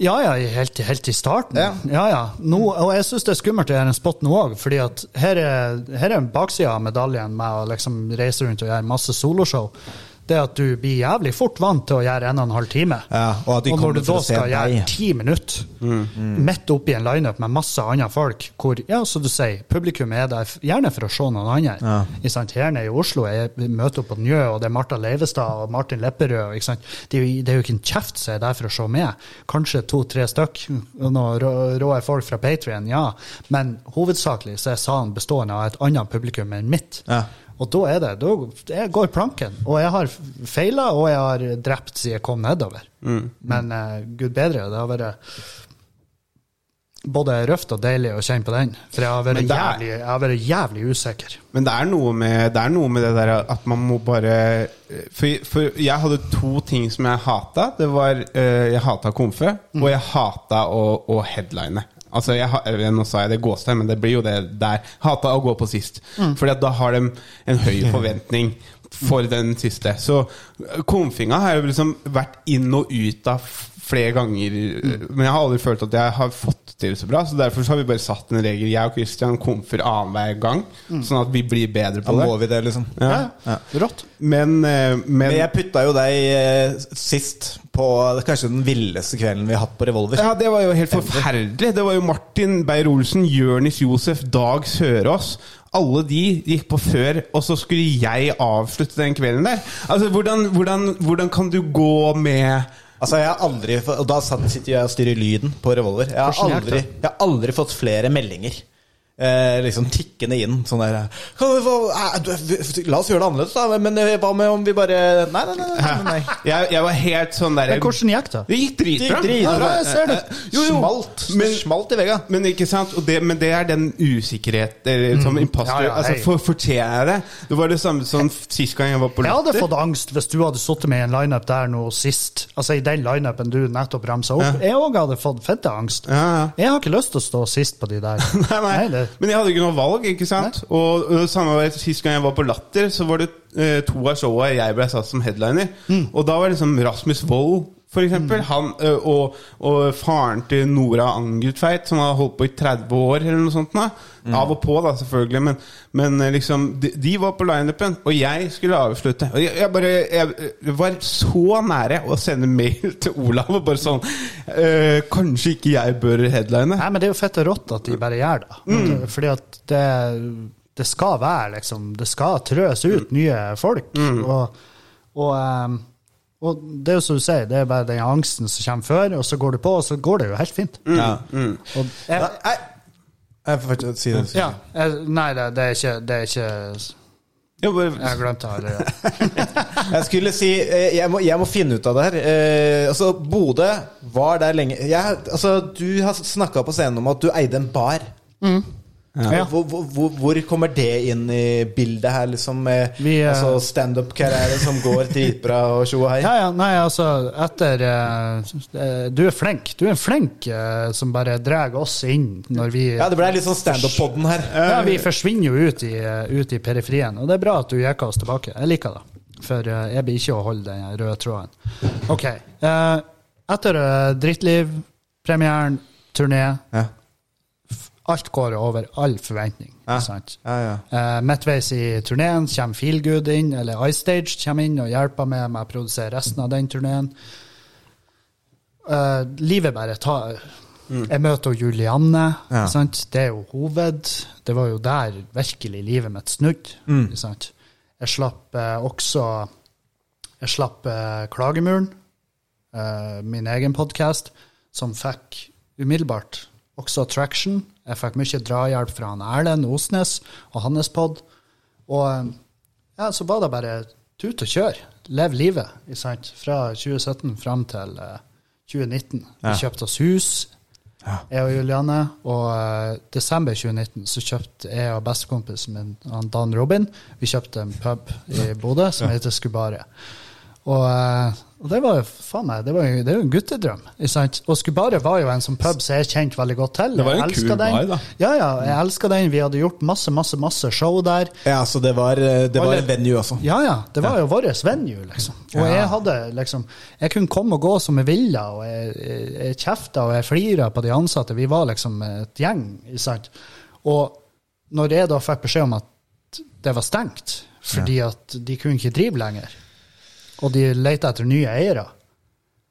Ja, ja, helt, helt i starten. Ja. ja. ja. Nå, og jeg syns det er skummelt å gjøre en spot nå òg, fordi at her er, her er en bakside av medaljen med å liksom reise rundt og gjøre masse soloshow. Det at du blir jævlig fort vant til å gjøre en og en halv time. Ja, og og når du da skal gjøre ti minutter midt oppi en lineup med masse andre folk, hvor ja, som du sier, publikum er der gjerne for å se noen andre. Ja. I sant? Her nede i Oslo jeg møter opp på Njø, og det er Marta Leivestad og Martin Lepperød. Ikke sant? Det, er jo, det er jo ikke en kjeft som er der for å se med. Kanskje to-tre stykk, noen rå, rå folk fra Patrion, ja. Men hovedsakelig så er salen bestående av et annet publikum enn mitt. Ja. Og da er det, da går planken. Og jeg har feila, og jeg har drept siden jeg kom nedover. Men uh, gud bedre, det har vært både røft og deilig å kjenne på den. For jeg har vært, er- jævlig, jeg har vært jævlig usikker. Men det er noe med det, noe med det der at man må bare For, for jeg hadde to ting som jeg hata. Det var uh, Jeg hata komfe, og jeg hata å, å headline. Altså, jeg, Nå sa jeg det gåstegn, men det blir jo det der. Hata å gå på sist. Fordi at da har de en høy [LAUGHS] forventning for den siste. Så konfinga komfinga har jo liksom vært inn og ut av flere ganger. Men jeg har aldri følt at jeg har fått til det så bra. Så derfor så har vi bare satt en regel. Jeg og Christian komfer annenhver gang, sånn at vi blir bedre Da på det. må vi det, liksom. Ja. Ja. Rått. Men, eh, men, Men jeg putta jo deg eh, sist på kanskje den villeste kvelden vi har hatt på Revolver. Ja, det var jo helt forferdelig. Det var jo Martin Beyer-Olsen, Jørnis Josef, Dag Sørås. Alle de gikk på før, og så skulle jeg avslutte den kvelden der. Altså, Hvordan, hvordan, hvordan kan du gå med Altså, jeg har aldri Og da sitter jeg og styrer lyden på Revolver. Jeg har aldri, jeg har aldri fått flere meldinger. Eh, liksom tikkende inn. Sånn der kan vi få, eh, La oss gjøre det annerledes, da. Men eh, hva med om vi bare Nei, nei, nei. nei, nei. [LAUGHS] Jeg, jeg var helt sånn der Men hvordan gikk det? Det gikk dritbra. Det gikk dritbra, jeg ser det. Jo, jo. Smalt. Men- smalt i vegga. Men ikke sant? Og det, men det er den usikkerhet eller, Som imposter. Ja, ja, altså, for, fortjener jeg det? Det var det samme som sist gang jeg var på Jeg hadde fått angst hvis du hadde sittet med i en lineup der nå sist. Altså i den lineupen du nettopp ramsa opp. Jeg òg hadde fått fette angst. Ja, ja. Jeg har ikke lyst til å stå sist på de der. [LAUGHS] Nei, nei. det, Men jeg hadde ikke noe valg, ikke sant? Og, og samme vei det Sist gang jeg var på Latter, så var det eh, to av showa jeg ble satt som headliner. Og da var det liksom Rasmus Wold, for eksempel. Han, eh, og, og faren til Nora Angutveit, som har holdt på i 30 år, eller noe sånt. Da. Av og på, da, selvfølgelig. Men, men liksom de, de var på lineupen, og jeg skulle avslutte. Og jeg, jeg bare jeg, jeg var så nære å sende mail [LAUGHS] til Olav og bare sånn eh, Kanskje ikke jeg bør headline? Nei, men det er jo fett og rått at de bare gjør det. Mm. Fordi at det, det skal være liksom Det skal trøs ut nye folk. Mm. Og, og, ehm, og det er jo som du sier, det er bare den angsten som kommer før, og så går du på, og så går det jo helt fint. Mm. Ja. Og jeg, jeg, jeg får faktisk si det. ja, jeg, nei, det, det er ikke Det er ikke Jeg bare, Jeg har glemt det allerede. [LAUGHS] Jeg skulle si eh, Jeg må, jeg må finne ut av det her. Eh, altså, Bodø var der lenge jeg, altså, Du har snakka på scenen om at du eide en bar. Ja. Hvor, hvor, hvor, hvor kommer det inn i bildet her, liksom? Vi, eh, altså, Standup-karriere som går dritbra og tjo og hei? Ja, ja, nei, altså, etter eh, Du er flink. Du er flink eh, som bare drar oss inn når vi Ja, det ble litt sånn standup-podden her. Ja, vi forsvinner jo ut i, eh, ut i periferien, og det er bra at du jekker oss tilbake. Jeg liker det. For eh, jeg blir ikke å holde den røde tråden. OK. eh, etter uh, Drittliv-premieren, turné, Ja. Alt går over all forventning. Ja. Sant? Ja, ja. Eh, midtveis i turneen kommer Feelgood inn, eller iStage kommer inn og hjelper meg med å produsere resten av den turneen. Uh, livet bare tar Jeg møter Julianne. Ja. Sant? Det er jo hoved. Det var jo der virkelig livet mitt snudde. Mm. sant? Jeg slapp uh, også Jeg slapp uh, Klagemuren, min egen podkast, som fikk umiddelbart også traction. Jeg fikk mye drahjelp fra han Erlend Osnes og hans pod. Og eh, ja, så var det bare tut og kjør. Lev livet. ikke sant? Fra 2017 fram til uh, 2019. Vi kjøpte oss hus, jeg og Juliane. Og uh, desember 2019 så kjøpte jeg og bestekompisen min, Dan Robin, vi kjøpte en pub i Bodø som heter Skubare. Og, eh, og det var jo faen meg, det, var jo, det er jo en guttedrøm. ikke sant? Og Skubare var jo en sånn pub som jeg kjente veldig godt til. Det var jo en kul bar, da. Ja, ja, jeg elska den. Vi hadde gjort masse, masse, masse show der. Ja, så det var, eh, det var en venue også. Ja, ja. Det var jo vår venue, liksom. Og jeg hadde liksom Jeg kunne komme og gå som jeg ville, og jeg, jeg, jeg kjefta og jeg flira på de ansatte. Vi var liksom et gjeng, ikke sant. Og når jeg da fikk beskjed om at det var stengt, fordi at de kunne ikke drive lenger, og de lette etter nye eiere,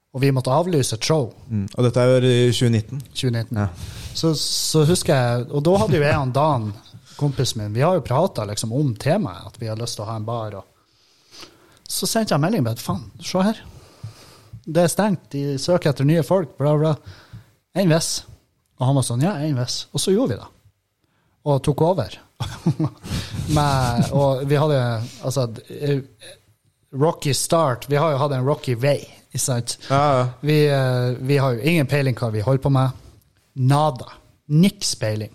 og vi måtte avlyse et show Mm. Og dette er jo i 2019. 2019. Ja. Så, så husker jeg Og da hadde jo jeg og Dan, kompisen min, vi har jo prata liksom om temaet, at vi har lyst til å ha en bar. Og så sendte jeg melding med at faen, se her. Det er stengt, de søker etter nye folk, bla, bla. En viss. Og han var sånn, ja, en viss. Og så gjorde vi det. Og tok over. [LAUGHS] Med, og vi hadde altså Rocky start. Vi har jo hatt en rocky vei, ikke sant? Ja, ja. Vi, eh, vi har jo ingen peiling hva vi holder på med. Nada. Niks peiling.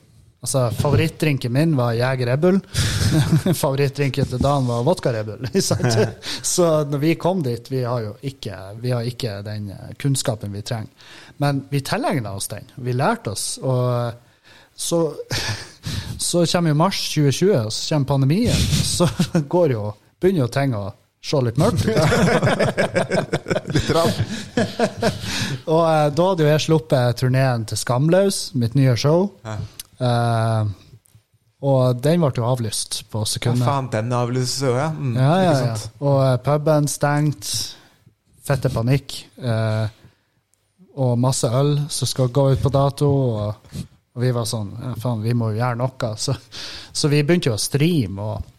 Altså, Favorittdrinken min var Jeger Red Bull. [LAUGHS] Favorittdrinken til Dan var vodka Red Bull. [LAUGHS] [LAUGHS] Så når vi kom dit, vi har jo ikke, vi har ikke den eh, kunnskapen vi trenger. Men vi tilegna oss den. Vi lærte oss. Og så, så kommer jo mars 2020, og så kommer pandemien. Så går jo, begynner jo ting å se litt mørkt [LAUGHS] ut. Og eh, da hadde jo jeg sluppet turneen til Skamløs, mitt nye show. Eh, og den ble jo avlyst på Ja, sekundet. faen, den avlyses jo, ja. Mm, Ja, ja, ja. Og eh, puben stengt. Fette panikk. Eh, og masse øl som skal gå ut på dato. Og, og vi var sånn ja, faen, vi må jo gjøre noe. [LAUGHS] Så, så vi begynte jo å streame og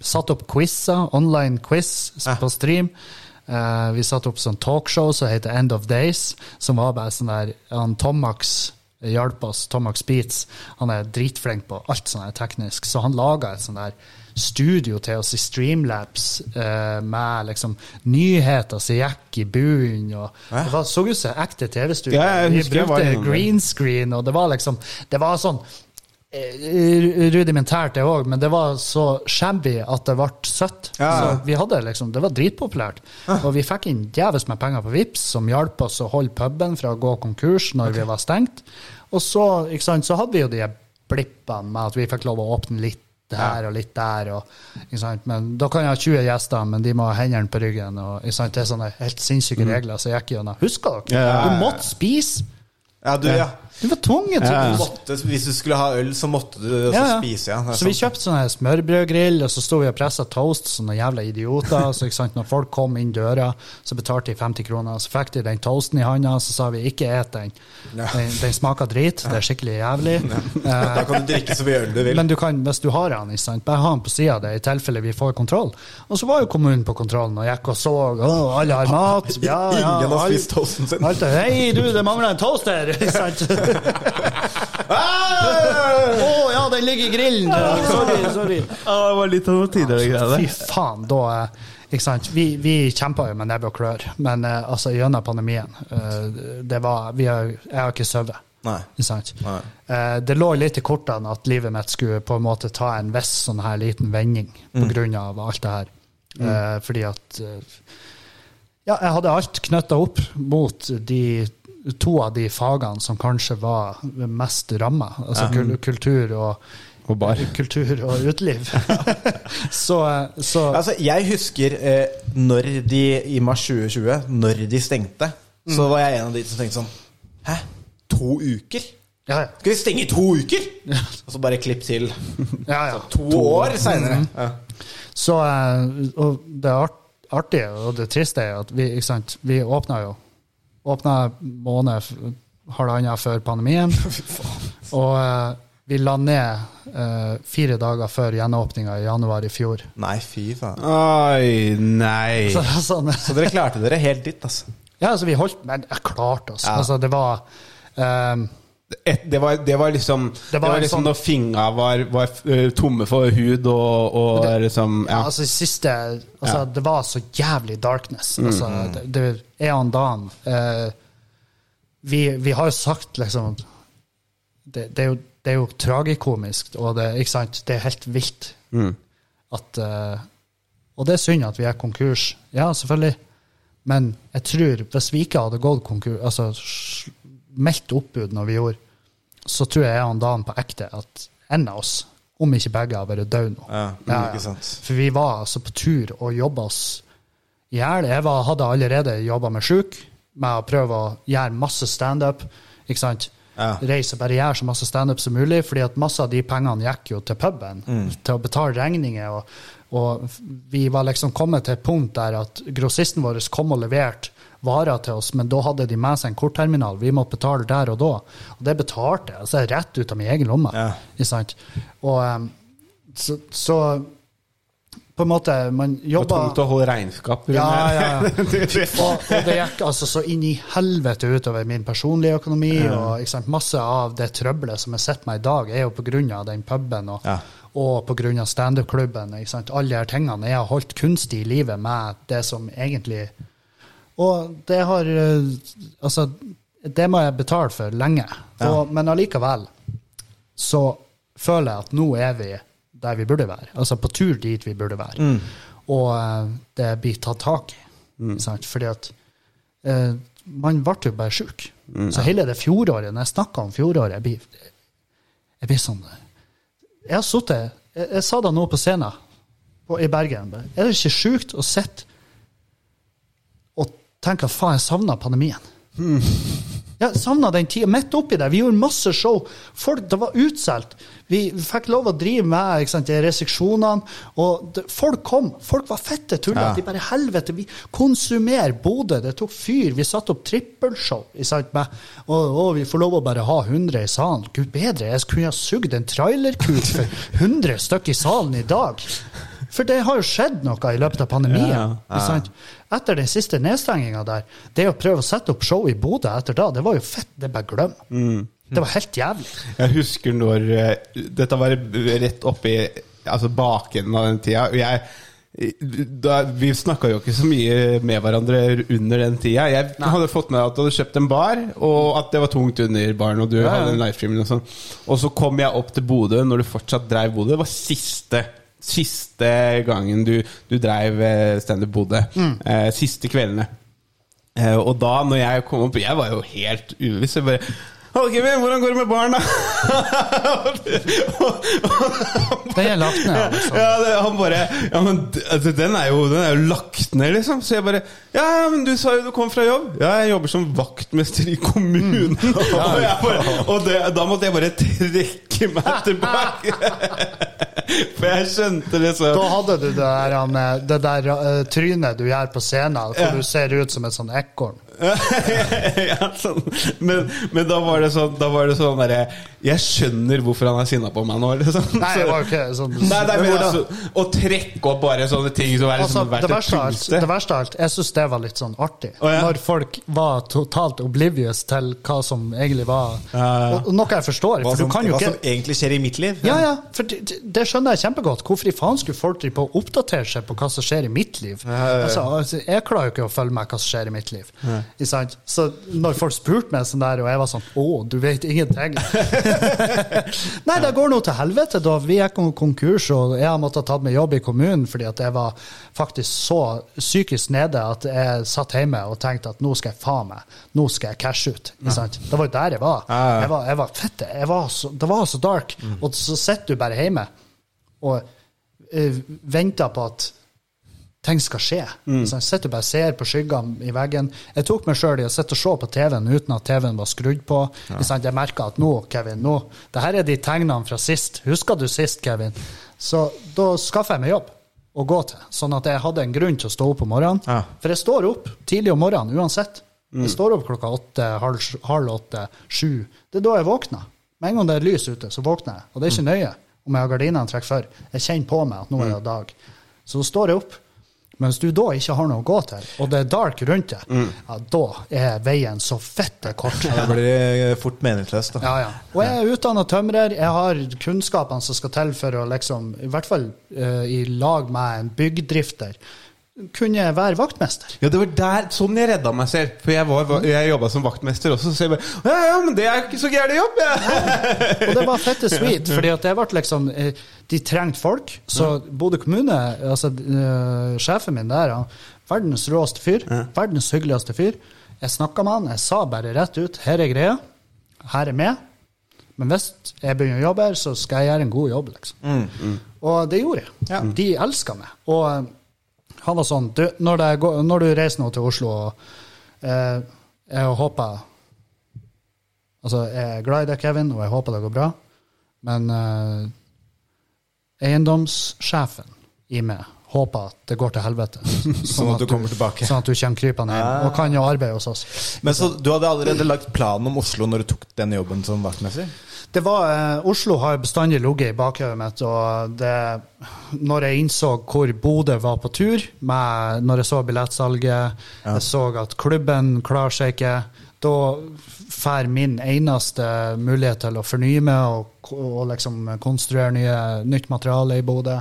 satte opp quizer, online quiz på stream. Uh, vi satte opp sånn talkshow som heter End of Days, som var bare sånn der han Tomax hjalp oss, Tomax Beats. Han er dritflink på alt sånn her teknisk, så han laga et sånn der studio til oss i Streamlabs uh, med liksom nyheter som gikk i bunnen. og Det var, så ut som ekte TV-studio. Ja, vi brukte green screen, og det var liksom Det var sånn rudimentært, det òg, men det var så shabby at det ble søtt. Ja. Så vi hadde liksom, Det var dritpopulært. Og vi fikk inn djevelsk med penger på Vips som hjalp oss å holde puben fra å gå konkurs når vi var stengt. Og så, ikke sant, så hadde vi jo de blippene med at vi fikk lov å åpne litt her og litt der. Og, ikke? Men da kan jeg ha 20 gjester, men de må ha hendene på ryggen. Og, ikke? Det er sånne helt sinnssyke regler som jeg gikk gjennom. Husker dere? Ja, ja, ja, Du måtte spise! Ja, du, ja. Du var tvunget Ja. Du måtte, hvis du skulle ha øl, så måtte du også Ja, ja. spise, ja. Så vi kjøpte sånn smørbrødgrill, og så sto vi og pressa toast som noen jævla idioter. Så ikke sant, når folk kom inn døra, så betalte de 50 kroner. Så fikk de den toasten i handa, så sa vi ikke et den. Den, den smaker drit, det er skikkelig jævlig. Eh, Da kan du drikke så mye øl du vil. men du kan, hvis du har den, ikke sant, bare ha den på sida av deg i tilfelle vi får kontroll. Og så var jo kommunen på kontrollen og gikk og så. og alle har mat. [LAUGHS] Ja, ja, Ingen har spist toasten sin. Alt Hei, du, det mangler en toaster! Ikke [LAUGHS] sant? [LAUGHS] Å ja, den ligger i grillen! Sorry, sorry. Ja, det var litt av noe tidligere Fy faen, da eh, ikke sant? Vi, vi kjempa jo med nebb og klør, men eh, altså, gjennom pandemien eh, det var, vi har, Jeg har ikke sovet. Nei. Ikke sant? Nei. Eh, det lå litt i kortene at livet mitt skulle på en måte ta en viss sånn her liten vending på grunn av alt det her. Eh, fordi at eh, Ja, jeg hadde alt knytta opp mot de to av de fagene som kanskje var mest ramma. Altså kul kultur og Og bar. Kultur og uteliv. [LAUGHS] så, så Altså, jeg husker eh, når de i mars 2020, når de stengte, så var jeg en av de som tenkte sånn Hæ? To uker? Ja, ja. Skal vi stenge i to uker? Og så bare klipp til ja, ja. to år seinere. Ja. Så eh, Og det artige og det triste er at vi, ikke sant, vi åpna jo Åpna måned halvannen før pandemien. [LAUGHS] og eh, vi la ned eh, fire dager før gjenåpninga i januar i fjor. Nei, fy faen. Oi, nei. [LAUGHS] Så, er sånn, Så dere klarte dere helt dit, altså. ja, altså, vi holdt Men jeg klarte oss. Ja. Altså, det var eh, Et, det, var, det var liksom Det var, var liksom sånn- når fingra var, var eh, tomme for hud og, og liksom Ja, altså siste altså, Ja. Det var så jævlig darkness. Altså, det, det er han dagen. Eh, vi, vi har jo sagt liksom Det, det, er, jo, det er jo tragikomisk, og det, ikke sant? det er helt vilt at eh, Og det er synd at vi er konkurs. Ja, selvfølgelig. Men jeg tror hvis vi ikke hadde gått konkurs, altså meldt oppbud når vi gjorde, så tror jeg han dagen på ekte at en av oss, om ikke begge, har vært døde nå. Ja, ikke sant. For vi var altså på tur og jobba oss i hjel. Jeg var, hadde allerede jobba med sjuk, med å prøve å gjøre masse standup. Ja. Reise, bare gjøre så masse standup som mulig, fordi at masse av de pengene gikk jo til puben. Til å betale regninger. Og, og vi var liksom kommet til et punkt der at grossisten vår kom og leverte varer til oss, men da hadde de med seg en kortterminal. Vi måtte betale der og da. Og det betalte jeg altså rett ut av min egen lomme. Ja. Og så, så på en måte Man jobba tungt å holde regnskap. rundt ja, ja, ja. [LAUGHS] Og, og det gikk altså så inn i helvete utover min personlige økonomi. og ikke sant, Masse av det trøbbelet som jeg sitter med i dag, er jo pga. den puben og, Ja. og pga. standup-klubben. Alle de her tingene. Jeg har holdt kunstig i livet med det som egentlig Og det har eh, Altså, det må jeg betale for lenge. Og, men allikevel så føler jeg at nå er vi der vi burde være. Altså på tur dit vi burde være. Og eh, det blir tatt tak i. Sant? Fordi at eh, man ble jo bare sjuk. Så hele det fjoråret, når jeg snakker om fjoråret, jeg blir, jeg blir sånn Jeg har sittet jeg, jeg sa det nå på scenen på, i Bergen. Er det ikke sjukt å sitte og tenke at faen, jeg savna pandemien? Jeg savna den tida midt oppi der. Vi gjorde masse show. Folk, det var utsolgt. Vi fikk lov å drive med ikke sant, de restriksjonene. Og det, folk kom. Folk var fette tullete. Ja. De bare helvete, vi konsumerer Bodø. Det tok fyr. Vi satte opp trippelshow. sant, med, og, og vi får lov å bare ha 100 i salen. Gud bedre, jeg kunne ha sugd en trailerkuk for 100 stykker i salen i dag. For det har jo skjedd noe i løpet av pandemien. Ja, sant? Etter den siste nedstenginga der, det å prøve å sette opp show i Bodø etter da, det var jo fett. Det er bare glem. Det var helt jævlig. Jeg husker når eh, Dette var rett oppi altså bakenden av den tida. Og jeg da, Vi snakka jo ikke så mye med hverandre under den tida. Jeg hadde fått med at du hadde kjøpt en bar, og at det var tungt under baren. Og du hadde en livestreaming og sånn. Og så kom jeg opp til Bodø når du fortsatt dreiv Bodø. Det var siste Siste gangen du, du dreiv eh, Standup Bodø. Eh, siste kveldene. Eh, og da når jeg kom opp Jeg var jo helt uviss. Jeg bare Hallo, Kevin, hvordan går det med barna? [LAUGHS] det er lagt ned. Liksom. [LAUGHS] ja, det, han bare Ja, men altså, den, er jo, den er jo lagt ned, liksom. Så jeg bare Ja, men du sa jo du kom fra jobb. Ja, jeg jobber som vaktmester i kommunen. [LAUGHS] og jeg bare, og det, da måtte jeg bare trekke meg tilbake. For jeg skjønte så Da hadde du det der, det der uh, trynet du gjør på scenen, hvor Ja. du ser ut som et sånn ekorn. [LAUGHS] ja, sånn. men, men da var det sånn Da var det sånn derre Jeg skjønner hvorfor han er sinna på meg nå. Liksom. Nei, det var ikke sånn Nei, nei, men altså, Å trekke opp bare sånne ting som er Altså, liksom verdt det, verste alt, det verste av alt, jeg syns det var litt sånn artig. Å, ja. Når folk var totalt oblivious til hva som egentlig var og Noe jeg forstår. Hva For du som, kan jo hva ikke som egentlig skjer i mitt liv. Ja, ja, for det, det- det skjønner jeg kjempegodt. Hvorfor i faen skulle folk drive på å oppdatere seg på hva som skjer i mitt liv? Altså, altså, jeg klarer jo ikke å følge med hva som skjer i mitt liv. Sant? Så når folk spurte meg sånn der, og jeg var sånn Å, du vet ingenting. [LAUGHS] Nei, det går nå til helvete, da. Vi gikk konkurs, og jeg har måttet ta meg jobb i kommunen fordi at jeg var faktisk så psykisk nede at jeg satt hjemme og tenkte at nå skal jeg faen meg, nå skal jeg cashe ut. Sant? Det var jo der jeg var. Jeg var, jeg var fette. Jeg var så, det var så dark. Og så sitter du bare hjemme og uh, venter på at ting skal skje. Så jeg sitter og bare ser på skyggene i veggen. Jeg tok meg sjøl i å sitte og se på TV-en uten at TV-en var skrudd på. Ja. Jeg merka at nå, Kevin, nå det her er de tegnene fra sist. Husker du sist, Kevin? Så da skaffa jeg meg jobb å gå til, sånn at jeg hadde en grunn til å stå opp om morgenen. Ja. For jeg står opp tidlig om morgenen uansett. Jeg står opp klokka åtte, halv, halv åtte, sju. Det er da jeg våkner. Med en gang det er lys ute, så våkner jeg. Og det er ikke nøye om jeg har gardinene trukket for. Jeg kjenner på meg at nå er det dag. Så står jeg opp. Men hvis du da ikke har noe å gå til, og det er dark rundt deg, ja, da er veien så fette kort. det blir fort meningsløst. da. Ja, ja. Og jeg er utdanna tømrer. Jeg har kunnskapene som skal til for å liksom, i hvert fall uh, i lag med en byggdrifter, kunne være vaktmester. Ja, det var der, sånn jeg redda meg selv. For jeg, var, jeg jobba som vaktmester også, så jeg bare Ja, ja, men det er ikke så gæren jobb, jeg! Og det var fette sweet, [LAUGHS] fordi at det ble liksom eh, De trengte folk. Så Bodø kommune, altså eh, sjefen min der, verdens råeste fyr. Verdens hyggeligste fyr. Jeg snakka med han, jeg sa bare rett ut her er greia. Her er med. Men hvis jeg begynner å jobbe her, så skal jeg gjøre en god jobb, liksom. Og det gjorde jeg. De elska meg. Og han var sånn du, når, går, når du reiser nå til Oslo eh, Jeg håper Altså, jeg er glad i deg, Kevin, og jeg håper det går bra, men eh, eiendomssjefen i meg håper at det går til helvete. [LAUGHS] Sånn, at du kommer tilbake. Sånn at du kommer krypende hjem, og kan jo arbeide hos oss. Men så du hadde allerede lagt planen om Oslo når du tok den jobben som vaktmester? Det var, eh, Oslo har bestandig ligget i bakhodet mitt, og det, når jeg innså hvor Bodø var på tur, med, når jeg så billettsalget, jeg så at klubben klarer seg ikke, da får min eneste mulighet til å fornye meg og, og liksom konstruere nye, nytt materiale i Bodø.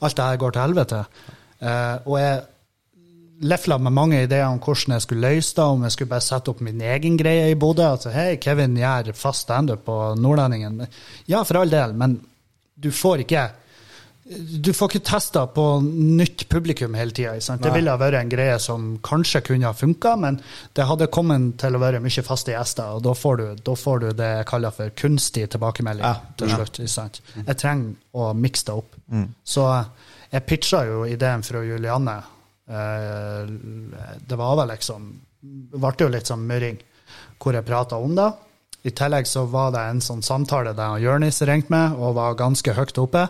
Alt det her går til helvete. Uh, og jeg lefla med mange ideer om hvordan jeg skulle løse det, om jeg skulle bare sette opp min egen greie i Bodø. Altså, hei, Kevin gjør fast standup på Nordlendingen. Ja, for all del, men du får ikke du får ikke testa på nytt publikum hele tida. Det ville ha vært en greie som kanskje kunne ha funka, men det hadde kommet til å være mye faste gjester, og da får du, da får du det jeg kaller for kunstig tilbakemelding Ja. til slutt. sant? Jeg trenger å mikse det opp. Så jeg pitcha jo ideen fra Julianne. Eh, Det var vel liksom Det ble jo litt sånn murring hvor jeg prata om det. I tillegg så var det en sånn samtale der Jørnis ringte meg og var ganske høyt oppe.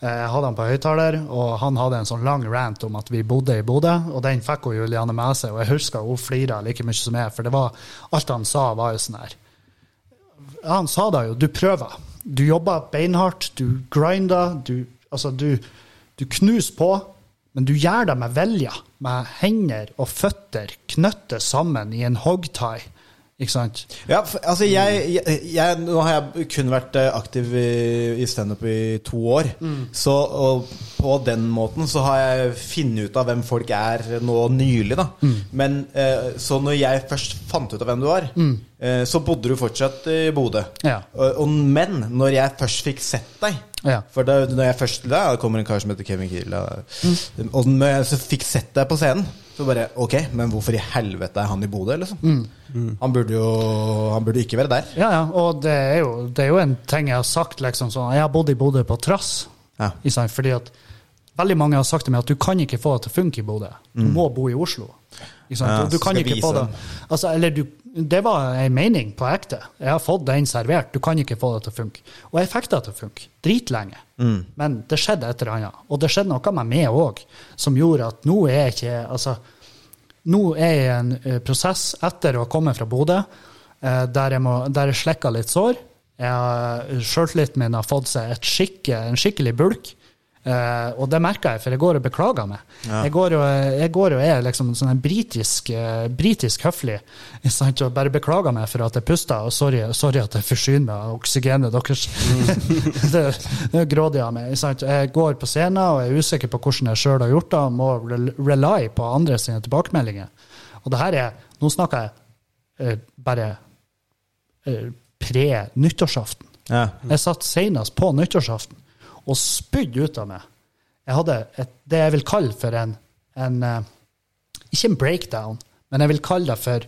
Eh, Jeg hadde han på høyttaler, og han hadde en sånn lang rant om at vi bodde i Bodø, og den fikk hun Juliane med seg, og jeg husker hun flira like mye som jeg, for det var alt han sa, var jo sånn her han sa da jo, du prøver. Du jobber beinhardt, du grinder, du, altså du, du knuser på, men du gjør det med vilje. Med hender og føtter knyttet sammen i en hogtie. Ikke sant? Ja, altså jeg, jeg, jeg Nå har jeg kun vært eh, aktiv i, i standup i to år. Så og på den måten så har jeg funnet ut av hvem folk er nå nylig, da. Men eh, så når jeg først fant ut av hvem du var, eh, så bodde du fortsatt i Bodø. Ja. Men når jeg først fikk sett deg Ja. For da når jeg først Da kommer en kar som heter Kevin Kiel. da. Og når jeg så fikk sett deg på scenen, så bare Ok, men hvorfor i helvete er han i Bodø, liksom? Han burde jo Han burde ikke være der. Ja, ja, og det er, jo, det er jo en ting jeg har sagt, liksom sånn Jeg har bodd i Bodø på trass. Ja. Fordi at veldig mange har sagt til meg at du kan ikke få det til å funke i Bodø. Du må bo i Oslo. Ja, du, du kan ikke vise få det. Altså, eller du, det var en mening på ekte. Jeg har fått den servert. Du kan ikke få det til å funke. Og jeg fikk det til å funke. Dritlenge. Mm. Men det skjedde et eller annet. Og det skjedde noe med meg òg, som gjorde at nå er jeg ikke Altså, nå er jeg i en eh, prosess etter å ha kommet fra Bodø, eh, der jeg, må, der jeg slikker litt sår. Har- Sjøltilliten min har fått seg skikke, en skikkelig bulk. Eh, og det merker jeg, for jeg går og beklager meg. Jeg, går og, jeg går og er liksom sånn en britisk, uh, britisk høflig [LAUGHS] sant, og bare beklager meg for at jeg puster, og sorry, sorry at jeg forsyner meg av oksygenet deres. [LAUGHS] det, det er grådig av meg. sant. Jeg går på scenen og er usikker på hvordan jeg sjøl har gjort det, og må rely på andre sine tilbakemeldinger. Og det her er Nå snakker jeg uh, bare pre-nyttårsaften. Ja. Jeg satt senest på nyttårsaften og spydde ut av meg. Jeg hadde et, det jeg vil kalle for en, en eh, Ikke en breakdown, men jeg vil kalle det for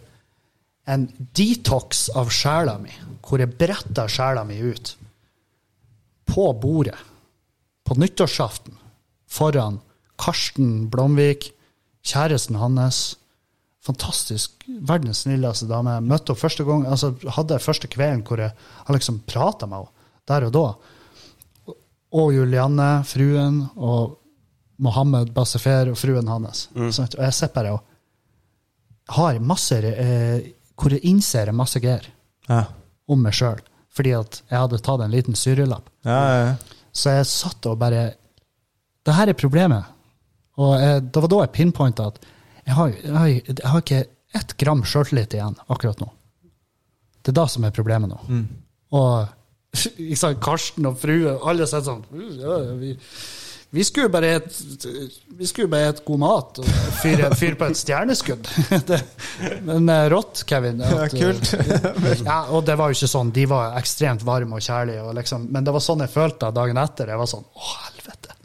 en detox av sjela mi, hvor jeg bretta sjela mi ut på bordet på nyttårsaften foran Karsten Blomvik, kjæresten hans. Fantastisk. Verdens snilleste dame. Møtte henne første gang, altså hadde første kvelden hvor jeg liksom prata med henne der og da. Og Julianne, fruen, og Mohammed Bassefer og fruen hans. Sant? Og jeg sitter bare og har masse eh, Hvor jeg innser masse greier Ja. om meg sjøl. Fordi at jeg hadde tatt en liten syrelapp. Ja, ja. Så jeg satt og bare Det her er problemet. Og jeg, det var da jeg pinpointa at jeg har, jeg, har, jeg har ikke ett gram sjøltillit igjen akkurat nå. Det er det som er problemet nå. Og ikke sant, Karsten og frue, alle sier sånn ja, vi, vi skulle bare et, vi skulle bare et god mat og fyre, fyr på et stjerneskudd. [LAUGHS] det, men eh, rått, Kevin. at, Ja, kult. eh, ja, og det var jo ikke sånn. De var ekstremt varme og kjærlige. Og liksom, men det var sånn jeg følte dagen etter. Jeg var sånn Å, helvete.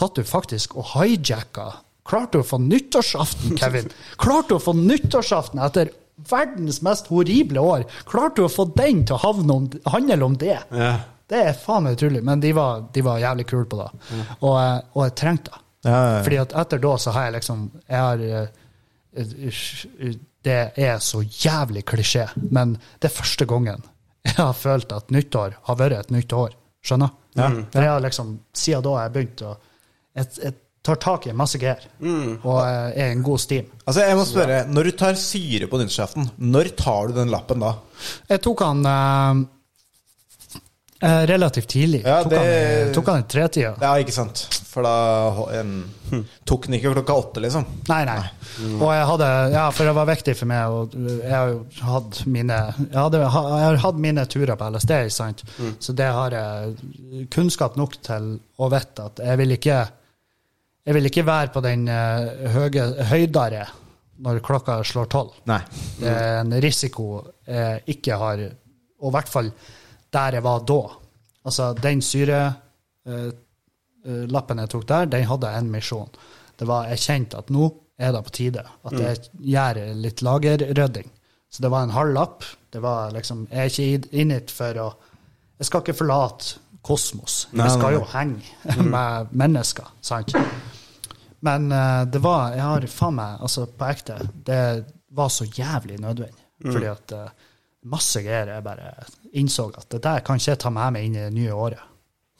Satt du faktisk og hijacka? Klarte du å få nyttårsaften, Kevin? Klarte du å få nyttårsaften etter verdens mest horrible år? Klarte du å få den til å om, handle om det? Ja. Det er faen meg utrolig. Men de var, de var jævlig kule på det. Og, eh, og jeg trengte det. Ja, ja, ja. Fordi at etter da så har jeg liksom Jeg har eh, eh, Det er så jævlig klisjé, men det er første gangen jeg har følt at nyttår har vært et nytt år. Skjønner? Ja. jeg har liksom, Siden da har jeg begynt å Jeg, jeg tar tak i masse greier, og er en god steam. Altså, jeg må spørre, Når du tar syre på nyttårsaften, når tar du den lappen da? Jeg tok han eh, eh, relativt tidlig. Ja, tok, det- han, i- tok han i tretida. Ja, ikke sant? For da en, tok den ikke klokka åtte, liksom. Nei, nei. Og jeg hadde, ja, for det var viktig for meg, og jeg har jo hatt mine Jeg, hadde, jeg har hatt mine turer på LSD, sant? Mm. så det har jeg kunnskap nok til å vite at jeg vil ikke jeg vil ikke være på den eh, høye, høydere når klokka slår tolv. Nei. Det er en risiko jeg ikke har, og i hvert fall der jeg var da. Altså, den syrelappen jeg tok der, den hadde en misjon. Det var, Jeg kjente at nå er det på tide at jeg gjør litt lagerrydding. Så det var en halv lapp. Det var liksom, Jeg er ikke in it for å Jeg skal ikke forlate kosmos. Nei, Jeg skal jo henge med mennesker, sant? Men uh, det var Jeg har faen meg, altså på ekte, det var så jævlig nødvendig. Fordi at uh, masse greier jeg bare innså at det der kan ikke jeg ta med meg inn i det nye året.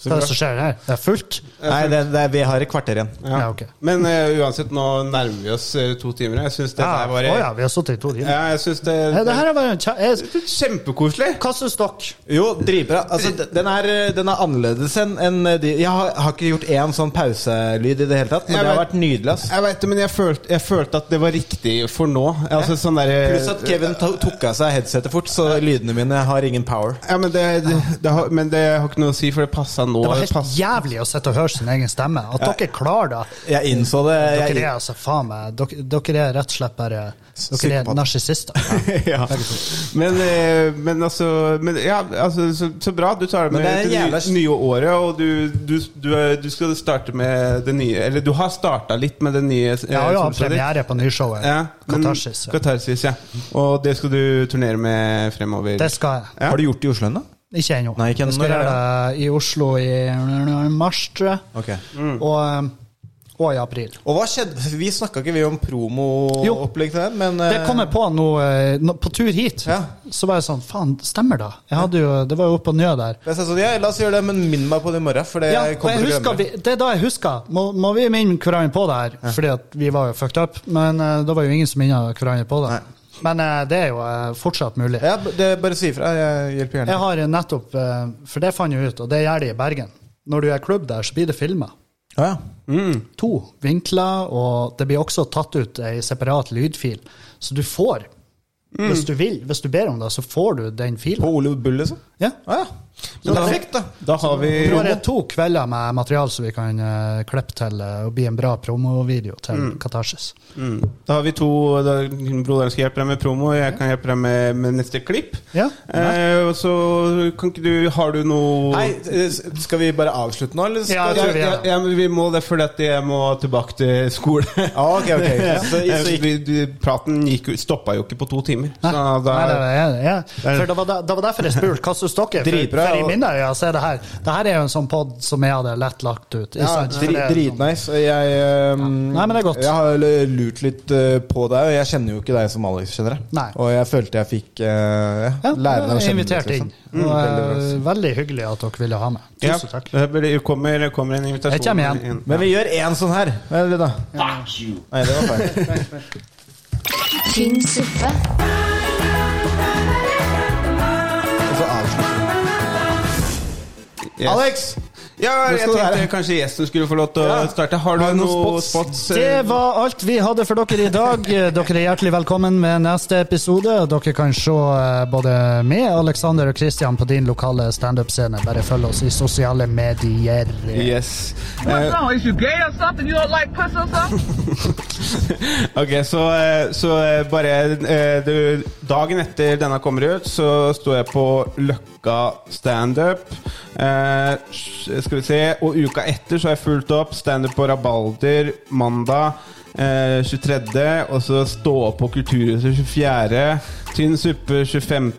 Hva er det som skjer her? Det er fullt? Nei, det, det, vi har et kvarter igjen. Ja, ok. Men uh, uansett, nå nærmer vi oss eh, to timer. Jeg syns det Ja, bare å ja, vi har sittet i to timer. Ja, jeg synes det, Ja, det her er bare kjæ... jeg- Kjempekoselig. Hva syns dere? Jo, dritbra. Altså, den, er, den er annerledes enn en, de Jeg har, har ikke gjort én sånn pauselyd i det hele tatt, men Jeg det har vet- vært nydelig. ass. Jeg vet det, men jeg følte, jeg følte at det var riktig for nå. Altså, sånn der, Pluss at Kevin tok av seg headsetet fort, så lydene mine har ingen power. Ja, men det, det, det, har, men det har ikke noe å si, for det passa nå. Det var helt pass- jævlig å sitte og høre sin egen stemme. At dere klarer det. Jeg innså det. Dere Jeg, er altså faen meg Dere, dere er rett og slett bare Dere er narsissister. [LAUGHS] ja. Men, eh, men altså men, ja, altså, så, så bra. Du tar det med det til det jævla- nye, nye året, og du, du, du, er- du skal starte med det nye Eller du har starta litt med det nye. Ja, hatt solshowet ditt. premiere på nyshowet. Ja, men- Katarsis. Ja. Katarsis, ja. Og det skal du turnere med fremover. Det skal jeg. Ja. Har du gjort det i Oslo ennå? Ikke ennå. Nei, ikke ennå. Jeg skal gjøre det i Oslo i mars, tror jeg. Ok. Og, eh, og i april. Og hva skjedde? Vi snakka ikke vi om promoopplegg til den, men Det kom jeg på nå eh, på tur hit. Ja. Så var jeg sånn Faen, stemmer det? Jeg hadde jo, det var jo opp og ned der. Jeg sa sånn, ja, La oss gjøre det, men minn meg på det i morgen. For det Ja, jeg kommer jeg til å glemme. vi, det er da jeg husker. Må, må vi minne hverandre på det her? Fordi at vi var jo fucked up. Men uh, da var jo ingen som minnet hverandre på det. Nei. Men eh, det er jo eh, fortsatt mulig. Ja, det, bare si ifra. Jeg hjelper gjerne. Jeg har nettopp eh, For det fant jeg ut, og det gjør de i Bergen. Når du er klubb der, så blir det filma. Ja, ja. To vinkler, og det blir også tatt ut ei separat lydfil. Så du får, hvis du vil, hvis du ber om det, så får du den På filen. Ole Bull, liksom? Ja. Ah, ja. Så da- perfekt, da. Da har vi Bare to kvelder med material som vi kan uh, klippe til uh, og bli en bra promovideo til Katarsis. Mm. Da har vi to da, Broderen skal hjelpe deg med promo, jeg kan hjelpe deg med, med neste klipp. Ja. Eh, og så kan ikke du Har du noe eh, skal vi bare avslutte nå, eller? Skal ja, vi ja, ja, vi må det fordi at jeg må tilbake til skole. Ah, ok, ok. [LAUGHS] Så, Eh, så, vi, du, praten gikk, stoppa jo ikke på to timer. Nei, Så da, nei, det, ja. Det var, da, det var derfor jeg spurte hva syns dere? Dritbra, for i mine øyne så er det her Det her er jo en sånn pod som jeg hadde lett lagt ut. ja, sant? For dri, det er sånn- dritnice. Jeg, eh, Nei, men det er godt. jeg har lurt litt eh, på deg, og jeg kjenner jo ikke deg som Alex kjenner deg. Nei. Og jeg følte jeg fikk uh, ja, Ja, lære deg å kjenne invitert inn. liksom. Mm, veldig eh, veldig hyggelig at dere ville ha meg. Tusen takk. det kommer, kommer en invitasjon. Jeg kommer igjen. inn. Men vi gjør én sånn her. Hva er det da? Nei, det var feil. Tynn suppe. Yes. Alex! Ja, jeg tenkte være? kanskje gjesten skulle få lov til å Ja. starte. Har du Har du noen spots? spots? Det var alt vi hadde for dere i dag. [LAUGHS] Dere er hjertelig velkommen med neste episode. Dere kan se eh, både meg, Alexander og Christian på din lokale standup-scene. Bare følg oss i sosiale medier. Yes. Eh? [LAUGHS] Ok, så, eh, så eh, bare eh, du, Dagen etter denne kommer ut, så står jeg på Løkka standup. Eh, skal vi se Og uka etter så har jeg fulgt opp standup på Rabalder mandag. Eh, 23., og så stå opp på Kulturhuset 24., Tynn suppe 25.,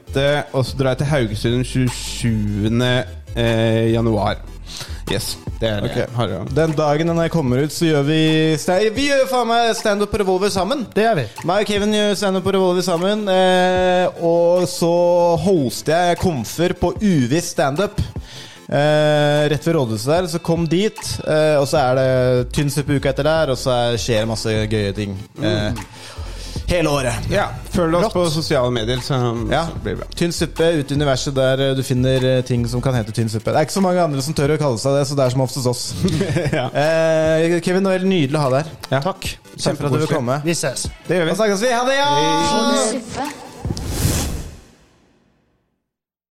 og så drar jeg til Haugesund 27. Eh, januar. Yes. Det er det Ok. jeg har å- Den dagen den her kommer ut, så gjør vi Vi gjør faen meg standup på Revolver sammen. Det gjør vi. Meg og Kevin gjør standup på Revolver sammen. Eh, og så hoster jeg komfer på Uviss standup. Eh, rett ved rådhuset der. Så kom dit. Eh, og så er det tynn suppe uka etter der, og så er, skjer det masse gøye ting. Eh, hele året. Ja, følg oss Rått. på sosiale medier, så, Ja. så blir det bra. Tynn suppe ut i universet der eh, du finner eh, ting som kan hete tynn suppe. Det er ikke så mange andre som tør å kalle seg det, så det er som oftest oss. [LAUGHS] ja. eh, Kevin, det var helt nydelig å ha deg her. Ja. Takk. Takk for at du vil komme. Vi ses. Det gjør vi. Da snakkes vi. Ha det, ja! Suppe.